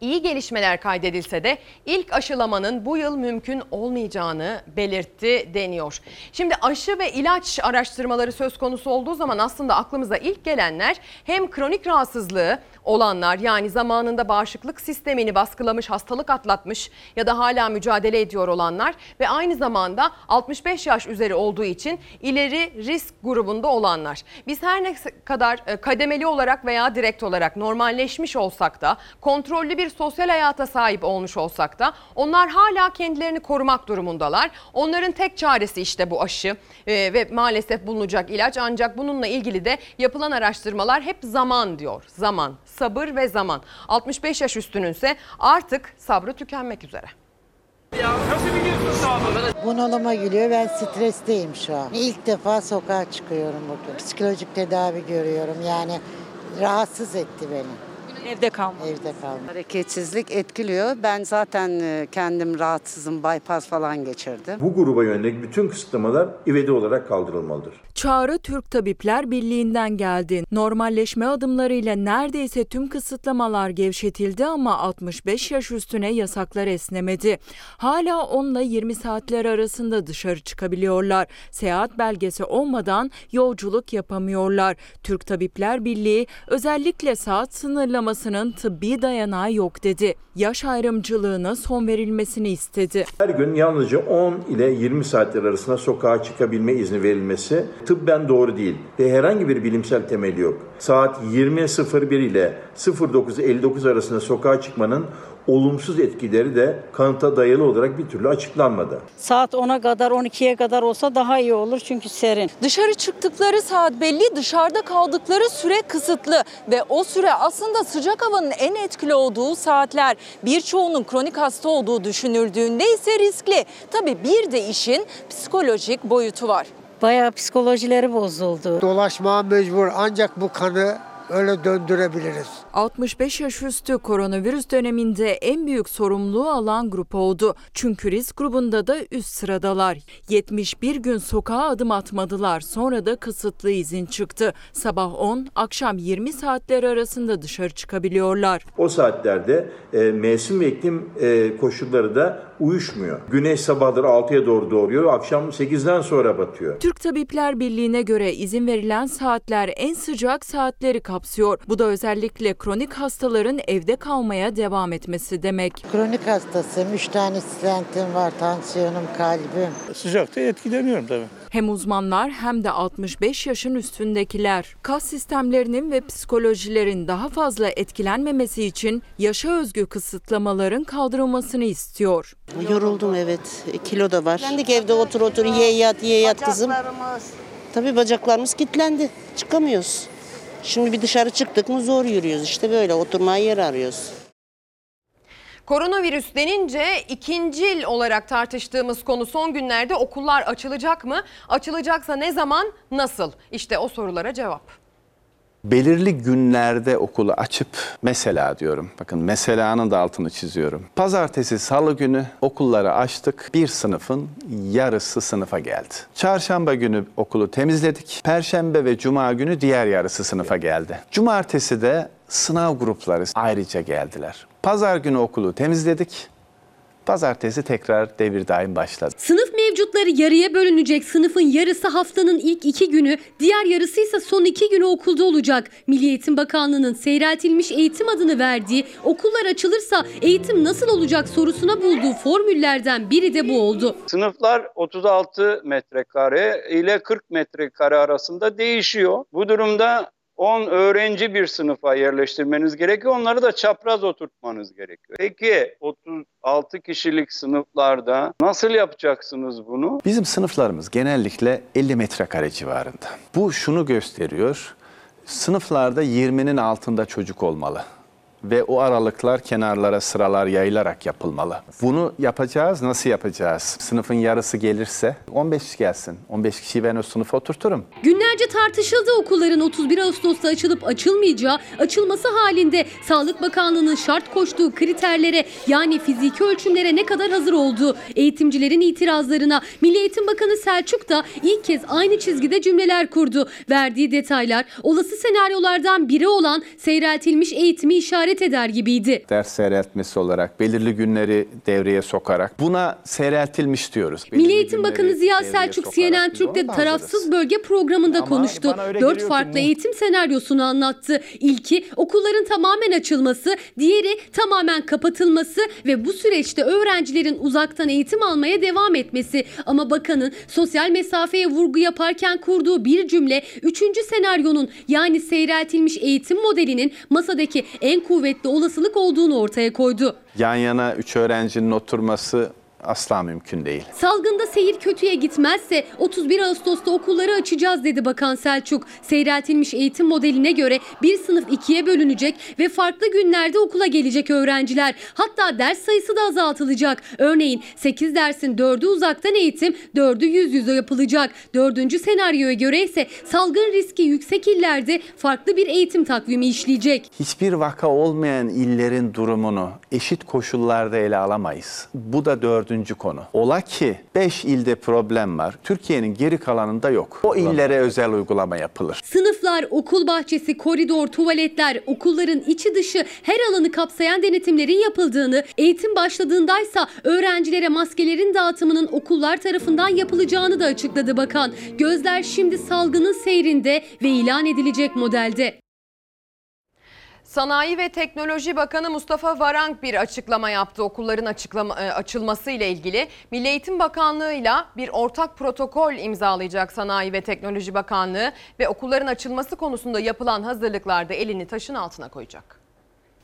İyi gelişmeler kaydedilse de ilk aşılamanın bu yıl mümkün olmayacağını belirtti deniyor. Şimdi aşı ve ilaç araştırmaları söz konusu olduğu zaman aslında aklımıza ilk gelenler hem kronik rahatsızlığı olanlar yani zamanında bağışıklık sistemini baskılamış, hastalık atlatmış ya da hala mücadele ediyor olanlar ve aynı zamanda 65 yaş üzeri olduğu için ileri risk grubunda olanlar. Biz her ne kadar e, kademeli olarak veya direkt olarak normalleşmiş olsak da kontrollü bir sosyal hayata sahip olmuş olsak da onlar hala kendilerini korumak durumundalar. Onların tek çaresi işte bu aşı e, ve maalesef bulunacak ilaç ancak bununla ilgili de yapılan araştırmalar hep zaman diyor. Zaman, sabır ve zaman. 65 yaş üstününse artık sabrı tükenmek üzere. Bunalıma geliyor. Ben stresteyim şu an. İlk defa sokağa çıkıyorum bugün. Psikolojik tedavi görüyorum. Yani rahatsız etti beni. Evde kalma. Evde kalma. Hareketsizlik etkiliyor. Ben zaten e, kendim rahatsızım. Bypass falan geçirdim. Bu gruba yönelik bütün kısıtlamalar ivedi olarak kaldırılmalıdır. Çağrı Türk Tabipler Birliği'nden geldi. Normalleşme adımlarıyla neredeyse tüm kısıtlamalar gevşetildi ama 65 yaş üstüne yasaklar esnemedi. Hala 10 ile 20 saatler arasında dışarı çıkabiliyorlar. Seyahat belgesi olmadan yolculuk yapamıyorlar. Türk Tabipler Birliği özellikle saat sınırlamasının tıbbi dayanağı yok dedi. Yaş ayrımcılığına son verilmesini istedi. Her gün yalnızca 10 ile 20 saatler arasında sokağa çıkabilme izni verilmesi tıbben doğru değil ve herhangi bir bilimsel temeli yok. Saat 20.01 ile 09.59 arasında sokağa çıkmanın olumsuz etkileri de kanıta dayalı olarak bir türlü açıklanmadı. Saat 10'a kadar 12'ye kadar olsa daha iyi olur çünkü serin. Dışarı çıktıkları saat belli, dışarıda kaldıkları süre kısıtlı ve o süre aslında sıcak havanın en etkili olduğu saatler. Birçoğunun kronik hasta olduğu düşünüldüğünde ise riskli. Tabii bir de işin psikolojik boyutu var. Bayağı psikolojileri bozuldu. Dolaşmaya mecbur ancak bu kanı öyle döndürebiliriz. 65 yaş üstü koronavirüs döneminde en büyük sorumluluğu alan grup oldu. Çünkü risk grubunda da üst sıradalar. 71 gün sokağa adım atmadılar. Sonra da kısıtlı izin çıktı. Sabah 10, akşam 20 saatler arasında dışarı çıkabiliyorlar. O saatlerde e, mevsim ve iklim e, koşulları da uyuşmuyor. Güneş sabahları 6'ya doğru doğuyor, akşam 8'den sonra batıyor. Türk Tabipler Birliği'ne göre izin verilen saatler en sıcak saatleri kapsıyor. Bu da özellikle kronik hastaların evde kalmaya devam etmesi demek. Kronik hastasıyım. 3 tane stentim var. Tansiyonum, kalbim. Sıcakta etkileniyorum tabii. Hem uzmanlar hem de 65 yaşın üstündekiler. Kas sistemlerinin ve psikolojilerin daha fazla etkilenmemesi için yaşa özgü kısıtlamaların kaldırılmasını istiyor. Yoruldum evet. Kilo da var. Kendik evde otur otur ye yat ye yat kızım. Tabii bacaklarımız kilitlendi. Çıkamıyoruz. Şimdi bir dışarı çıktık mı zor yürüyoruz. İşte böyle oturmaya yer arıyoruz. Koronavirüs denince ikincil olarak tartıştığımız konu son günlerde okullar açılacak mı? Açılacaksa ne zaman, nasıl? İşte o sorulara cevap. Belirli günlerde okulu açıp mesela diyorum. Bakın meselanın da altını çiziyorum. Pazartesi, salı günü okulları açtık. Bir sınıfın yarısı sınıfa geldi. Çarşamba günü okulu temizledik. Perşembe ve cuma günü diğer yarısı sınıfa geldi. Cumartesi de sınav grupları ayrıca geldiler. Pazar günü okulu temizledik. Pazartesi tekrar devir daim başladı. Sınıf mevcutları yarıya bölünecek. Sınıfın yarısı haftanın ilk iki günü, diğer yarısı ise son iki günü okulda olacak. Milli Eğitim Bakanlığı'nın seyreltilmiş eğitim adını verdiği okullar açılırsa eğitim nasıl olacak sorusuna bulduğu formüllerden biri de bu oldu. Sınıflar 36 metrekare ile 40 metrekare arasında değişiyor. Bu durumda 10 öğrenci bir sınıfa yerleştirmeniz gerekiyor. Onları da çapraz oturtmanız gerekiyor. Peki 36 kişilik sınıflarda nasıl yapacaksınız bunu? Bizim sınıflarımız genellikle 50 metrekare civarında. Bu şunu gösteriyor. Sınıflarda 20'nin altında çocuk olmalı. Ve o aralıklar kenarlara sıralar yayılarak yapılmalı. Bunu yapacağız. Nasıl yapacağız? Sınıfın yarısı gelirse 15 kişi gelsin. 15 kişiyi ben o sınıfa oturturum. Günlerce tartışıldı okulların 31 Ağustos'ta açılıp açılmayacağı, açılması halinde Sağlık Bakanlığı'nın şart koştuğu kriterlere yani fiziki ölçümlere ne kadar hazır olduğu, eğitimcilerin itirazlarına Milli Eğitim Bakanı Selçuk da ilk kez aynı çizgide cümleler kurdu. Verdiği detaylar olası senaryolardan biri olan seyreltilmiş eğitimi işaret eder gibiydi. Ders seyreltmesi olarak belirli günleri devreye sokarak buna seyreltilmiş diyoruz. Milli Belirli Eğitim günleri Bakanı Ziya Selçuk sokarak CNN Türk'te tarafsız bölge programında Ama konuştu. Dört farklı bu- eğitim senaryosunu anlattı. İlki okulların tamamen açılması, diğeri tamamen kapatılması ve bu süreçte öğrencilerin uzaktan eğitim almaya devam etmesi. Ama bakanın sosyal mesafeye vurgu yaparken kurduğu bir cümle üçüncü senaryonun yani seyreltilmiş eğitim modelinin masadaki en kuvvetli olasılık olduğunu ortaya koydu. Yan yana üç öğrencinin oturması asla mümkün değil. Salgında seyir kötüye gitmezse 31 Ağustos'ta okulları açacağız dedi Bakan Selçuk. Seyreltilmiş eğitim modeline göre bir sınıf ikiye bölünecek ve farklı günlerde okula gelecek öğrenciler. Hatta ders sayısı da azaltılacak. Örneğin 8 dersin 4'ü uzaktan eğitim, 4'ü yüz yüze yapılacak. Dördüncü senaryoya göre ise salgın riski yüksek illerde farklı bir eğitim takvimi işleyecek. Hiçbir vaka olmayan illerin durumunu eşit koşullarda ele alamayız. Bu da dördüncü konu. Ola ki 5 ilde problem var. Türkiye'nin geri kalanında yok. O illere özel uygulama yapılır. Sınıflar, okul bahçesi, koridor, tuvaletler, okulların içi dışı her alanı kapsayan denetimlerin yapıldığını, eğitim başladığındaysa öğrencilere maskelerin dağıtımının okullar tarafından yapılacağını da açıkladı bakan. Gözler şimdi salgının seyrinde ve ilan edilecek modelde. Sanayi ve Teknoloji Bakanı Mustafa Varank bir açıklama yaptı okulların açıklama, e, açılması ile ilgili. Milli Eğitim Bakanlığı'yla bir ortak protokol imzalayacak Sanayi ve Teknoloji Bakanlığı ve okulların açılması konusunda yapılan hazırlıklarda elini taşın altına koyacak.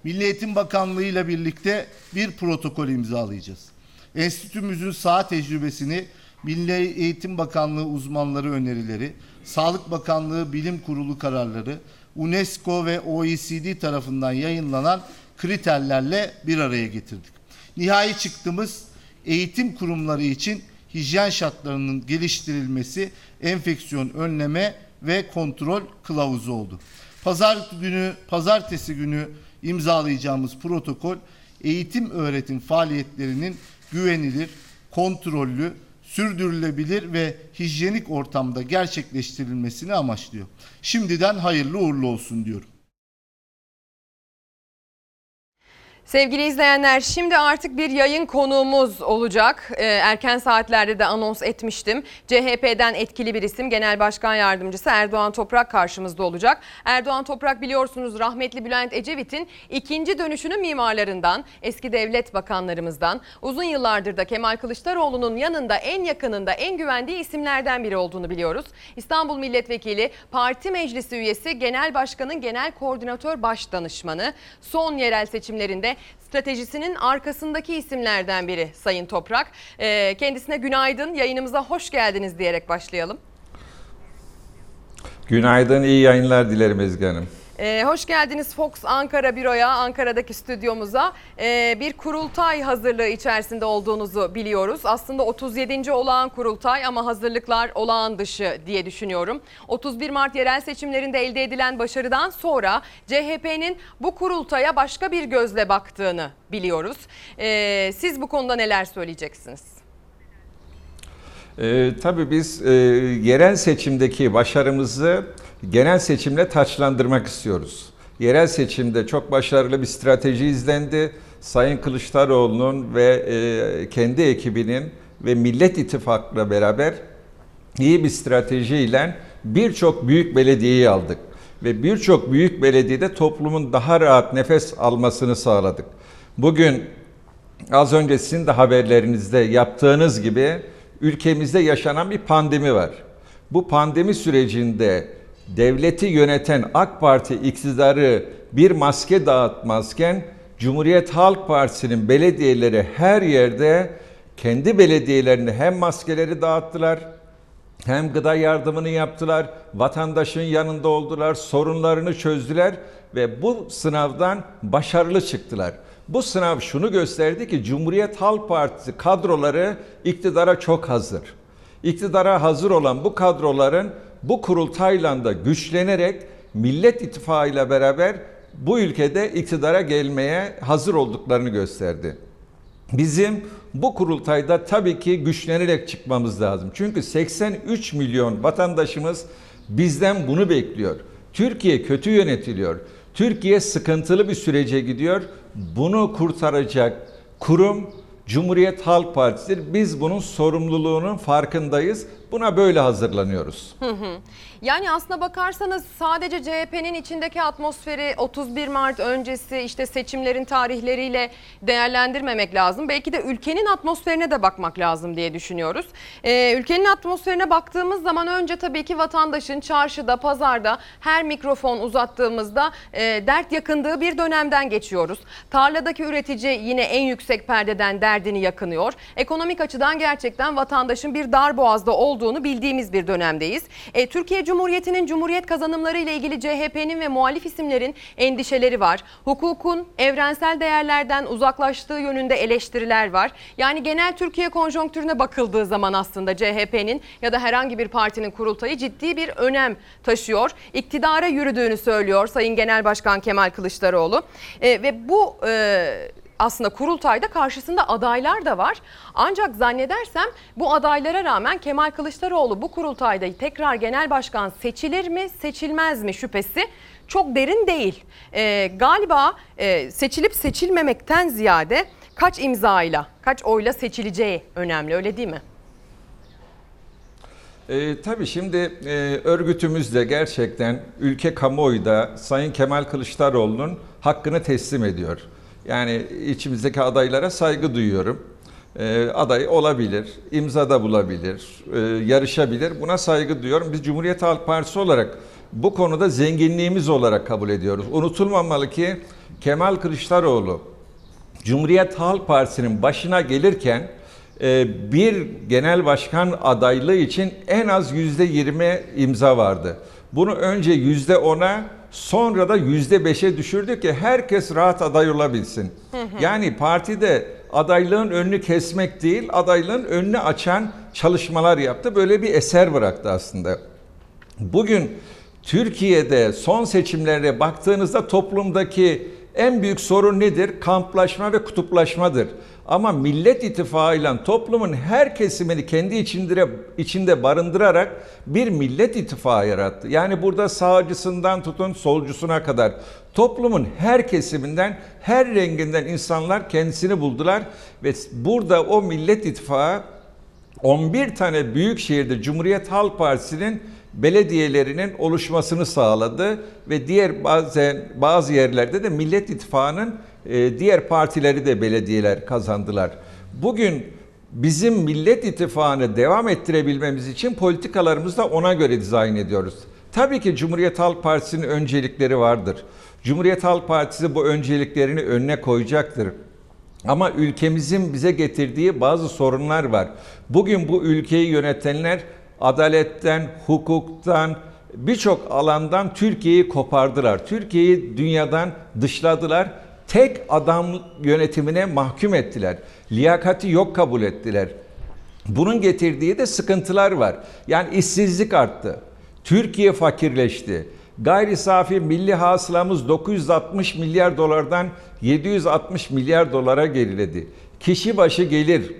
Milli Eğitim Bakanlığı ile birlikte bir protokol imzalayacağız. Enstitümüzün saha tecrübesini Milli Eğitim Bakanlığı uzmanları önerileri, Sağlık Bakanlığı Bilim Kurulu kararları, UNESCO ve OECD tarafından yayınlanan kriterlerle bir araya getirdik. Nihai çıktığımız eğitim kurumları için hijyen şartlarının geliştirilmesi, enfeksiyon önleme ve kontrol kılavuzu oldu. Pazar günü, pazartesi günü imzalayacağımız protokol eğitim öğretim faaliyetlerinin güvenilir, kontrollü, sürdürülebilir ve hijyenik ortamda gerçekleştirilmesini amaçlıyor. Şimdiden hayırlı uğurlu olsun diyorum. Sevgili izleyenler şimdi artık bir yayın konuğumuz olacak. Ee, erken saatlerde de anons etmiştim. CHP'den etkili bir isim Genel Başkan Yardımcısı Erdoğan Toprak karşımızda olacak. Erdoğan Toprak biliyorsunuz rahmetli Bülent Ecevit'in ikinci dönüşünün mimarlarından, eski devlet bakanlarımızdan, uzun yıllardır da Kemal Kılıçdaroğlu'nun yanında en yakınında en güvendiği isimlerden biri olduğunu biliyoruz. İstanbul Milletvekili, Parti Meclisi üyesi, Genel Başkan'ın Genel Koordinatör Baş Danışmanı, son yerel seçimlerinde stratejisinin arkasındaki isimlerden biri Sayın Toprak. Ee, kendisine günaydın, yayınımıza hoş geldiniz diyerek başlayalım. Günaydın, iyi yayınlar dilerim Ezgi Hanım. Ee, hoş geldiniz Fox Ankara büroya, Ankara'daki stüdyomuza. Ee, bir kurultay hazırlığı içerisinde olduğunuzu biliyoruz. Aslında 37. olağan kurultay ama hazırlıklar olağan dışı diye düşünüyorum. 31 Mart yerel seçimlerinde elde edilen başarıdan sonra CHP'nin bu kurultaya başka bir gözle baktığını biliyoruz. Ee, siz bu konuda neler söyleyeceksiniz? Ee, tabii biz e, yerel seçimdeki başarımızı genel seçimle taçlandırmak istiyoruz. Yerel seçimde çok başarılı bir strateji izlendi. Sayın Kılıçdaroğlu'nun ve e, kendi ekibinin ve Millet İttifakı'la beraber iyi bir stratejiyle birçok büyük belediyeyi aldık. Ve birçok büyük belediyede toplumun daha rahat nefes almasını sağladık. Bugün az önce sizin de haberlerinizde yaptığınız gibi ülkemizde yaşanan bir pandemi var. Bu pandemi sürecinde devleti yöneten AK Parti iktidarı bir maske dağıtmazken Cumhuriyet Halk Partisi'nin belediyeleri her yerde kendi belediyelerinde hem maskeleri dağıttılar hem gıda yardımını yaptılar, vatandaşın yanında oldular, sorunlarını çözdüler ve bu sınavdan başarılı çıktılar. Bu sınav şunu gösterdi ki Cumhuriyet Halk Partisi kadroları iktidara çok hazır. İktidara hazır olan bu kadroların bu kurultayla da güçlenerek Millet İttifakı ile beraber bu ülkede iktidara gelmeye hazır olduklarını gösterdi. Bizim bu kurultayda tabii ki güçlenerek çıkmamız lazım. Çünkü 83 milyon vatandaşımız bizden bunu bekliyor. Türkiye kötü yönetiliyor. Türkiye sıkıntılı bir sürece gidiyor. Bunu kurtaracak kurum Cumhuriyet Halk Partisi'dir. Biz bunun sorumluluğunun farkındayız. Buna böyle hazırlanıyoruz. Hı hı. Yani aslına bakarsanız sadece CHP'nin içindeki atmosferi 31 Mart öncesi işte seçimlerin tarihleriyle değerlendirmemek lazım. Belki de ülkenin atmosferine de bakmak lazım diye düşünüyoruz. Ee, ülkenin atmosferine baktığımız zaman önce tabii ki vatandaşın çarşıda, pazarda her mikrofon uzattığımızda e, dert yakındığı bir dönemden geçiyoruz. Tarladaki üretici yine en yüksek perdeden derdini yakınıyor. Ekonomik açıdan gerçekten vatandaşın bir dar boğazda olduğunu bildiğimiz bir dönemdeyiz. E, Türkiye Cumhuriyeti'nin Cumhuriyet kazanımları ile ilgili CHP'nin ve muhalif isimlerin endişeleri var. Hukukun evrensel değerlerden uzaklaştığı yönünde eleştiriler var. Yani genel Türkiye konjonktürüne bakıldığı zaman aslında CHP'nin ya da herhangi bir partinin kurultayı ciddi bir önem taşıyor. İktidara yürüdüğünü söylüyor Sayın Genel Başkan Kemal Kılıçdaroğlu. E, ve bu e, aslında kurultayda karşısında adaylar da var. Ancak zannedersem bu adaylara rağmen Kemal Kılıçdaroğlu bu kurultayda tekrar genel başkan seçilir mi seçilmez mi şüphesi çok derin değil. Ee, galiba e, seçilip seçilmemekten ziyade kaç imzayla, kaç oyla seçileceği önemli öyle değil mi? E, tabii şimdi e, örgütümüz de gerçekten ülke kamuoyu da Sayın Kemal Kılıçdaroğlu'nun hakkını teslim ediyor. Yani içimizdeki adaylara saygı duyuyorum. E, aday olabilir, imzada bulabilir, e, yarışabilir. Buna saygı duyuyorum. Biz Cumhuriyet Halk Partisi olarak bu konuda zenginliğimiz olarak kabul ediyoruz. Unutulmamalı ki Kemal Kılıçdaroğlu Cumhuriyet Halk Partisi'nin başına gelirken e, bir genel başkan adaylığı için en az yüzde yirmi imza vardı. Bunu önce yüzde ona sonra da yüzde beşe düşürdü ki herkes rahat aday olabilsin. Yani partide adaylığın önünü kesmek değil, adaylığın önünü açan çalışmalar yaptı. Böyle bir eser bıraktı aslında. Bugün Türkiye'de son seçimlere baktığınızda toplumdaki en büyük sorun nedir? Kamplaşma ve kutuplaşmadır. Ama Millet İttifakı ile toplumun her kesimini kendi içinde, içinde barındırarak bir Millet İttifakı yarattı. Yani burada sağcısından tutun solcusuna kadar toplumun her kesiminden, her renginden insanlar kendisini buldular ve burada o Millet İttifakı 11 tane büyük şehirde Cumhuriyet Halk Partisi'nin belediyelerinin oluşmasını sağladı ve diğer bazen bazı yerlerde de Millet İttifakı'nın e, diğer partileri de belediyeler kazandılar. Bugün bizim Millet İttifakı'nı devam ettirebilmemiz için politikalarımızı da ona göre dizayn ediyoruz. Tabii ki Cumhuriyet Halk Partisi'nin öncelikleri vardır. Cumhuriyet Halk Partisi bu önceliklerini önüne koyacaktır. Ama ülkemizin bize getirdiği bazı sorunlar var. Bugün bu ülkeyi yönetenler adaletten, hukuktan, birçok alandan Türkiye'yi kopardılar. Türkiye'yi dünyadan dışladılar. Tek adam yönetimine mahkum ettiler. Liyakati yok kabul ettiler. Bunun getirdiği de sıkıntılar var. Yani işsizlik arttı. Türkiye fakirleşti. Gayri safi milli hasılamız 960 milyar dolardan 760 milyar dolara geriledi. Kişi başı gelir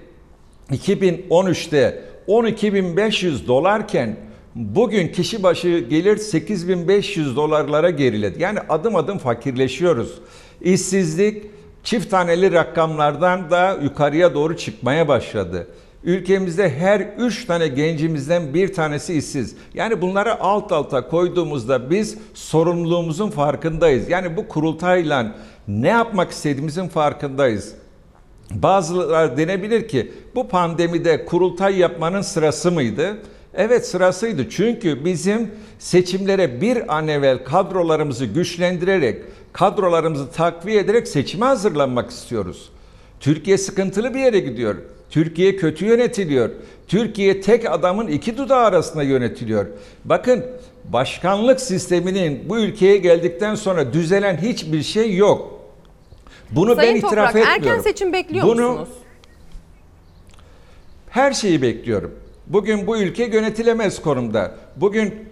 2013'te 12.500 dolarken bugün kişi başı gelir 8.500 dolarlara geriledi. Yani adım adım fakirleşiyoruz. İşsizlik çift taneli rakamlardan da yukarıya doğru çıkmaya başladı. Ülkemizde her üç tane gencimizden bir tanesi işsiz. Yani bunları alt alta koyduğumuzda biz sorumluluğumuzun farkındayız. Yani bu kurultayla ne yapmak istediğimizin farkındayız. Bazıları denebilir ki bu pandemide kurultay yapmanın sırası mıydı? Evet sırasıydı çünkü bizim seçimlere bir an evvel kadrolarımızı güçlendirerek, kadrolarımızı takviye ederek seçime hazırlanmak istiyoruz. Türkiye sıkıntılı bir yere gidiyor. Türkiye kötü yönetiliyor. Türkiye tek adamın iki dudağı arasında yönetiliyor. Bakın başkanlık sisteminin bu ülkeye geldikten sonra düzelen hiçbir şey yok. Bunu Sayın ben itiraf Toprak, etmiyorum. erken seçim bekliyor Bunu, musunuz? her şeyi bekliyorum. Bugün bu ülke yönetilemez konumda. Bugün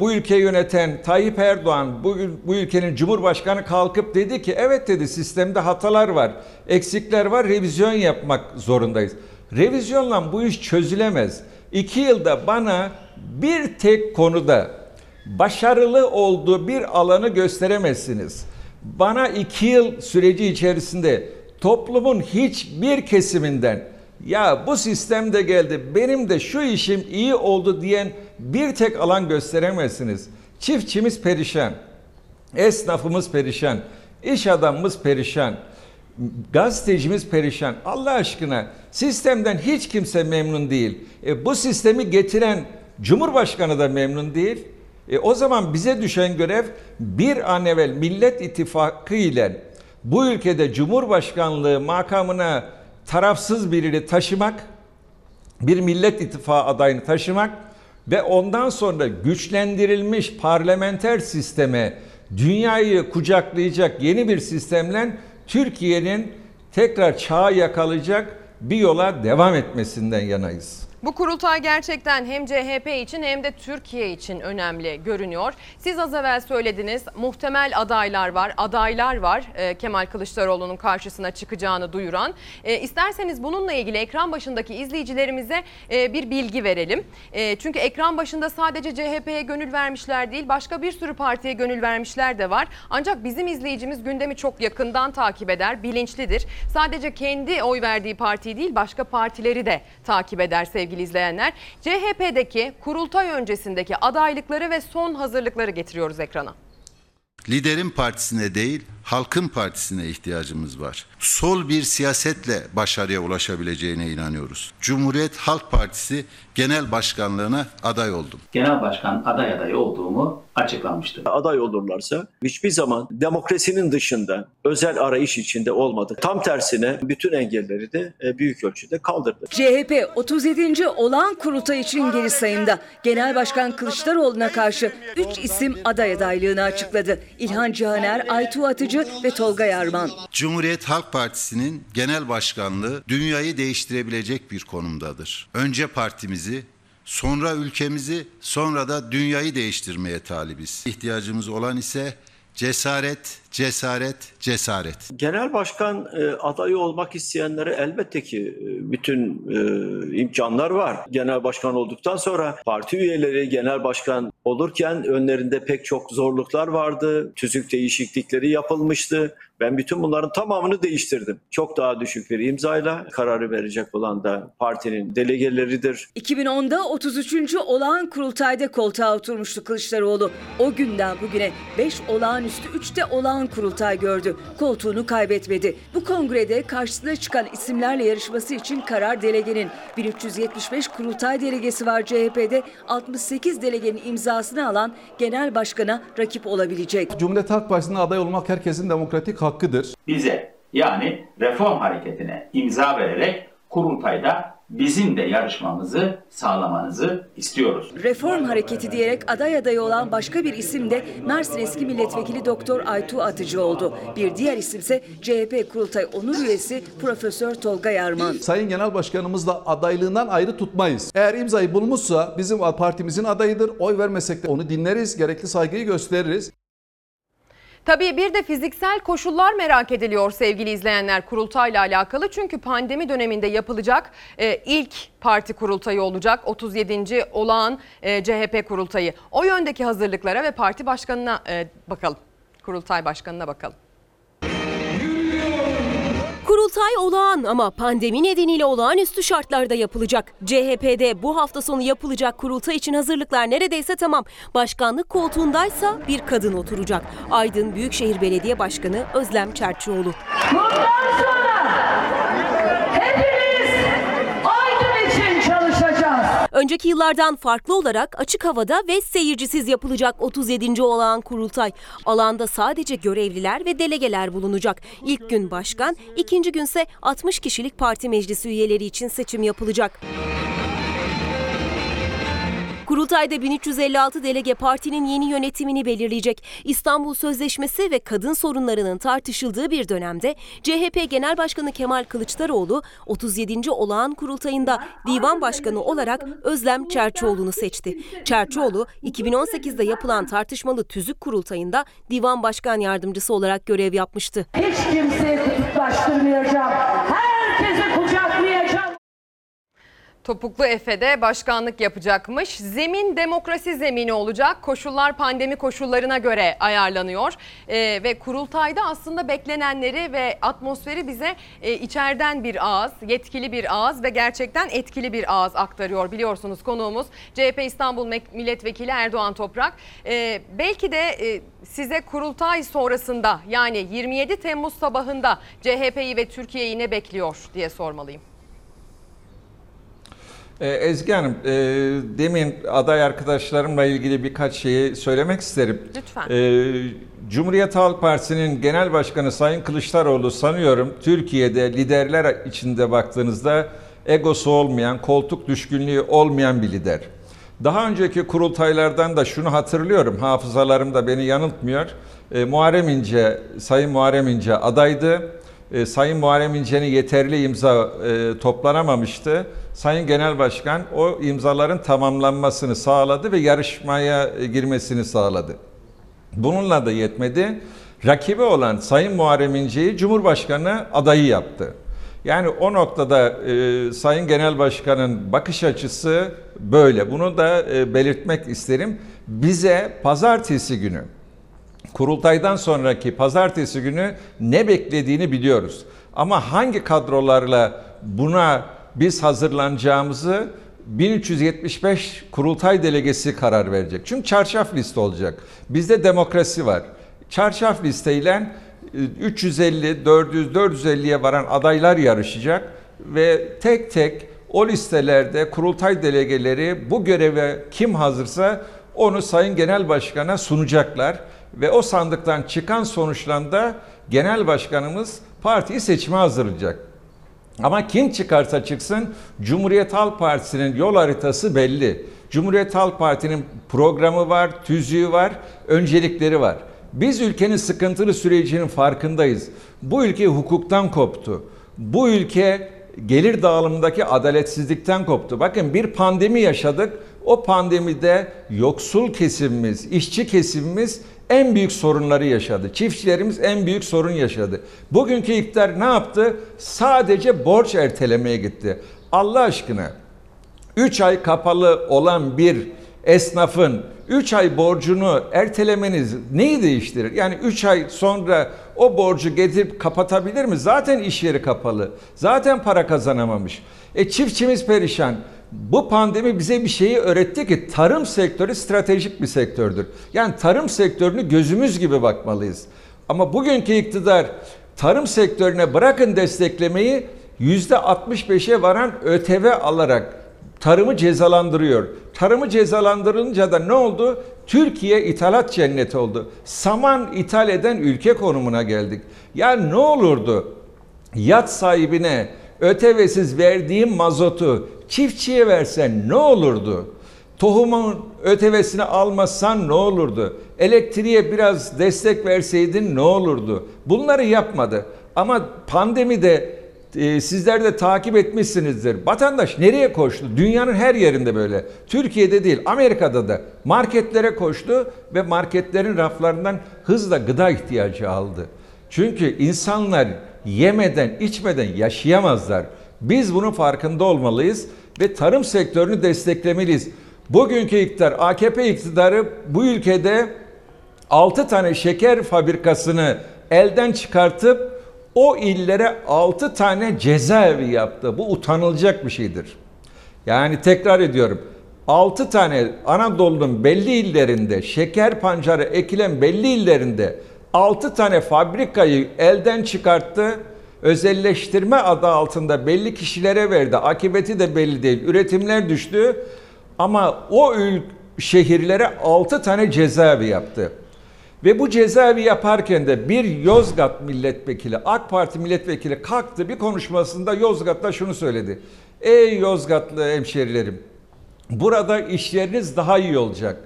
bu ülkeyi yöneten Tayyip Erdoğan, bugün bu ülkenin Cumhurbaşkanı kalkıp dedi ki evet dedi sistemde hatalar var, eksikler var, revizyon yapmak zorundayız. Revizyonla bu iş çözülemez. İki yılda bana bir tek konuda başarılı olduğu bir alanı gösteremezsiniz. Bana iki yıl süreci içerisinde toplumun hiçbir kesiminden ya bu sistem de geldi benim de şu işim iyi oldu diyen bir tek alan gösteremezsiniz. Çiftçimiz perişan, esnafımız perişan, iş adamımız perişan, gazetecimiz perişan. Allah aşkına sistemden hiç kimse memnun değil. E, bu sistemi getiren Cumhurbaşkanı da memnun değil. E, o zaman bize düşen görev bir an evvel Millet İttifakı ile bu ülkede Cumhurbaşkanlığı makamına tarafsız birini taşımak, bir Millet İttifakı adayını taşımak ve ondan sonra güçlendirilmiş parlamenter sisteme dünyayı kucaklayacak yeni bir sistemle Türkiye'nin tekrar çağa yakalayacak bir yola devam etmesinden yanayız. Bu kurultay gerçekten hem CHP için hem de Türkiye için önemli görünüyor. Siz az evvel söylediniz muhtemel adaylar var, adaylar var e, Kemal Kılıçdaroğlu'nun karşısına çıkacağını duyuran. E, isterseniz bununla ilgili ekran başındaki izleyicilerimize e, bir bilgi verelim. E, çünkü ekran başında sadece CHP'ye gönül vermişler değil başka bir sürü partiye gönül vermişler de var. Ancak bizim izleyicimiz gündemi çok yakından takip eder, bilinçlidir. Sadece kendi oy verdiği partiyi değil başka partileri de takip eder sevgili izleyenler. CHP'deki kurultay öncesindeki adaylıkları ve son hazırlıkları getiriyoruz ekrana. Liderin partisine değil, halkın partisine ihtiyacımız var. Sol bir siyasetle başarıya ulaşabileceğine inanıyoruz. Cumhuriyet Halk Partisi Genel Başkanlığına aday oldum. Genel Başkan aday adayı olduğumu açıklamıştı. Aday olurlarsa hiçbir zaman demokrasinin dışında özel arayış içinde olmadı. Tam tersine bütün engelleri de e, büyük ölçüde kaldırdı. CHP 37. olağan kurultay için geri sayımda. Genel Başkan Kılıçdaroğlu'na karşı 3 isim aday adaylığını açıkladı. İlhan Cihaner, Aytu Atıcı ve Tolga Yarman. Cumhuriyet Halk Partisi'nin genel başkanlığı dünyayı değiştirebilecek bir konumdadır. Önce partimizi, sonra ülkemizi, sonra da dünyayı değiştirmeye talibiz. İhtiyacımız olan ise cesaret, cesaret, cesaret. Genel başkan e, adayı olmak isteyenlere elbette ki e, bütün e, imkanlar var. Genel başkan olduktan sonra parti üyeleri genel başkan olurken önlerinde pek çok zorluklar vardı. Tüzük değişiklikleri yapılmıştı. Ben bütün bunların tamamını değiştirdim. Çok daha düşük bir imzayla kararı verecek olan da partinin delegeleridir. 2010'da 33. olağan kurultayda koltuğa oturmuştu Kılıçdaroğlu. O günden bugüne 5 olağanüstü 3'te olağan kurultay gördü. Koltuğunu kaybetmedi. Bu kongrede karşısına çıkan isimlerle yarışması için karar delegenin 1375 kurultay delegesi var CHP'de 68 delegenin imzasını alan genel başkana rakip olabilecek. Cumhuriyet Halk Partisi'ne aday olmak herkesin demokratik hakkıdır. Bize yani reform hareketine imza vererek kurultayda bizim de yarışmamızı sağlamanızı istiyoruz. Reform hareketi diyerek aday adayı olan başka bir isim de Mersin eski milletvekili Doktor Aytu Atıcı oldu. Bir diğer isimse CHP kurultay onur üyesi Profesör Tolga Yarman. Sayın Genel Başkanımız da adaylığından ayrı tutmayız. Eğer imzayı bulmuşsa bizim partimizin adayıdır. Oy vermesek de onu dinleriz, gerekli saygıyı gösteririz. Tabii bir de fiziksel koşullar merak ediliyor sevgili izleyenler kurultayla alakalı. Çünkü pandemi döneminde yapılacak e, ilk parti kurultayı olacak. 37. olağan e, CHP kurultayı. O yöndeki hazırlıklara ve parti başkanına e, bakalım. Kurultay başkanına bakalım. Kurultay olağan ama pandemi nedeniyle olağanüstü şartlarda yapılacak. CHP'de bu hafta sonu yapılacak kurultay için hazırlıklar neredeyse tamam. Başkanlık koltuğundaysa bir kadın oturacak. Aydın Büyükşehir Belediye Başkanı Özlem Çerçioğlu. Bundan sonra Önceki yıllardan farklı olarak açık havada ve seyircisiz yapılacak 37. olağan kurultay. Alanda sadece görevliler ve delegeler bulunacak. İlk gün başkan, ikinci günse 60 kişilik parti meclisi üyeleri için seçim yapılacak. Kurultayda 1356 delege partinin yeni yönetimini belirleyecek. İstanbul Sözleşmesi ve kadın sorunlarının tartışıldığı bir dönemde CHP Genel Başkanı Kemal Kılıçdaroğlu 37. olağan kurultayında divan başkanı olarak Özlem Çerçioğlu'nu seçti. Çerçioğlu 2018'de yapılan tartışmalı tüzük kurultayında divan başkan yardımcısı olarak görev yapmıştı. Hiç kimseyi kutuplaştırmayacağım. Kucaklayacağım. Topuklu Efe'de başkanlık yapacakmış. Zemin demokrasi zemini olacak. Koşullar pandemi koşullarına göre ayarlanıyor. Ee, ve kurultayda aslında beklenenleri ve atmosferi bize e, içeriden bir ağız, yetkili bir ağız ve gerçekten etkili bir ağız aktarıyor. Biliyorsunuz konuğumuz CHP İstanbul Milletvekili Erdoğan Toprak. Ee, belki de e, size kurultay sonrasında yani 27 Temmuz sabahında CHP'yi ve Türkiye'yi ne bekliyor diye sormalıyım. Ee, Ezgi Hanım, e, demin aday arkadaşlarımla ilgili birkaç şeyi söylemek isterim. Lütfen. Ee, Cumhuriyet Halk Partisi'nin Genel Başkanı Sayın Kılıçdaroğlu sanıyorum Türkiye'de liderler içinde baktığınızda egosu olmayan, koltuk düşkünlüğü olmayan bir lider. Daha önceki kurultaylardan da şunu hatırlıyorum, hafızalarım da beni yanıltmıyor. E, Muharrem İnce, Sayın Muharrem İnce adaydı. E, Sayın Muharrem İnce'nin yeterli imza e, toplanamamıştı. Sayın Genel Başkan o imzaların tamamlanmasını sağladı ve yarışmaya e, girmesini sağladı. Bununla da yetmedi. Rakibi olan Sayın Muharrem İnce'yi Cumhurbaşkanı adayı yaptı. Yani o noktada e, Sayın Genel Başkan'ın bakış açısı böyle. Bunu da e, belirtmek isterim. Bize pazartesi günü kurultaydan sonraki pazartesi günü ne beklediğini biliyoruz. Ama hangi kadrolarla buna biz hazırlanacağımızı 1375 kurultay delegesi karar verecek. Çünkü çarşaf liste olacak. Bizde demokrasi var. Çarşaf listeyle 350, 400, 450'ye varan adaylar yarışacak ve tek tek o listelerde kurultay delegeleri bu göreve kim hazırsa onu Sayın Genel Başkan'a sunacaklar ve o sandıktan çıkan sonuçlarında Genel Başkanımız partiyi seçime hazırlayacak. Ama kim çıkarsa çıksın Cumhuriyet Halk Partisi'nin yol haritası belli. Cumhuriyet Halk Parti'nin programı var, tüzüğü var, öncelikleri var. Biz ülkenin sıkıntılı sürecinin farkındayız. Bu ülke hukuktan koptu. Bu ülke gelir dağılımındaki adaletsizlikten koptu. Bakın bir pandemi yaşadık. O pandemide yoksul kesimimiz, işçi kesimimiz en büyük sorunları yaşadı. Çiftçilerimiz en büyük sorun yaşadı. Bugünkü iktidar ne yaptı? Sadece borç ertelemeye gitti. Allah aşkına 3 ay kapalı olan bir esnafın 3 ay borcunu ertelemeniz neyi değiştirir? Yani 3 ay sonra o borcu getirip kapatabilir mi? Zaten iş yeri kapalı. Zaten para kazanamamış. E çiftçimiz perişan. Bu pandemi bize bir şeyi öğretti ki tarım sektörü stratejik bir sektördür. Yani tarım sektörünü gözümüz gibi bakmalıyız. Ama bugünkü iktidar tarım sektörüne bırakın desteklemeyi %65'e varan ÖTV alarak tarımı cezalandırıyor. Tarımı cezalandırılınca da ne oldu? Türkiye ithalat cenneti oldu. Saman ithal eden ülke konumuna geldik. Yani ne olurdu? Yat sahibine ÖTV'siz verdiğim mazotu çiftçiye versen ne olurdu? Tohumun ÖTV'sini almasan ne olurdu? Elektriğe biraz destek verseydin ne olurdu? Bunları yapmadı. Ama pandemide e, sizler de takip etmişsinizdir. Vatandaş nereye koştu? Dünyanın her yerinde böyle. Türkiye'de değil, Amerika'da da marketlere koştu ve marketlerin raflarından hızla gıda ihtiyacı aldı. Çünkü insanlar yemeden, içmeden yaşayamazlar. Biz bunun farkında olmalıyız ve tarım sektörünü desteklemeliyiz. Bugünkü iktidar, AKP iktidarı bu ülkede 6 tane şeker fabrikasını elden çıkartıp o illere 6 tane cezaevi yaptı. Bu utanılacak bir şeydir. Yani tekrar ediyorum. 6 tane Anadolu'nun belli illerinde şeker pancarı ekilen belli illerinde 6 tane fabrikayı elden çıkarttı. Özelleştirme adı altında belli kişilere verdi. Akıbeti de belli değil. Üretimler düştü. Ama o ül şehirlere 6 tane cezaevi yaptı. Ve bu cezaevi yaparken de bir Yozgat milletvekili, AK Parti milletvekili kalktı bir konuşmasında Yozgat'ta şunu söyledi. Ey Yozgatlı hemşerilerim, burada işleriniz daha iyi olacak.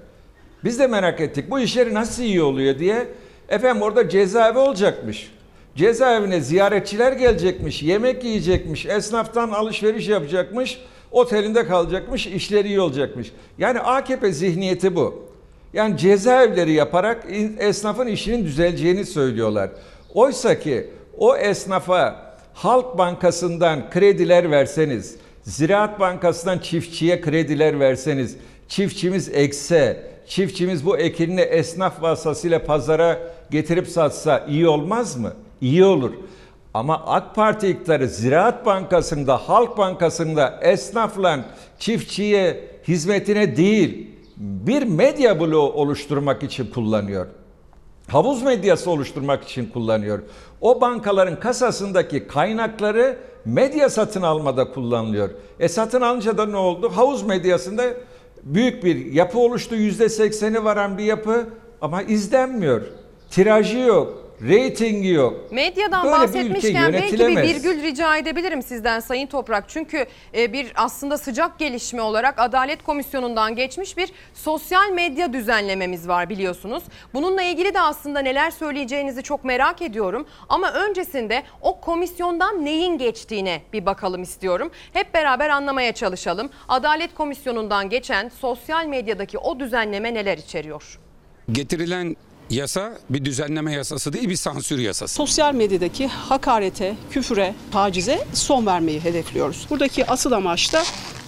Biz de merak ettik bu işleri nasıl iyi oluyor diye. Efendim orada cezaevi olacakmış. Cezaevine ziyaretçiler gelecekmiş, yemek yiyecekmiş, esnaftan alışveriş yapacakmış, otelinde kalacakmış, işleri iyi olacakmış. Yani AKP zihniyeti bu. Yani cezaevleri yaparak esnafın işinin düzeleceğini söylüyorlar. Oysa ki o esnafa Halk Bankası'ndan krediler verseniz, Ziraat Bankası'ndan çiftçiye krediler verseniz, çiftçimiz ekse, çiftçimiz bu ekinini esnaf vasıtasıyla pazara getirip satsa iyi olmaz mı? İyi olur. Ama AK Parti iktidarı Ziraat Bankası'nda, Halk Bankası'nda esnafla çiftçiye hizmetine değil, bir medya bloğu oluşturmak için kullanıyor. Havuz medyası oluşturmak için kullanıyor. O bankaların kasasındaki kaynakları medya satın almada kullanılıyor. E satın alınca da ne oldu? Havuz medyasında büyük bir yapı oluştu. Yüzde sekseni varan bir yapı ama izlenmiyor. Tirajı yok. Reytingi yok. Medyadan Böyle bir bahsetmişken ülke belki bir virgül rica edebilirim sizden Sayın Toprak. Çünkü e, bir aslında sıcak gelişme olarak Adalet Komisyonu'ndan geçmiş bir sosyal medya düzenlememiz var biliyorsunuz. Bununla ilgili de aslında neler söyleyeceğinizi çok merak ediyorum. Ama öncesinde o komisyondan neyin geçtiğine bir bakalım istiyorum. Hep beraber anlamaya çalışalım. Adalet Komisyonu'ndan geçen sosyal medyadaki o düzenleme neler içeriyor? Getirilen yasa bir düzenleme yasası değil bir sansür yasası. Sosyal medyadaki hakarete, küfüre, tacize son vermeyi hedefliyoruz. Buradaki asıl amaç da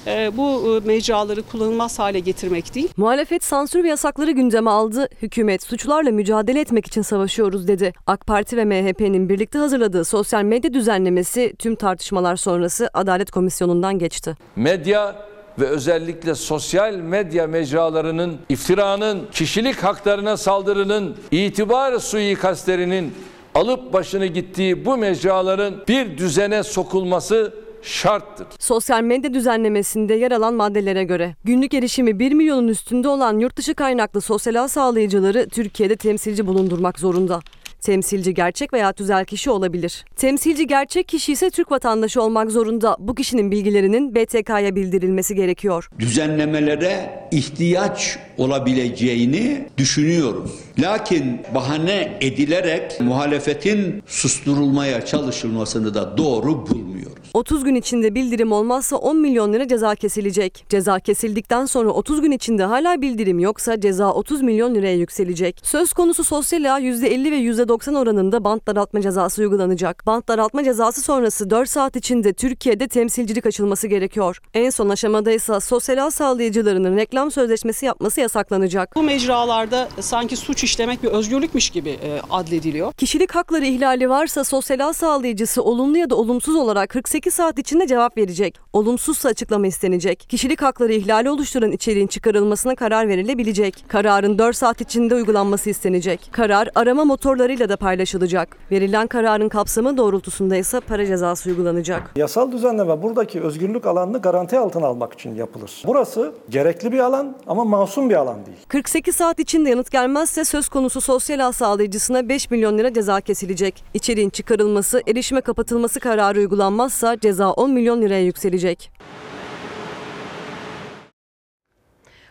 e, bu e, mecraları kullanılmaz hale getirmek değil. Muhalefet sansür ve yasakları gündeme aldı. Hükümet suçlarla mücadele etmek için savaşıyoruz dedi. AK Parti ve MHP'nin birlikte hazırladığı sosyal medya düzenlemesi tüm tartışmalar sonrası Adalet Komisyonu'ndan geçti. Medya ve özellikle sosyal medya mecralarının iftiranın, kişilik haklarına saldırının, itibar suikastlerinin alıp başını gittiği bu mecraların bir düzene sokulması şarttır. Sosyal medya düzenlemesinde yer alan maddelere göre günlük erişimi 1 milyonun üstünde olan yurt dışı kaynaklı sosyal ağ sağlayıcıları Türkiye'de temsilci bulundurmak zorunda. Temsilci gerçek veya tüzel kişi olabilir. Temsilci gerçek kişi ise Türk vatandaşı olmak zorunda. Bu kişinin bilgilerinin BTK'ya bildirilmesi gerekiyor. düzenlemelere ihtiyaç olabileceğini düşünüyoruz. Lakin bahane edilerek muhalefetin susturulmaya çalışılmasını da doğru bulmuyoruz. 30 gün içinde bildirim olmazsa 10 milyon lira ceza kesilecek. Ceza kesildikten sonra 30 gün içinde hala bildirim yoksa ceza 30 milyon liraya yükselecek. Söz konusu sosyal ağ %50 ve %90 oranında bant daraltma cezası uygulanacak. Bant daraltma cezası sonrası 4 saat içinde Türkiye'de temsilcilik açılması gerekiyor. En son aşamada ise sosyal ağ sağlayıcılarının reklam sözleşmesi yapması yasaklanacak. Bu mecralarda sanki suç işlemek bir özgürlükmüş gibi e, adlediliyor. Kişilik hakları ihlali varsa sosyal ağ sağlayıcısı olumlu ya da olumsuz olarak 48 saat içinde cevap verecek. Olumsuzsa açıklama istenecek. Kişilik hakları ihlali oluşturan içeriğin çıkarılmasına karar verilebilecek. Kararın 4 saat içinde uygulanması istenecek. Karar arama motorlarıyla da paylaşılacak. Verilen kararın kapsamı doğrultusunda ise para cezası uygulanacak. Yasal düzenleme buradaki özgürlük alanını garanti altına almak için yapılır. Burası gerekli bir alan ama masum bir alan değil. 48 saat içinde yanıt gelmezse söz konusu sosyal ağ sağlayıcısına 5 milyon lira ceza kesilecek. İçeriğin çıkarılması, erişime kapatılması kararı uygulanmazsa ceza 10 milyon liraya yükselecek.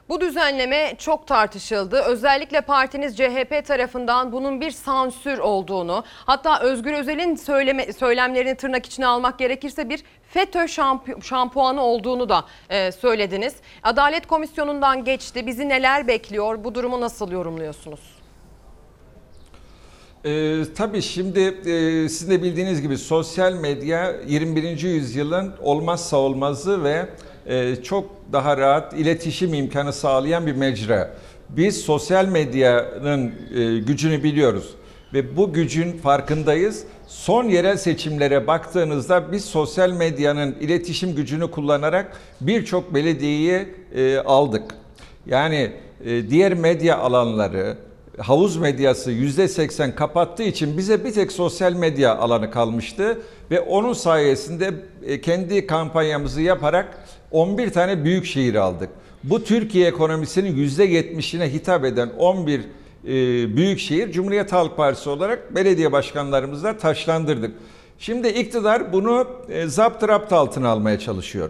Bu düzenleme çok tartışıldı. Özellikle partiniz CHP tarafından bunun bir sansür olduğunu, hatta Özgür Özel'in söyleme, söylemlerini tırnak içine almak gerekirse bir FETÖ şampu- şampuanı olduğunu da e, söylediniz. Adalet Komisyonu'ndan geçti. Bizi neler bekliyor? Bu durumu nasıl yorumluyorsunuz? Ee, tabii şimdi e, sizin de bildiğiniz gibi sosyal medya 21. yüzyılın olmazsa olmazı ve e, çok daha rahat iletişim imkanı sağlayan bir mecra. Biz sosyal medyanın e, gücünü biliyoruz ve bu gücün farkındayız. Son yerel seçimlere baktığınızda biz sosyal medyanın iletişim gücünü kullanarak birçok belediyeyi e, aldık. Yani e, diğer medya alanları, havuz medyası %80 kapattığı için bize bir tek sosyal medya alanı kalmıştı ve onun sayesinde e, kendi kampanyamızı yaparak 11 tane büyük şehir aldık. Bu Türkiye ekonomisinin %70'ine hitap eden 11 e, büyük şehir Cumhuriyet Halk Partisi olarak belediye başkanlarımızla taşlandırdık. Şimdi iktidar bunu e, zapt rapt altına almaya çalışıyor.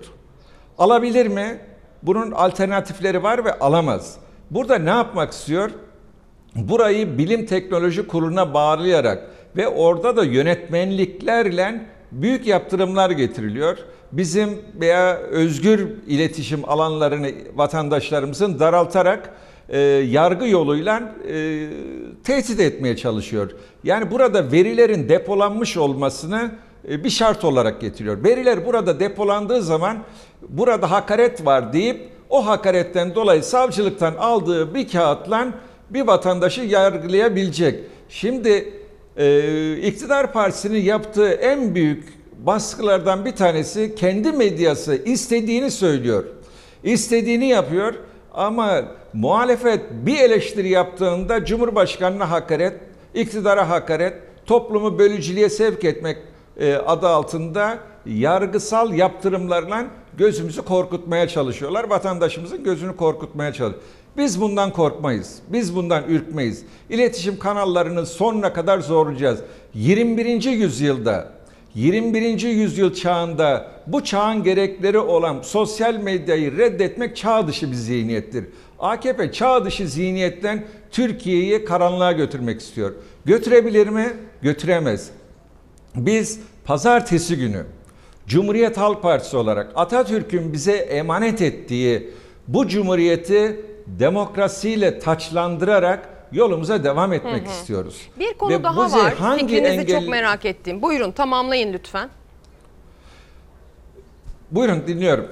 Alabilir mi? Bunun alternatifleri var ve alamaz. Burada ne yapmak istiyor? Burayı bilim teknoloji kuruluna bağlayarak ve orada da yönetmenliklerle büyük yaptırımlar getiriliyor. Bizim veya özgür iletişim alanlarını vatandaşlarımızın daraltarak e, yargı yoluyla e, tehdit etmeye çalışıyor. Yani burada verilerin depolanmış olmasını e, bir şart olarak getiriyor. Veriler burada depolandığı zaman burada hakaret var deyip o hakaretten dolayı savcılıktan aldığı bir kağıtla bir vatandaşı yargılayabilecek. Şimdi e, iktidar partisinin yaptığı en büyük baskılardan bir tanesi kendi medyası istediğini söylüyor. İstediğini yapıyor ama muhalefet bir eleştiri yaptığında Cumhurbaşkanı'na hakaret, iktidara hakaret, toplumu bölücülüğe sevk etmek e, adı altında yargısal yaptırımlarla gözümüzü korkutmaya çalışıyorlar. Vatandaşımızın gözünü korkutmaya çalışıyor. Biz bundan korkmayız. Biz bundan ürkmeyiz. İletişim kanallarını sonuna kadar zorlayacağız. 21. yüzyılda 21. yüzyıl çağında bu çağın gerekleri olan sosyal medyayı reddetmek çağ dışı bir zihniyettir. AKP çağ dışı zihniyetten Türkiye'yi karanlığa götürmek istiyor. Götürebilir mi? Götüremez. Biz pazartesi günü Cumhuriyet Halk Partisi olarak Atatürk'ün bize emanet ettiği bu cumhuriyeti demokrasiyle taçlandırarak yolumuza devam etmek Hı hı. istiyoruz. Bir konu Ve daha bize var. hangi Fikrinizi engel- çok merak ettim. Buyurun tamamlayın lütfen. Buyurun dinliyorum.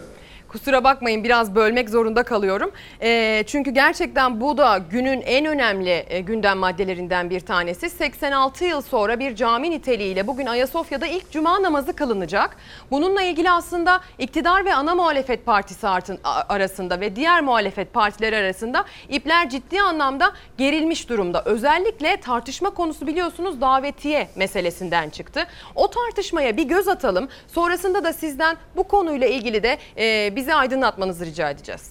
Kusura bakmayın biraz bölmek zorunda kalıyorum. Ee, çünkü gerçekten bu da günün en önemli e, gündem maddelerinden bir tanesi. 86 yıl sonra bir cami niteliğiyle bugün Ayasofya'da ilk cuma namazı kılınacak. Bununla ilgili aslında iktidar ve ana muhalefet partisi artın- arasında ve diğer muhalefet partileri arasında ipler ciddi anlamda gerilmiş durumda. Özellikle tartışma konusu biliyorsunuz davetiye meselesinden çıktı. O tartışmaya bir göz atalım. Sonrasında da sizden bu konuyla ilgili de e, bizi aydınlatmanızı rica edeceğiz.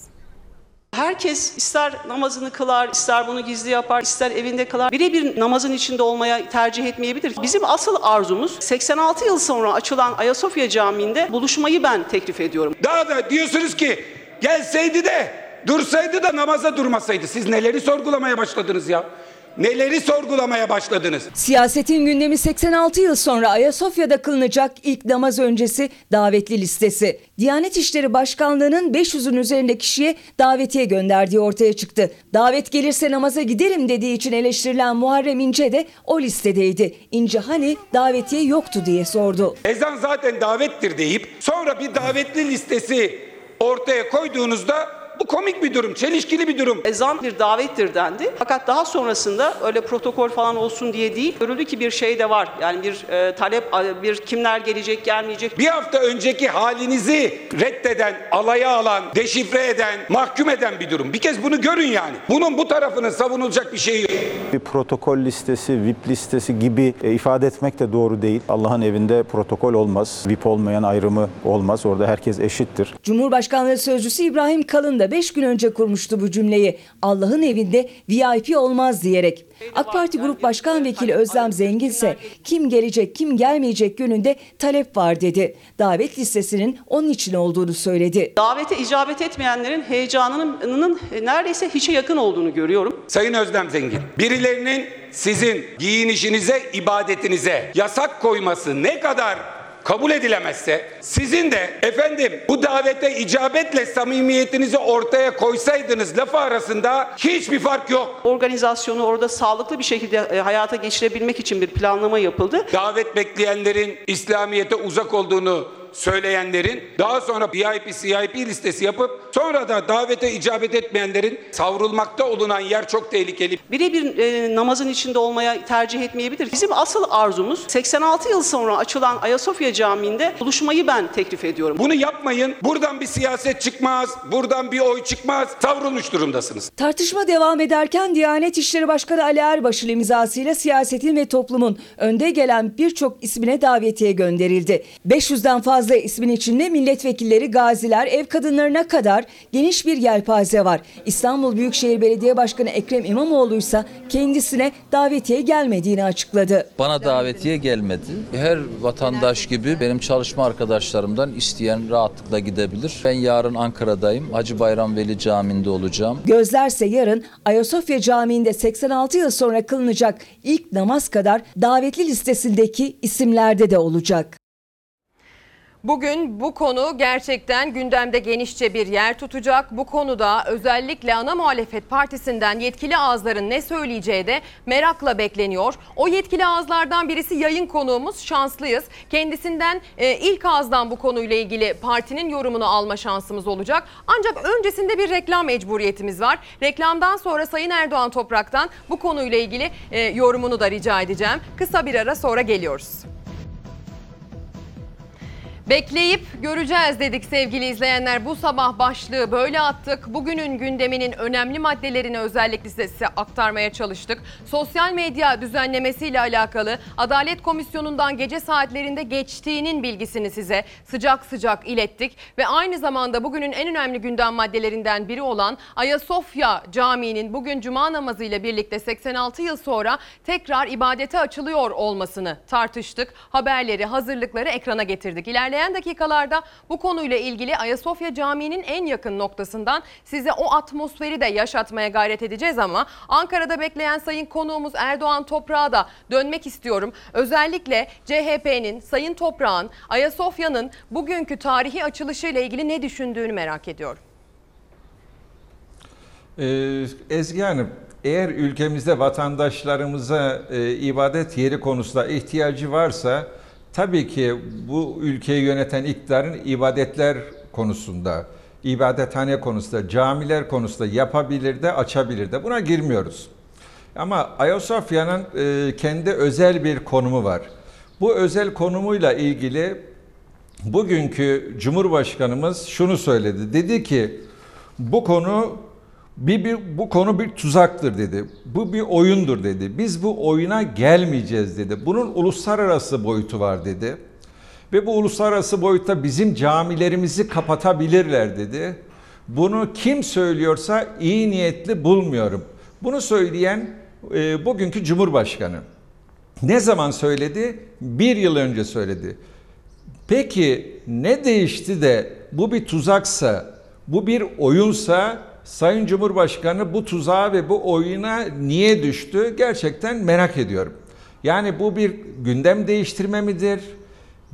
Herkes ister namazını kılar, ister bunu gizli yapar, ister evinde kılar. Birebir namazın içinde olmaya tercih etmeyebilir. Bizim asıl arzumuz 86 yıl sonra açılan Ayasofya Camii'nde buluşmayı ben teklif ediyorum. Daha da diyorsunuz ki gelseydi de dursaydı da namaza durmasaydı. Siz neleri sorgulamaya başladınız ya? Neleri sorgulamaya başladınız? Siyasetin gündemi 86 yıl sonra Ayasofya'da kılınacak ilk namaz öncesi davetli listesi. Diyanet İşleri Başkanlığı'nın 500'ün üzerinde kişiye davetiye gönderdiği ortaya çıktı. Davet gelirse namaza giderim dediği için eleştirilen Muharrem İnce de o listedeydi. İnce hani davetiye yoktu diye sordu. Ezan zaten davettir deyip sonra bir davetli listesi ortaya koyduğunuzda bu komik bir durum, çelişkili bir durum. Ezan bir davettir dendi. Fakat daha sonrasında öyle protokol falan olsun diye değil. Görüldü ki bir şey de var. Yani bir e, talep, bir kimler gelecek, gelmeyecek. Bir hafta önceki halinizi reddeden, alaya alan, deşifre eden, mahkum eden bir durum. Bir kez bunu görün yani. Bunun bu tarafının savunulacak bir şeyi yok. Bir protokol listesi, VIP listesi gibi e, ifade etmek de doğru değil. Allah'ın evinde protokol olmaz. VIP olmayan ayrımı olmaz. Orada herkes eşittir. Cumhurbaşkanlığı Sözcüsü İbrahim Kalın da 5 gün önce kurmuştu bu cümleyi. Allah'ın evinde VIP olmaz diyerek. AK Parti Grup Başkan Vekili Özlem Zengin ise kim gelecek kim gelmeyecek yönünde talep var dedi. Davet listesinin onun için olduğunu söyledi. Davete icabet etmeyenlerin heyecanının neredeyse hiçe yakın olduğunu görüyorum. Sayın Özlem Zengin, birilerinin sizin giyinişinize, ibadetinize yasak koyması ne kadar kabul edilemezse sizin de efendim bu davete icabetle samimiyetinizi ortaya koysaydınız lafı arasında hiçbir fark yok. Organizasyonu orada sağlıklı bir şekilde e, hayata geçirebilmek için bir planlama yapıldı. Davet bekleyenlerin İslamiyet'e uzak olduğunu söyleyenlerin daha sonra VIP CIP listesi yapıp sonra da davete icabet etmeyenlerin savrulmakta olunan yer çok tehlikeli. Birebir e, namazın içinde olmaya tercih etmeyebilir. Bizim asıl arzumuz 86 yıl sonra açılan Ayasofya Camii'nde buluşmayı ben teklif ediyorum. Bunu yapmayın. Buradan bir siyaset çıkmaz. Buradan bir oy çıkmaz. Savrulmuş durumdasınız. Tartışma devam ederken Diyanet İşleri Başkanı Ali Erbaş'ın imzasıyla siyasetin ve toplumun önde gelen birçok ismine davetiye gönderildi. 500'den fazla fazla ismin içinde milletvekilleri, gaziler, ev kadınlarına kadar geniş bir yelpaze var. İstanbul Büyükşehir Belediye Başkanı Ekrem İmamoğlu ise kendisine davetiye gelmediğini açıkladı. Bana davetiye gelmedi. Her vatandaş gibi benim çalışma arkadaşlarımdan isteyen rahatlıkla gidebilir. Ben yarın Ankara'dayım. Hacı Bayram Veli Camii'nde olacağım. Gözlerse yarın Ayasofya Camii'nde 86 yıl sonra kılınacak ilk namaz kadar davetli listesindeki isimlerde de olacak. Bugün bu konu gerçekten gündemde genişçe bir yer tutacak. Bu konuda özellikle ana muhalefet partisinden yetkili ağızların ne söyleyeceği de merakla bekleniyor. O yetkili ağızlardan birisi yayın konuğumuz şanslıyız. Kendisinden e, ilk ağızdan bu konuyla ilgili partinin yorumunu alma şansımız olacak. Ancak öncesinde bir reklam mecburiyetimiz var. Reklamdan sonra Sayın Erdoğan Toprak'tan bu konuyla ilgili e, yorumunu da rica edeceğim. Kısa bir ara sonra geliyoruz. Bekleyip göreceğiz dedik sevgili izleyenler. Bu sabah başlığı böyle attık. Bugünün gündeminin önemli maddelerini özellikle size aktarmaya çalıştık. Sosyal medya düzenlemesiyle alakalı Adalet Komisyonu'ndan gece saatlerinde geçtiğinin bilgisini size sıcak sıcak ilettik. Ve aynı zamanda bugünün en önemli gündem maddelerinden biri olan Ayasofya Camii'nin bugün cuma namazıyla birlikte 86 yıl sonra tekrar ibadete açılıyor olmasını tartıştık. Haberleri, hazırlıkları ekrana getirdik. İlerleyen dakikalarda bu konuyla ilgili Ayasofya Camii'nin en yakın noktasından size o atmosferi de yaşatmaya gayret edeceğiz ama Ankara'da bekleyen sayın konuğumuz Erdoğan Toprak'a da dönmek istiyorum. Özellikle CHP'nin, Sayın Toprak'ın, Ayasofya'nın bugünkü tarihi açılışıyla ilgili ne düşündüğünü merak ediyorum. Ee, Ezgi Hanım, eğer ülkemizde vatandaşlarımıza e, ibadet yeri konusunda ihtiyacı varsa tabii ki bu ülkeyi yöneten iktidarın ibadetler konusunda, ibadethane konusunda, camiler konusunda yapabilir de açabilir de buna girmiyoruz. Ama Ayasofya'nın e, kendi özel bir konumu var. Bu özel konumuyla ilgili bugünkü Cumhurbaşkanımız şunu söyledi. Dedi ki bu konu bir, bir bu konu bir tuzaktır dedi. Bu bir oyundur dedi. Biz bu oyuna gelmeyeceğiz dedi. Bunun uluslararası boyutu var dedi. Ve bu uluslararası boyutta bizim camilerimizi kapatabilirler dedi. Bunu kim söylüyorsa iyi niyetli bulmuyorum. Bunu söyleyen e, bugünkü Cumhurbaşkanı. Ne zaman söyledi? Bir yıl önce söyledi. Peki ne değişti de bu bir tuzaksa, bu bir oyunsa Sayın Cumhurbaşkanı bu tuzağa ve bu oyuna niye düştü? Gerçekten merak ediyorum. Yani bu bir gündem değiştirme midir?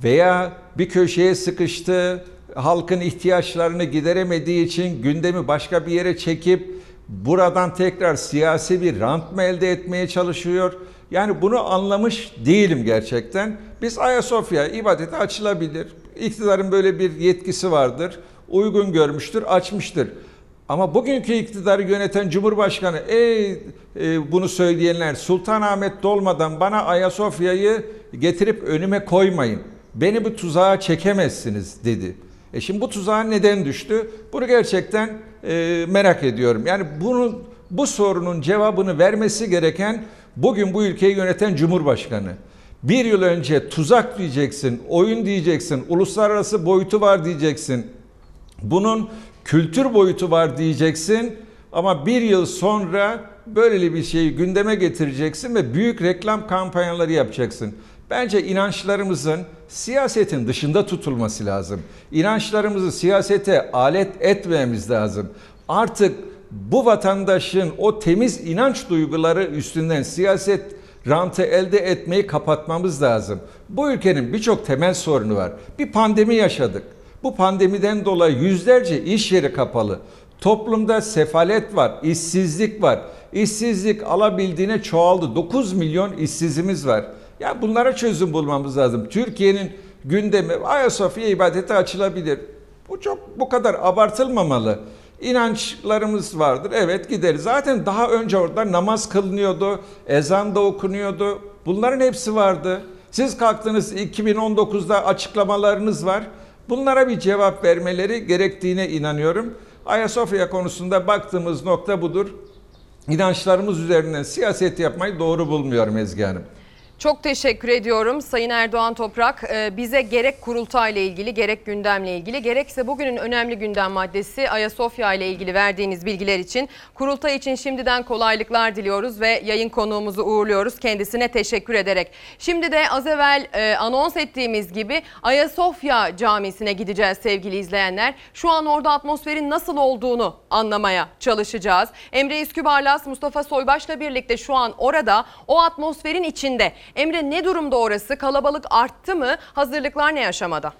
Veya bir köşeye sıkıştı, halkın ihtiyaçlarını gideremediği için gündemi başka bir yere çekip buradan tekrar siyasi bir rant mı elde etmeye çalışıyor? Yani bunu anlamış değilim gerçekten. Biz Ayasofya ibadete açılabilir. İktidarın böyle bir yetkisi vardır. Uygun görmüştür, açmıştır. Ama bugünkü iktidarı yöneten Cumhurbaşkanı ey e, bunu söyleyenler Sultanahmet'te olmadan bana Ayasofya'yı getirip önüme koymayın. Beni bu tuzağa çekemezsiniz dedi. E şimdi bu tuzağa neden düştü? Bunu gerçekten e, merak ediyorum. Yani bunun bu sorunun cevabını vermesi gereken bugün bu ülkeyi yöneten Cumhurbaşkanı. Bir yıl önce tuzak diyeceksin, oyun diyeceksin, uluslararası boyutu var diyeceksin. Bunun kültür boyutu var diyeceksin ama bir yıl sonra böyle bir şeyi gündeme getireceksin ve büyük reklam kampanyaları yapacaksın. Bence inançlarımızın siyasetin dışında tutulması lazım. İnançlarımızı siyasete alet etmemiz lazım. Artık bu vatandaşın o temiz inanç duyguları üstünden siyaset rantı elde etmeyi kapatmamız lazım. Bu ülkenin birçok temel sorunu var. Bir pandemi yaşadık. Bu pandemiden dolayı yüzlerce iş yeri kapalı. Toplumda sefalet var, işsizlik var. İşsizlik alabildiğine çoğaldı. 9 milyon işsizimiz var. Ya bunlara çözüm bulmamız lazım. Türkiye'nin gündemi Ayasofya ibadete açılabilir. Bu çok bu kadar abartılmamalı. İnançlarımız vardır. Evet gideriz. Zaten daha önce orada namaz kılınıyordu, ezan da okunuyordu. Bunların hepsi vardı. Siz kalktınız 2019'da açıklamalarınız var. Bunlara bir cevap vermeleri gerektiğine inanıyorum. Ayasofya konusunda baktığımız nokta budur. İnançlarımız üzerinden siyaset yapmayı doğru bulmuyorum Ezgi Hanım. Çok teşekkür ediyorum Sayın Erdoğan Toprak. Ee, bize gerek kurultayla ilgili, gerek gündemle ilgili, gerekse bugünün önemli gündem maddesi Ayasofya ile ilgili verdiğiniz bilgiler için, kurultay için şimdiden kolaylıklar diliyoruz ve yayın konuğumuzu uğurluyoruz. Kendisine teşekkür ederek. Şimdi de az evvel e, anons ettiğimiz gibi Ayasofya Camisi'ne gideceğiz sevgili izleyenler. Şu an orada atmosferin nasıl olduğunu anlamaya çalışacağız. Emre Üskübarlas, Mustafa Soybaş'la birlikte şu an orada o atmosferin içinde. Emre ne durumda orası? Kalabalık arttı mı? Hazırlıklar ne aşamada?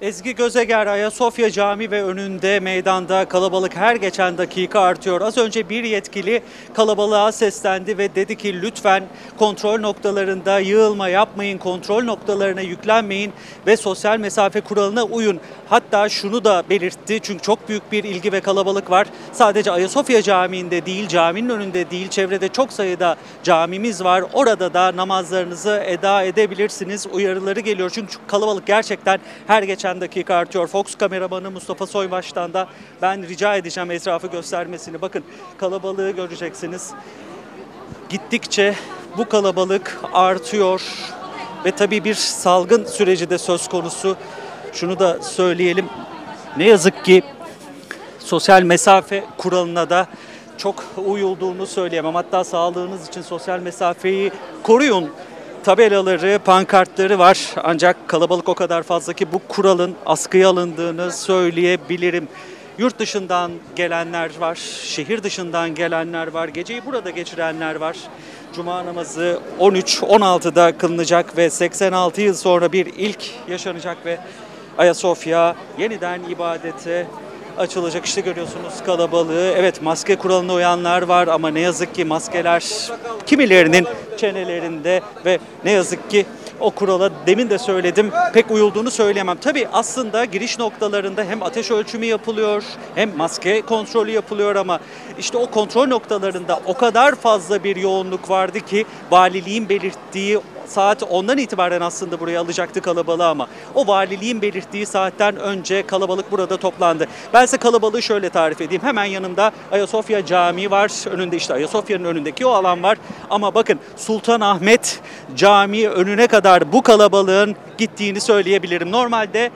Ezgi Gözeger Ayasofya Camii ve önünde meydanda kalabalık her geçen dakika artıyor. Az önce bir yetkili kalabalığa seslendi ve dedi ki lütfen kontrol noktalarında yığılma yapmayın, kontrol noktalarına yüklenmeyin ve sosyal mesafe kuralına uyun. Hatta şunu da belirtti çünkü çok büyük bir ilgi ve kalabalık var. Sadece Ayasofya Camii'nde değil, caminin önünde değil, çevrede çok sayıda camimiz var. Orada da namazlarınızı eda edebilirsiniz. Uyarıları geliyor çünkü kalabalık gerçekten her geçen dakika artıyor. Fox kameramanı Mustafa Soybaş'tan da ben rica edeceğim etrafı göstermesini. Bakın kalabalığı göreceksiniz. Gittikçe bu kalabalık artıyor ve tabii bir salgın süreci de söz konusu. Şunu da söyleyelim. Ne yazık ki sosyal mesafe kuralına da çok uyulduğunu söyleyemem. Hatta sağlığınız için sosyal mesafeyi koruyun tabelaları, pankartları var. Ancak kalabalık o kadar fazla ki bu kuralın askıya alındığını söyleyebilirim. Yurt dışından gelenler var, şehir dışından gelenler var, geceyi burada geçirenler var. Cuma namazı 13-16'da kılınacak ve 86 yıl sonra bir ilk yaşanacak ve Ayasofya yeniden ibadete açılacak. İşte görüyorsunuz kalabalığı. Evet maske kuralına uyanlar var ama ne yazık ki maskeler kimilerinin çenelerinde ve ne yazık ki o kurala demin de söyledim pek uyulduğunu söyleyemem. Tabii aslında giriş noktalarında hem ateş ölçümü yapılıyor hem maske kontrolü yapılıyor ama işte o kontrol noktalarında o kadar fazla bir yoğunluk vardı ki valiliğin belirttiği saat ondan itibaren aslında buraya alacaktı kalabalığı ama o valiliğin belirttiği saatten önce kalabalık burada toplandı. Ben size kalabalığı şöyle tarif edeyim. Hemen yanımda Ayasofya Camii var. Önünde işte Ayasofya'nın önündeki o alan var. Ama bakın Sultanahmet Camii önüne kadar bu kalabalığın gittiğini söyleyebilirim. Normalde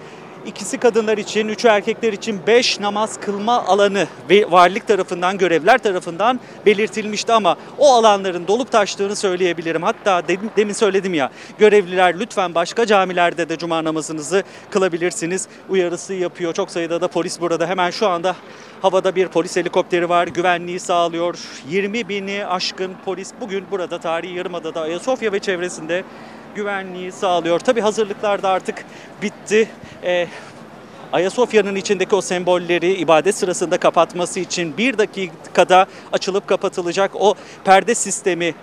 İkisi kadınlar için, üçü erkekler için beş namaz kılma alanı ve valilik tarafından, görevler tarafından belirtilmişti ama o alanların dolup taştığını söyleyebilirim. Hatta demin, demin söyledim ya, görevliler lütfen başka camilerde de cuma namazınızı kılabilirsiniz uyarısı yapıyor. Çok sayıda da polis burada. Hemen şu anda havada bir polis helikopteri var, güvenliği sağlıyor. 20 bini aşkın polis bugün burada tarihi Yarımada'da Ayasofya ve çevresinde güvenliği sağlıyor. Tabi hazırlıklar da artık bitti. Ee, Ayasofya'nın içindeki o sembolleri ibadet sırasında kapatması için bir dakikada açılıp kapatılacak o perde sistemi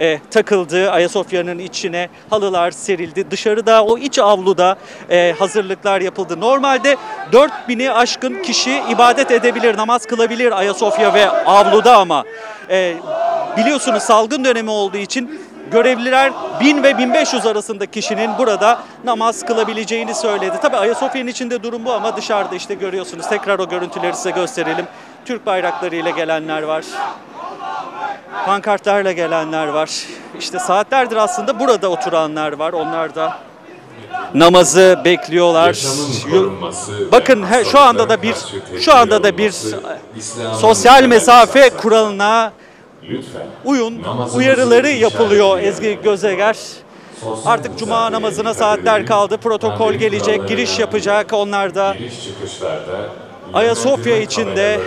e, takıldı Ayasofya'nın içine halılar serildi. Dışarıda o iç avluda e, hazırlıklar yapıldı. Normalde 4000'i aşkın kişi ibadet edebilir, namaz kılabilir Ayasofya ve avluda ama e, biliyorsunuz salgın dönemi olduğu için görevliler 1000 ve 1500 arasında kişinin burada namaz kılabileceğini söyledi. Tabi Ayasofya'nın içinde durum bu ama dışarıda işte görüyorsunuz. Tekrar o görüntüleri size gösterelim. Türk bayraklarıyla gelenler var. Pankartlarla gelenler var. İşte saatlerdir aslında burada oturanlar var. Onlar da namazı bekliyorlar. Bakın he, şu anda da bir şu anda da bir sosyal mesafe kuralına uyun uyarıları yapılıyor Ezgi Gözeger. Artık cuma namazına saatler kaldı. Protokol gelecek, giriş yapacak. Onlar da Ayasofya içinde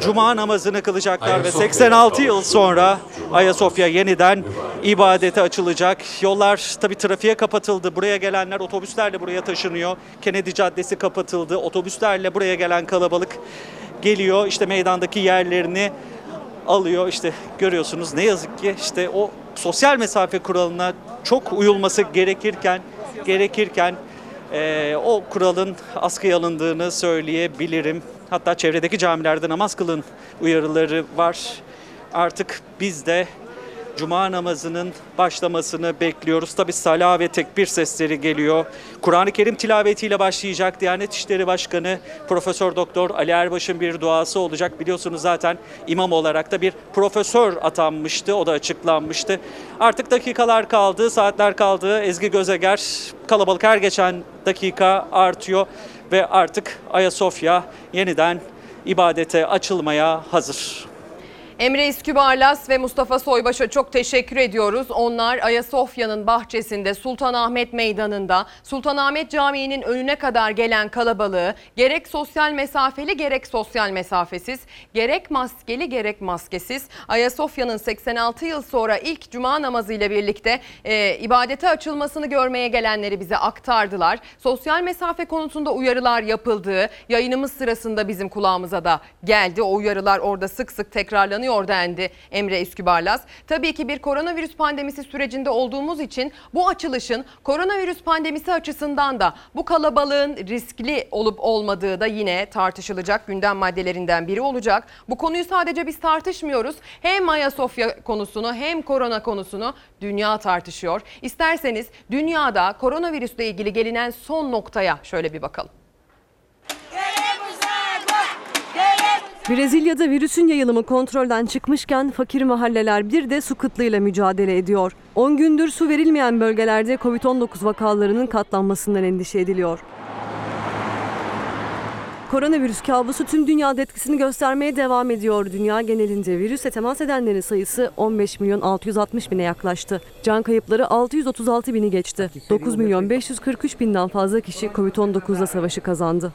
cuma namazını kılacaklar ve 86 yıl sonra Ayasofya yeniden ibadete açılacak. Yollar tabii trafiğe kapatıldı. Buraya gelenler otobüslerle buraya taşınıyor. Kennedy Caddesi kapatıldı. Otobüslerle buraya gelen kalabalık geliyor. İşte meydandaki yerlerini alıyor. İşte görüyorsunuz ne yazık ki işte o sosyal mesafe kuralına çok uyulması gerekirken gerekirken e, o kuralın askıya alındığını söyleyebilirim. Hatta çevredeki camilerde namaz kılın uyarıları var. Artık biz de Cuma namazının başlamasını bekliyoruz. Tabi Salah ve tekbir sesleri geliyor. Kur'an-ı Kerim tilavetiyle başlayacak. Diyanet İşleri Başkanı Profesör Doktor Ali Erbaş'ın bir duası olacak. Biliyorsunuz zaten imam olarak da bir profesör atanmıştı. O da açıklanmıştı. Artık dakikalar kaldı, saatler kaldı. Ezgi Gözeger kalabalık her geçen dakika artıyor ve artık Ayasofya yeniden ibadete açılmaya hazır. Emre İskübarlas ve Mustafa Soybaş'a çok teşekkür ediyoruz. Onlar Ayasofya'nın bahçesinde Sultanahmet Meydanı'nda Sultanahmet Camii'nin önüne kadar gelen kalabalığı gerek sosyal mesafeli gerek sosyal mesafesiz, gerek maskeli gerek maskesiz Ayasofya'nın 86 yıl sonra ilk cuma namazı ile birlikte e, ibadete açılmasını görmeye gelenleri bize aktardılar. Sosyal mesafe konusunda uyarılar yapıldığı yayınımız sırasında bizim kulağımıza da geldi. O uyarılar orada sık sık tekrarlanıyor dendi Emre Üskübarlas. Tabii ki bir koronavirüs pandemisi sürecinde olduğumuz için bu açılışın koronavirüs pandemisi açısından da bu kalabalığın riskli olup olmadığı da yine tartışılacak gündem maddelerinden biri olacak. Bu konuyu sadece biz tartışmıyoruz. Hem Ayasofya konusunu hem korona konusunu dünya tartışıyor. İsterseniz dünyada koronavirüsle ilgili gelinen son noktaya şöyle bir bakalım. Brezilya'da virüsün yayılımı kontrolden çıkmışken fakir mahalleler bir de su kıtlığıyla mücadele ediyor. 10 gündür su verilmeyen bölgelerde Covid-19 vakalarının katlanmasından endişe ediliyor. Koronavirüs kabusu tüm dünyada etkisini göstermeye devam ediyor. Dünya genelinde virüse temas edenlerin sayısı 15 milyon 660 bine yaklaştı. Can kayıpları 636 bini geçti. 9 milyon 543 binden fazla kişi Covid-19'la savaşı kazandı.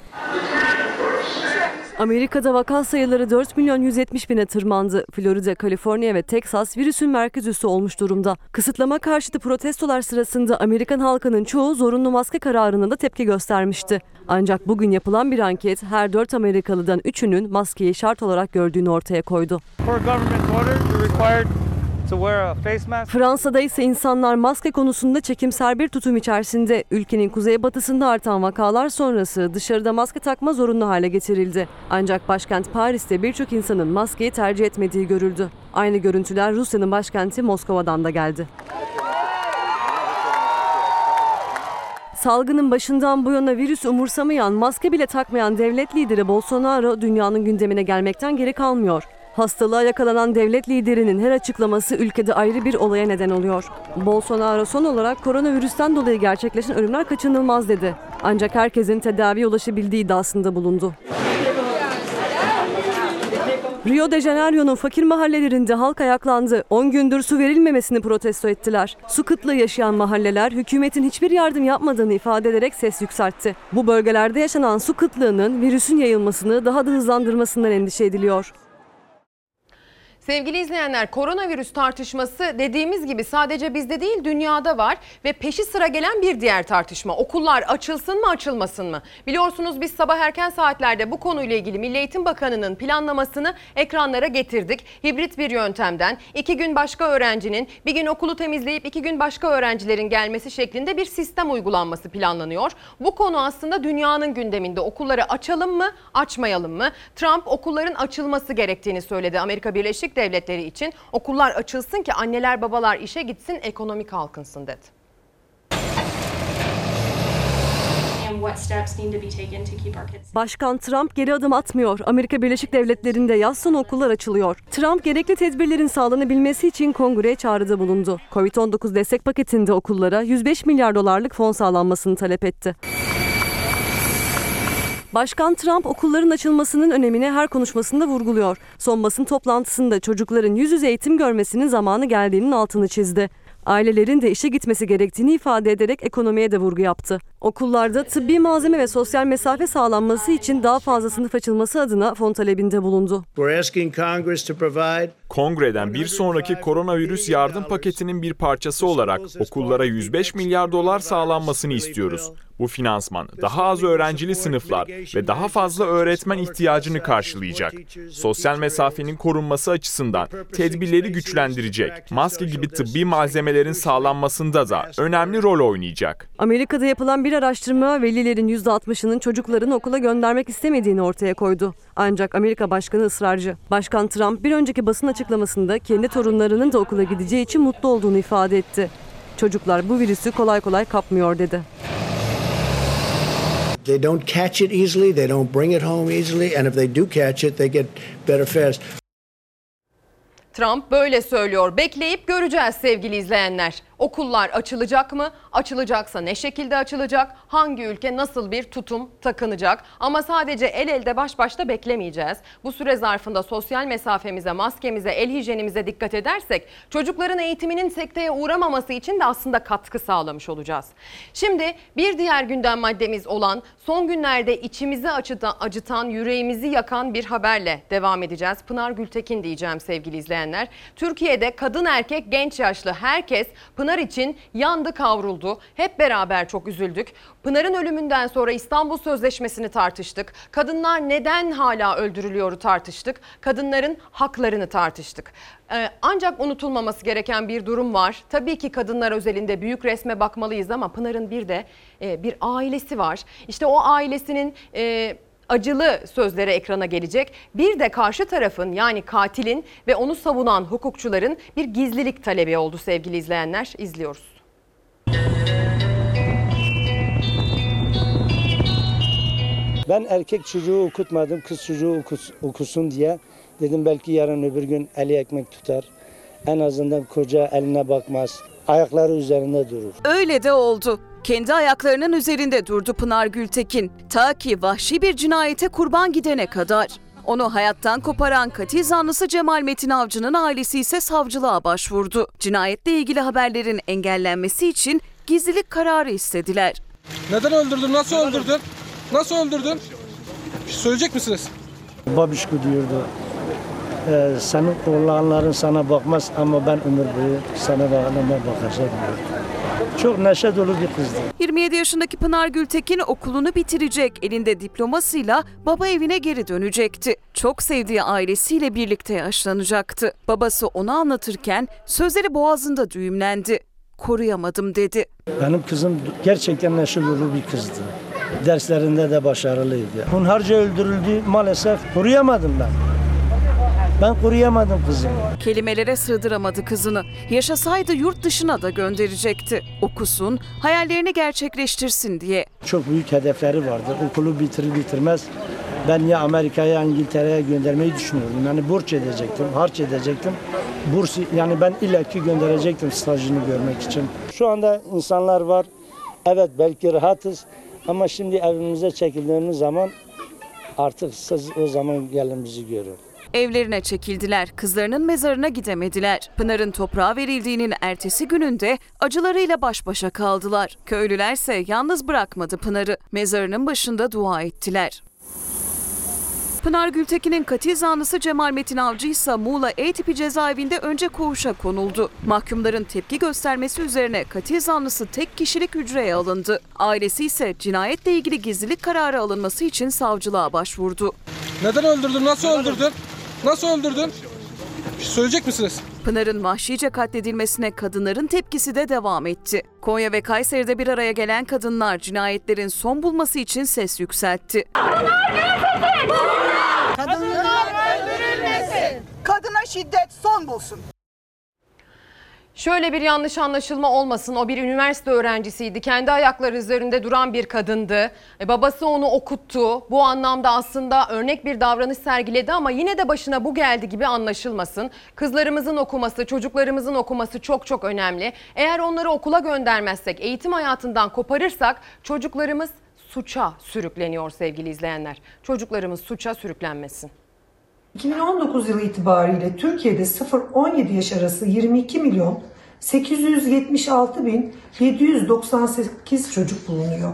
Amerika'da vaka sayıları 4 milyon 170 bine tırmandı. Florida, Kaliforniya ve Teksas virüsün merkez üssü olmuş durumda. Kısıtlama karşıtı protestolar sırasında Amerikan halkının çoğu zorunlu maske kararına da tepki göstermişti. Ancak bugün yapılan bir anket her 4 Amerikalıdan 3'ünün maskeyi şart olarak gördüğünü ortaya koydu. Fransa'da ise insanlar maske konusunda çekimser bir tutum içerisinde. Ülkenin kuzeybatısında artan vakalar sonrası dışarıda maske takma zorunlu hale getirildi. Ancak başkent Paris'te birçok insanın maskeyi tercih etmediği görüldü. Aynı görüntüler Rusya'nın başkenti Moskova'dan da geldi. Salgının başından bu yana virüs umursamayan, maske bile takmayan devlet lideri Bolsonaro dünyanın gündemine gelmekten geri kalmıyor. Hastalığa yakalanan devlet liderinin her açıklaması ülkede ayrı bir olaya neden oluyor. Bolsonaro son olarak koronavirüsten dolayı gerçekleşen ölümler kaçınılmaz dedi. Ancak herkesin tedaviye ulaşabildiği iddiasında bulundu. Rio de Janeiro'nun fakir mahallelerinde halk ayaklandı. 10 gündür su verilmemesini protesto ettiler. Su kıtlığı yaşayan mahalleler hükümetin hiçbir yardım yapmadığını ifade ederek ses yükseltti. Bu bölgelerde yaşanan su kıtlığının virüsün yayılmasını daha da hızlandırmasından endişe ediliyor. Sevgili izleyenler koronavirüs tartışması dediğimiz gibi sadece bizde değil dünyada var ve peşi sıra gelen bir diğer tartışma. Okullar açılsın mı açılmasın mı? Biliyorsunuz biz sabah erken saatlerde bu konuyla ilgili Milli Eğitim Bakanı'nın planlamasını ekranlara getirdik. Hibrit bir yöntemden iki gün başka öğrencinin bir gün okulu temizleyip iki gün başka öğrencilerin gelmesi şeklinde bir sistem uygulanması planlanıyor. Bu konu aslında dünyanın gündeminde. Okulları açalım mı açmayalım mı? Trump okulların açılması gerektiğini söyledi. Amerika Birleşik devletleri için okullar açılsın ki anneler babalar işe gitsin ekonomi kalkınsın dedi. Başkan Trump geri adım atmıyor. Amerika Birleşik Devletleri'nde yaz sonu okullar açılıyor. Trump gerekli tedbirlerin sağlanabilmesi için kongreye çağrıda bulundu. Covid-19 destek paketinde okullara 105 milyar dolarlık fon sağlanmasını talep etti. Başkan Trump okulların açılmasının önemini her konuşmasında vurguluyor. Son basın toplantısında çocukların yüz yüze eğitim görmesinin zamanı geldiğinin altını çizdi. Ailelerin de işe gitmesi gerektiğini ifade ederek ekonomiye de vurgu yaptı. Okullarda tıbbi malzeme ve sosyal mesafe sağlanması için daha fazla sınıf açılması adına fon talebinde bulundu. Kongreden bir sonraki koronavirüs yardım paketinin bir parçası olarak okullara 105 milyar dolar sağlanmasını istiyoruz. Bu finansman daha az öğrencili sınıflar ve daha fazla öğretmen ihtiyacını karşılayacak. Sosyal mesafenin korunması açısından tedbirleri güçlendirecek. Maske gibi tıbbi malzemelerin sağlanmasında da önemli rol oynayacak. Amerika'da yapılan bir araştırma velilerin %60'ının çocuklarını okula göndermek istemediğini ortaya koydu. Ancak Amerika Başkanı ısrarcı. Başkan Trump bir önceki basın açıklamasında kendi torunlarının da okula gideceği için mutlu olduğunu ifade etti. Çocuklar bu virüsü kolay kolay kapmıyor dedi. They don't catch it easily, they don't bring it home easily, and if they do catch it, they get better fast. Trump böyle söylüyor. Bekleyip göreceğiz sevgili izleyenler. Okullar açılacak mı? Açılacaksa ne şekilde açılacak? Hangi ülke nasıl bir tutum takınacak? Ama sadece el elde baş başta beklemeyeceğiz. Bu süre zarfında sosyal mesafemize, maskemize, el hijyenimize dikkat edersek çocukların eğitiminin sekteye uğramaması için de aslında katkı sağlamış olacağız. Şimdi bir diğer gündem maddemiz olan son günlerde içimizi acıtan, acıtan, yüreğimizi yakan bir haberle devam edeceğiz. Pınar Gültekin diyeceğim sevgili izleyenler. Türkiye'de kadın erkek genç yaşlı herkes Pınar için yandı kavruldu. Hep beraber çok üzüldük. Pınar'ın ölümünden sonra İstanbul Sözleşmesi'ni tartıştık. Kadınlar neden hala öldürülüyoru tartıştık. Kadınların haklarını tartıştık. Ee, ancak unutulmaması gereken bir durum var. Tabii ki kadınlar özelinde büyük resme bakmalıyız ama Pınar'ın bir de e, bir ailesi var. İşte o ailesinin... E, acılı sözleri ekrana gelecek. Bir de karşı tarafın yani katilin ve onu savunan hukukçuların bir gizlilik talebi oldu sevgili izleyenler. İzliyoruz. Ben erkek çocuğu okutmadım, kız çocuğu okus- okusun diye. Dedim belki yarın öbür gün eli ekmek tutar. En azından koca eline bakmaz. Ayakları üzerinde durur. Öyle de oldu. Kendi ayaklarının üzerinde durdu Pınar Gültekin. Ta ki vahşi bir cinayete kurban gidene kadar. Onu hayattan koparan katil zanlısı Cemal Metin Avcı'nın ailesi ise savcılığa başvurdu. Cinayetle ilgili haberlerin engellenmesi için gizlilik kararı istediler. Neden öldürdün? Nasıl öldürdün? Nasıl öldürdün? Bir şey söyleyecek misiniz? Babişko diyordu. "Ee, senin oğlanların sana bakmaz ama ben ömür boyu sana ve anneme bakacağım diyordu. Çok neşe dolu bir kızdı. 27 yaşındaki Pınar Gültekin okulunu bitirecek. Elinde diplomasıyla baba evine geri dönecekti. Çok sevdiği ailesiyle birlikte yaşlanacaktı. Babası onu anlatırken sözleri boğazında düğümlendi. Koruyamadım dedi. Benim kızım gerçekten neşe dolu bir kızdı. Derslerinde de başarılıydı. Hunharca öldürüldü maalesef. Koruyamadım ben. Ben koruyamadım kızımı. Kelimelere sığdıramadı kızını. Yaşasaydı yurt dışına da gönderecekti. Okusun, hayallerini gerçekleştirsin diye. Çok büyük hedefleri vardı. Okulu bitirir bitirmez ben ya Amerika'ya ya İngiltere'ye göndermeyi düşünüyordum. Yani borç edecektim, harç edecektim. Burs yani ben illaki gönderecektim stajını görmek için. Şu anda insanlar var. Evet belki rahatız ama şimdi evimize çekildiğimiz zaman artık siz o zaman gelin bizi görün. Evlerine çekildiler, kızlarının mezarına gidemediler. Pınar'ın toprağa verildiğinin ertesi gününde acılarıyla baş başa kaldılar. Köylülerse yalnız bırakmadı Pınar'ı. Mezarının başında dua ettiler. Pınar Gültekin'in katil zanlısı Cemal Metin Avcı ise Muğla E tipi cezaevinde önce koğuşa konuldu. Mahkumların tepki göstermesi üzerine katil zanlısı tek kişilik hücreye alındı. Ailesi ise cinayetle ilgili gizlilik kararı alınması için savcılığa başvurdu. Neden öldürdün? Nasıl öldürdün? Nasıl öldürdün? Bir şey söyleyecek misiniz? Pınar'ın vahşice katledilmesine kadınların tepkisi de devam etti. Konya ve Kayseri'de bir araya gelen kadınlar cinayetlerin son bulması için ses yükseltti. Kadınlar öldürülmesin. Kadına şiddet son bulsun. Şöyle bir yanlış anlaşılma olmasın. O bir üniversite öğrencisiydi. Kendi ayakları üzerinde duran bir kadındı. E, babası onu okuttu. Bu anlamda aslında örnek bir davranış sergiledi ama yine de başına bu geldi gibi anlaşılmasın. Kızlarımızın okuması, çocuklarımızın okuması çok çok önemli. Eğer onları okula göndermezsek, eğitim hayatından koparırsak çocuklarımız suça sürükleniyor sevgili izleyenler. Çocuklarımız suça sürüklenmesin. 2019 yılı itibariyle Türkiye'de 0-17 yaş arası 22 milyon 876 bin 798 çocuk bulunuyor.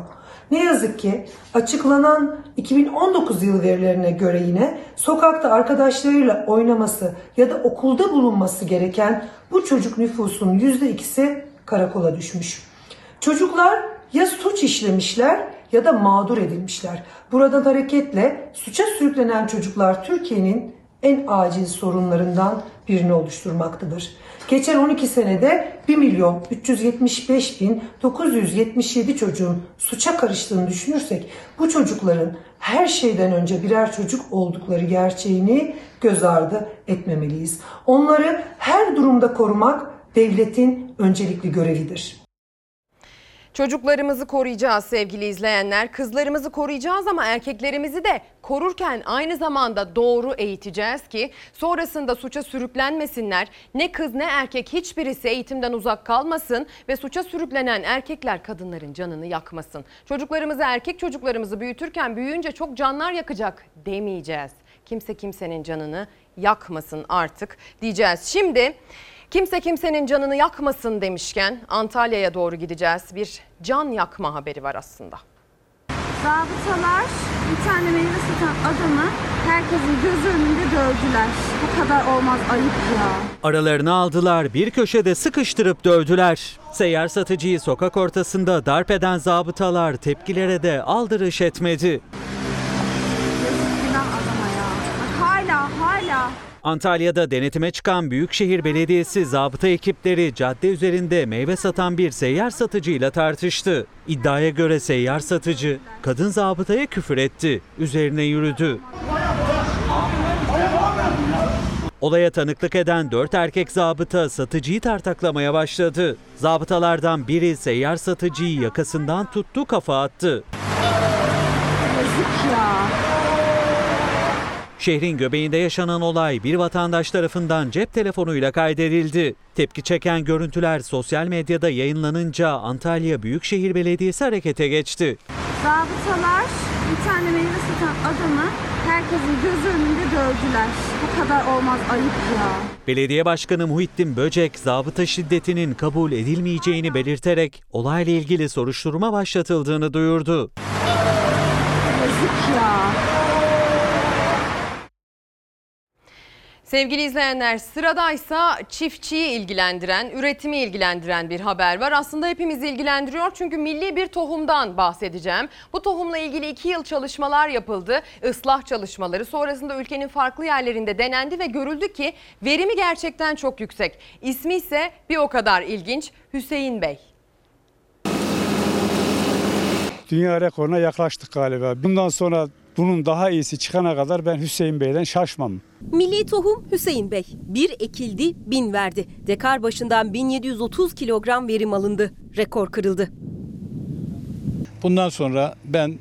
Ne yazık ki açıklanan 2019 yılı verilerine göre yine sokakta arkadaşlarıyla oynaması ya da okulda bulunması gereken bu çocuk nüfusun %2'si karakola düşmüş. Çocuklar ya suç işlemişler ya da mağdur edilmişler. Buradan hareketle suça sürüklenen çocuklar Türkiye'nin en acil sorunlarından birini oluşturmaktadır. Geçen 12 senede 1 milyon 375 bin 977 çocuğun suça karıştığını düşünürsek bu çocukların her şeyden önce birer çocuk oldukları gerçeğini göz ardı etmemeliyiz. Onları her durumda korumak devletin öncelikli görevidir. Çocuklarımızı koruyacağız sevgili izleyenler. Kızlarımızı koruyacağız ama erkeklerimizi de korurken aynı zamanda doğru eğiteceğiz ki sonrasında suça sürüklenmesinler. Ne kız ne erkek hiçbirisi eğitimden uzak kalmasın ve suça sürüklenen erkekler kadınların canını yakmasın. Çocuklarımızı erkek çocuklarımızı büyütürken büyüyünce çok canlar yakacak demeyeceğiz. Kimse kimsenin canını yakmasın artık diyeceğiz. Şimdi Kimse kimsenin canını yakmasın demişken Antalya'ya doğru gideceğiz. Bir can yakma haberi var aslında. Zabıtalar bir tane meyve satan adamı herkesin göz önünde dövdüler. Bu kadar olmaz ayıp ya. Aralarını aldılar, bir köşede sıkıştırıp dövdüler. Seyyar satıcıyı sokak ortasında darp eden zabıtalar tepkilere de aldırış etmedi. Antalya'da denetime çıkan Büyükşehir Belediyesi zabıta ekipleri cadde üzerinde meyve satan bir seyyar satıcıyla tartıştı. İddiaya göre seyyar satıcı kadın zabıtaya küfür etti, üzerine yürüdü. Olaya tanıklık eden dört erkek zabıta satıcıyı tartaklamaya başladı. Zabıtalardan biri seyyar satıcıyı yakasından tuttu kafa attı. Ya. Şehrin göbeğinde yaşanan olay bir vatandaş tarafından cep telefonuyla kaydedildi. Tepki çeken görüntüler sosyal medyada yayınlanınca Antalya Büyükşehir Belediyesi harekete geçti. Zabıtalar bir tane meyve satan adamı herkesin göz önünde dövdüler. Bu kadar olmaz ayıp ya. Belediye Başkanı Muhittin Böcek zabıta şiddetinin kabul edilmeyeceğini belirterek olayla ilgili soruşturma başlatıldığını duyurdu. Yazık ya. Sevgili izleyenler sıradaysa çiftçiyi ilgilendiren, üretimi ilgilendiren bir haber var. Aslında hepimizi ilgilendiriyor çünkü milli bir tohumdan bahsedeceğim. Bu tohumla ilgili iki yıl çalışmalar yapıldı. Islah çalışmaları sonrasında ülkenin farklı yerlerinde denendi ve görüldü ki verimi gerçekten çok yüksek. İsmi ise bir o kadar ilginç Hüseyin Bey. Dünya rekoruna yaklaştık galiba. Bundan sonra bunun daha iyisi çıkana kadar ben Hüseyin Bey'den şaşmam. Milli tohum Hüseyin Bey. Bir ekildi, bin verdi. Dekar başından 1730 kilogram verim alındı. Rekor kırıldı. Bundan sonra ben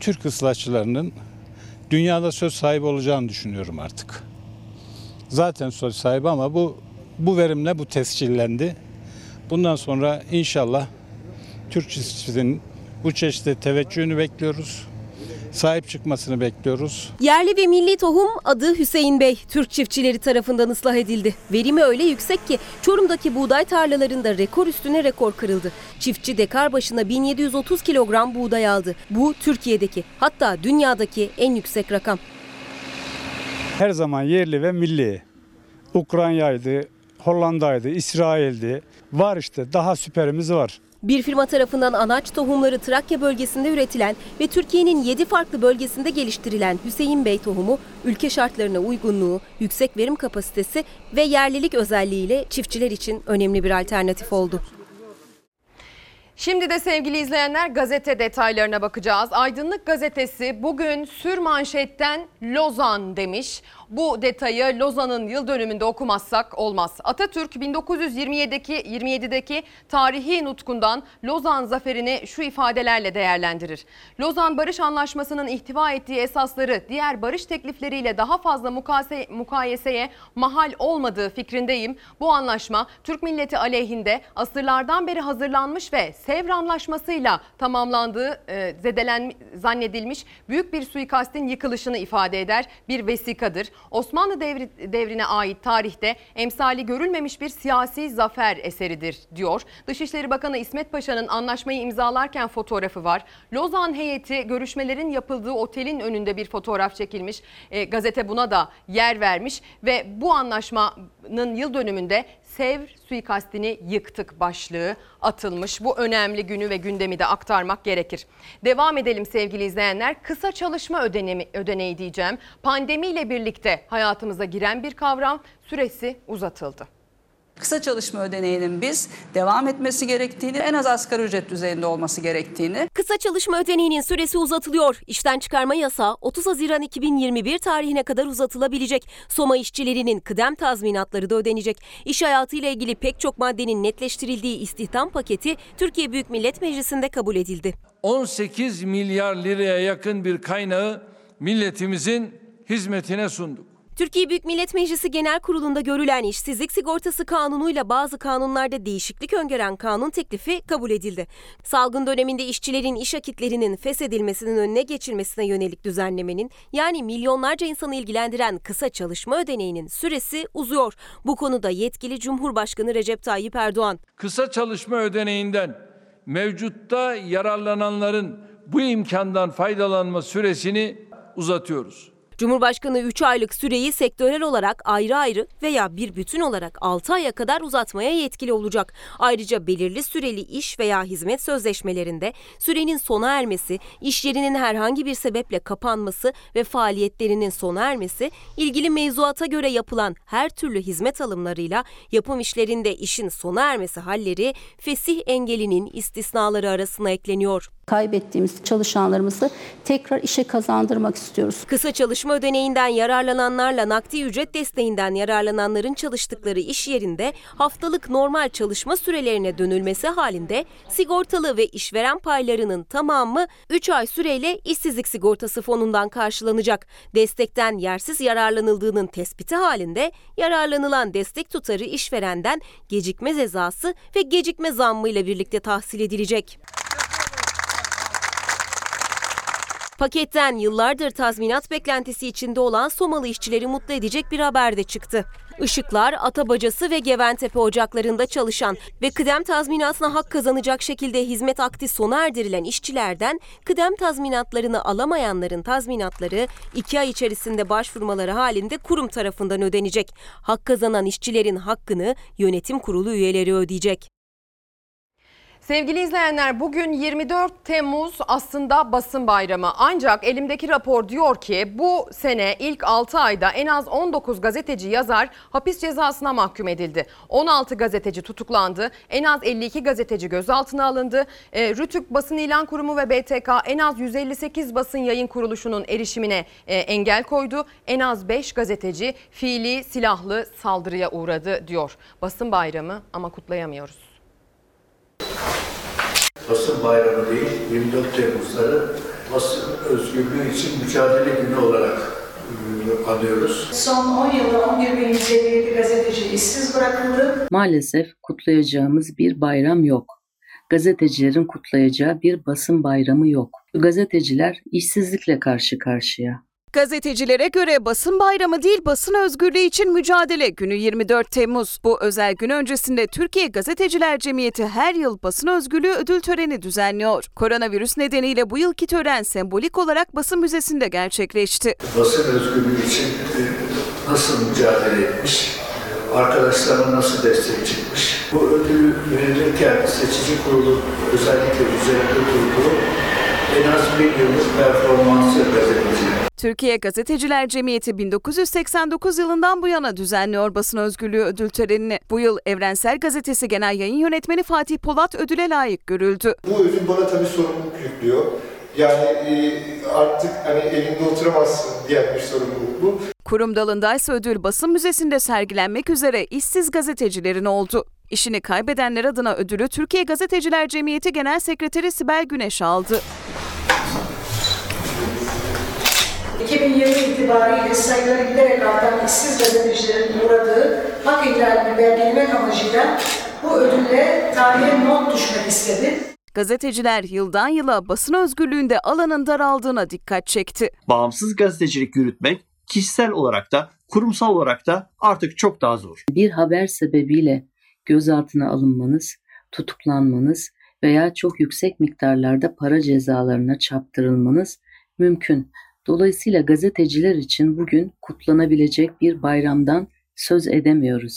Türk ıslahçılarının dünyada söz sahibi olacağını düşünüyorum artık. Zaten söz sahibi ama bu bu verimle bu tescillendi. Bundan sonra inşallah Türk çiftçinin bu çeşitli teveccühünü bekliyoruz. Sahip çıkmasını bekliyoruz. Yerli ve milli tohum adı Hüseyin Bey. Türk çiftçileri tarafından ıslah edildi. Verimi öyle yüksek ki Çorum'daki buğday tarlalarında rekor üstüne rekor kırıldı. Çiftçi dekar başına 1730 kilogram buğday aldı. Bu Türkiye'deki hatta dünyadaki en yüksek rakam. Her zaman yerli ve milli. Ukrayna'ydı, Hollanda'ydı, İsrail'di. Var işte daha süperimiz var. Bir firma tarafından anaç tohumları Trakya bölgesinde üretilen ve Türkiye'nin 7 farklı bölgesinde geliştirilen Hüseyin Bey tohumu ülke şartlarına uygunluğu, yüksek verim kapasitesi ve yerlilik özelliğiyle çiftçiler için önemli bir alternatif oldu. Şimdi de sevgili izleyenler gazete detaylarına bakacağız. Aydınlık gazetesi bugün sür manşetten Lozan demiş. Bu detayı Lozan'ın yıl dönümünde okumazsak olmaz. Atatürk 1927'deki 27'deki tarihi nutkundan Lozan zaferini şu ifadelerle değerlendirir. Lozan Barış Anlaşması'nın ihtiva ettiği esasları diğer barış teklifleriyle daha fazla mukase, mukayeseye mahal olmadığı fikrindeyim. Bu anlaşma Türk milleti aleyhinde asırlardan beri hazırlanmış ve Sevr Anlaşması'yla tamamlandığı e, zedelen zannedilmiş büyük bir suikastin yıkılışını ifade eder bir vesikadır. Osmanlı devri, devrine ait tarihte emsali görülmemiş bir siyasi zafer eseridir diyor. Dışişleri Bakanı İsmet Paşa'nın anlaşmayı imzalarken fotoğrafı var. Lozan heyeti görüşmelerin yapıldığı otelin önünde bir fotoğraf çekilmiş. E, gazete buna da yer vermiş ve bu anlaşmanın yıl dönümünde Sevr suikastini yıktık başlığı atılmış. Bu önemli günü ve gündemi de aktarmak gerekir. Devam edelim sevgili izleyenler. Kısa çalışma ödenemi, ödeneği diyeceğim. Pandemiyle birlikte hayatımıza giren bir kavram süresi uzatıldı. Kısa çalışma ödeneğinin biz devam etmesi gerektiğini, en az asgari ücret düzeyinde olması gerektiğini, Kısa çalışma ödeneğinin süresi uzatılıyor. İşten çıkarma yasağı 30 Haziran 2021 tarihine kadar uzatılabilecek. Soma işçilerinin kıdem tazminatları da ödenecek. İş hayatıyla ilgili pek çok maddenin netleştirildiği istihdam paketi Türkiye Büyük Millet Meclisi'nde kabul edildi. 18 milyar liraya yakın bir kaynağı milletimizin hizmetine sunduk. Türkiye Büyük Millet Meclisi Genel Kurulu'nda görülen işsizlik sigortası kanunuyla bazı kanunlarda değişiklik öngören kanun teklifi kabul edildi. Salgın döneminde işçilerin iş akitlerinin feshedilmesinin önüne geçilmesine yönelik düzenlemenin yani milyonlarca insanı ilgilendiren kısa çalışma ödeneğinin süresi uzuyor. Bu konuda yetkili Cumhurbaşkanı Recep Tayyip Erdoğan. Kısa çalışma ödeneğinden mevcutta yararlananların bu imkandan faydalanma süresini uzatıyoruz. Cumhurbaşkanı 3 aylık süreyi sektörel olarak ayrı ayrı veya bir bütün olarak 6 aya kadar uzatmaya yetkili olacak. Ayrıca belirli süreli iş veya hizmet sözleşmelerinde sürenin sona ermesi, iş yerinin herhangi bir sebeple kapanması ve faaliyetlerinin sona ermesi, ilgili mevzuata göre yapılan her türlü hizmet alımlarıyla yapım işlerinde işin sona ermesi halleri fesih engelinin istisnaları arasına ekleniyor. Kaybettiğimiz çalışanlarımızı tekrar işe kazandırmak istiyoruz. Kısa çalışma ödeneğinden yararlananlarla nakdi ücret desteğinden yararlananların çalıştıkları iş yerinde haftalık normal çalışma sürelerine dönülmesi halinde sigortalı ve işveren paylarının tamamı 3 ay süreyle işsizlik sigortası fonundan karşılanacak. Destekten yersiz yararlanıldığının tespiti halinde yararlanılan destek tutarı işverenden gecikme cezası ve gecikme zammı ile birlikte tahsil edilecek. Paketten yıllardır tazminat beklentisi içinde olan Somalı işçileri mutlu edecek bir haber de çıktı. Işıklar, Atabacası ve Geventepe ocaklarında çalışan ve kıdem tazminatına hak kazanacak şekilde hizmet akti sona erdirilen işçilerden kıdem tazminatlarını alamayanların tazminatları 2 ay içerisinde başvurmaları halinde kurum tarafından ödenecek. Hak kazanan işçilerin hakkını yönetim kurulu üyeleri ödeyecek. Sevgili izleyenler bugün 24 Temmuz aslında basın bayramı. Ancak elimdeki rapor diyor ki bu sene ilk 6 ayda en az 19 gazeteci yazar hapis cezasına mahkum edildi. 16 gazeteci tutuklandı. En az 52 gazeteci gözaltına alındı. E, Rütük Basın İlan Kurumu ve BTK en az 158 basın yayın kuruluşunun erişimine e, engel koydu. En az 5 gazeteci fiili silahlı saldırıya uğradı diyor. Basın bayramı ama kutlayamıyoruz. Basın bayramı değil, 24 Temmuz'ları basın özgürlüğü için mücadele günü olarak e, anıyoruz. Son 10 yılda 11.157 gazeteci işsiz bırakıldı. Maalesef kutlayacağımız bir bayram yok. Gazetecilerin kutlayacağı bir basın bayramı yok. Gazeteciler işsizlikle karşı karşıya. Gazetecilere göre basın bayramı değil basın özgürlüğü için mücadele günü 24 Temmuz. Bu özel gün öncesinde Türkiye Gazeteciler Cemiyeti her yıl basın özgürlüğü ödül töreni düzenliyor. Koronavirüs nedeniyle bu yılki tören sembolik olarak basın müzesinde gerçekleşti. Basın özgürlüğü için e, nasıl mücadele etmiş, arkadaşlarına nasıl destek çıkmış. Bu ödülü verilirken seçici kurulu özellikle üzerinde durduğu en az bir yıllık performansı gazeteciler. Türkiye Gazeteciler Cemiyeti 1989 yılından bu yana düzenliyor basın özgürlüğü ödül törenini. Bu yıl Evrensel Gazetesi Genel Yayın Yönetmeni Fatih Polat ödüle layık görüldü. Bu ödül bana tabii sorumluluk yüklüyor. Yani e, artık hani elinde oturamazsın diyen bir sorumluluk bu. Kurum dalındaysa ödül basın müzesinde sergilenmek üzere işsiz gazetecilerin oldu. İşini kaybedenler adına ödülü Türkiye Gazeteciler Cemiyeti Genel Sekreteri Sibel Güneş aldı. 2020 itibariyle sayıları giderek artan işsiz gazetecilerin uğradığı hak ihlalini belgelemek amacıyla bu ödülle tarihe not düşmek istedi. Gazeteciler yıldan yıla basın özgürlüğünde alanın daraldığına dikkat çekti. Bağımsız gazetecilik yürütmek kişisel olarak da kurumsal olarak da artık çok daha zor. Bir haber sebebiyle gözaltına alınmanız, tutuklanmanız veya çok yüksek miktarlarda para cezalarına çarptırılmanız mümkün. Dolayısıyla gazeteciler için bugün kutlanabilecek bir bayramdan söz edemiyoruz.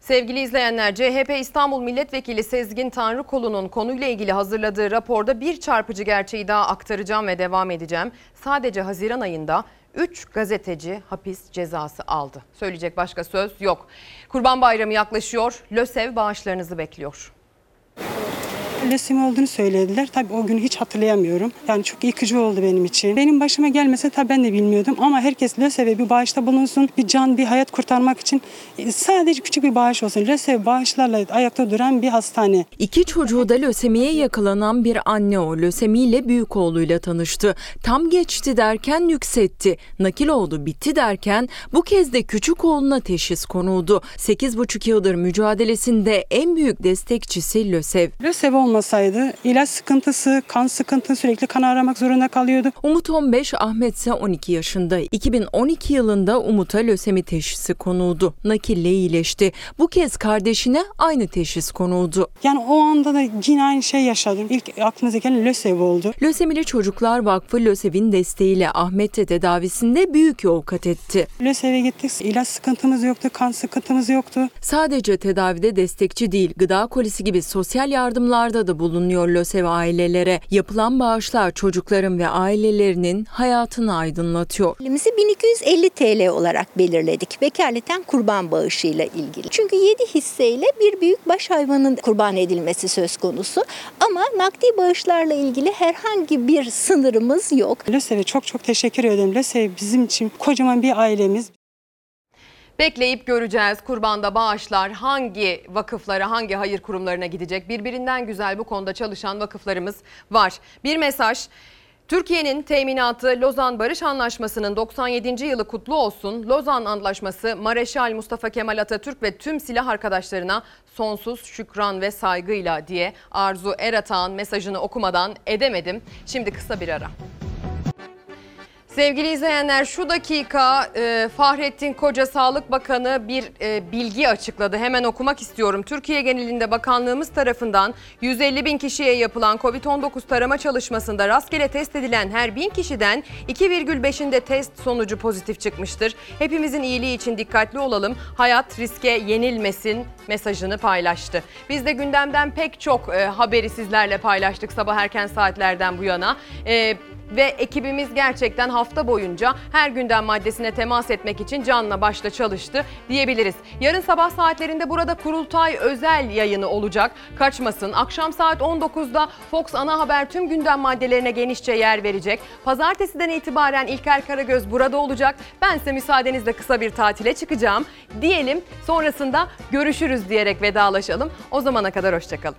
Sevgili izleyenler, CHP İstanbul Milletvekili Sezgin Tanrıkolu'nun konuyla ilgili hazırladığı raporda bir çarpıcı gerçeği daha aktaracağım ve devam edeceğim. Sadece Haziran ayında 3 gazeteci hapis cezası aldı. Söyleyecek başka söz yok. Kurban Bayramı yaklaşıyor. LÖSEV bağışlarınızı bekliyor. Lösemi olduğunu söylediler. Tabii o günü hiç hatırlayamıyorum. Yani çok yıkıcı oldu benim için. Benim başıma gelmese tabii ben de bilmiyordum ama herkes LÖSEV'e bir bağışta bulunsun. Bir can, bir hayat kurtarmak için e, sadece küçük bir bağış olsun. LÖSEV bağışlarla ayakta duran bir hastane. İki çocuğu da lösemiye yakalanan bir anne o. Lösemiyle büyük oğluyla tanıştı. Tam geçti derken yükseltti. Nakil oldu bitti derken bu kez de küçük oğluna teşhis konuldu. 8,5 yıldır mücadelesinde en büyük destekçisi LÖSEV. LÖSEV olmasaydı ilaç sıkıntısı, kan sıkıntısı sürekli kan aramak zorunda kalıyordu. Umut 15, Ahmet ise 12 yaşında. 2012 yılında Umut'a lösemi teşhisi konuldu. Nakille iyileşti. Bu kez kardeşine aynı teşhis konuldu. Yani o anda da yine aynı şey yaşadım. İlk aklımıza gelen LÖSEV oldu. Lösemili Çocuklar Vakfı LÖSEV'in desteğiyle Ahmet de tedavisinde büyük yol kat etti. LÖSEV'e gittik. İlaç sıkıntımız yoktu, kan sıkıntımız yoktu. Sadece tedavide destekçi değil, gıda kolisi gibi sosyal yardımlarda da bulunuyor LÖSEV ailelere. Yapılan bağışlar çocukların ve ailelerinin hayatını aydınlatıyor. Elimizi 1250 TL olarak belirledik. Vekaleten kurban bağışıyla ilgili. Çünkü 7 hisseyle bir büyük baş hayvanın kurban edilmesi söz konusu. Ama nakdi bağışlarla ilgili herhangi bir sınırımız yok. LÖSEV'e çok çok teşekkür ederim. LÖSEV bizim için kocaman bir ailemiz. Bekleyip göreceğiz kurbanda bağışlar hangi vakıflara, hangi hayır kurumlarına gidecek. Birbirinden güzel bu konuda çalışan vakıflarımız var. Bir mesaj. Türkiye'nin teminatı Lozan Barış Anlaşması'nın 97. yılı kutlu olsun. Lozan Antlaşması Mareşal Mustafa Kemal Atatürk ve tüm silah arkadaşlarına sonsuz şükran ve saygıyla diye Arzu Eratağ'ın mesajını okumadan edemedim. Şimdi kısa bir ara. Sevgili izleyenler şu dakika e, Fahrettin Koca Sağlık Bakanı bir e, bilgi açıkladı. Hemen okumak istiyorum. Türkiye genelinde bakanlığımız tarafından 150 bin kişiye yapılan COVID-19 tarama çalışmasında rastgele test edilen her bin kişiden 2,5'inde test sonucu pozitif çıkmıştır. Hepimizin iyiliği için dikkatli olalım. Hayat riske yenilmesin mesajını paylaştı. Biz de gündemden pek çok e, haberi sizlerle paylaştık sabah erken saatlerden bu yana. E, ve ekibimiz gerçekten hafta boyunca her gündem maddesine temas etmek için canla başla çalıştı diyebiliriz. Yarın sabah saatlerinde burada Kurultay özel yayını olacak. Kaçmasın. Akşam saat 19'da Fox Ana Haber tüm gündem maddelerine genişçe yer verecek. Pazartesiden itibaren İlker Karagöz burada olacak. Ben ise müsaadenizle kısa bir tatile çıkacağım. Diyelim sonrasında görüşürüz diyerek vedalaşalım. O zamana kadar hoşçakalın.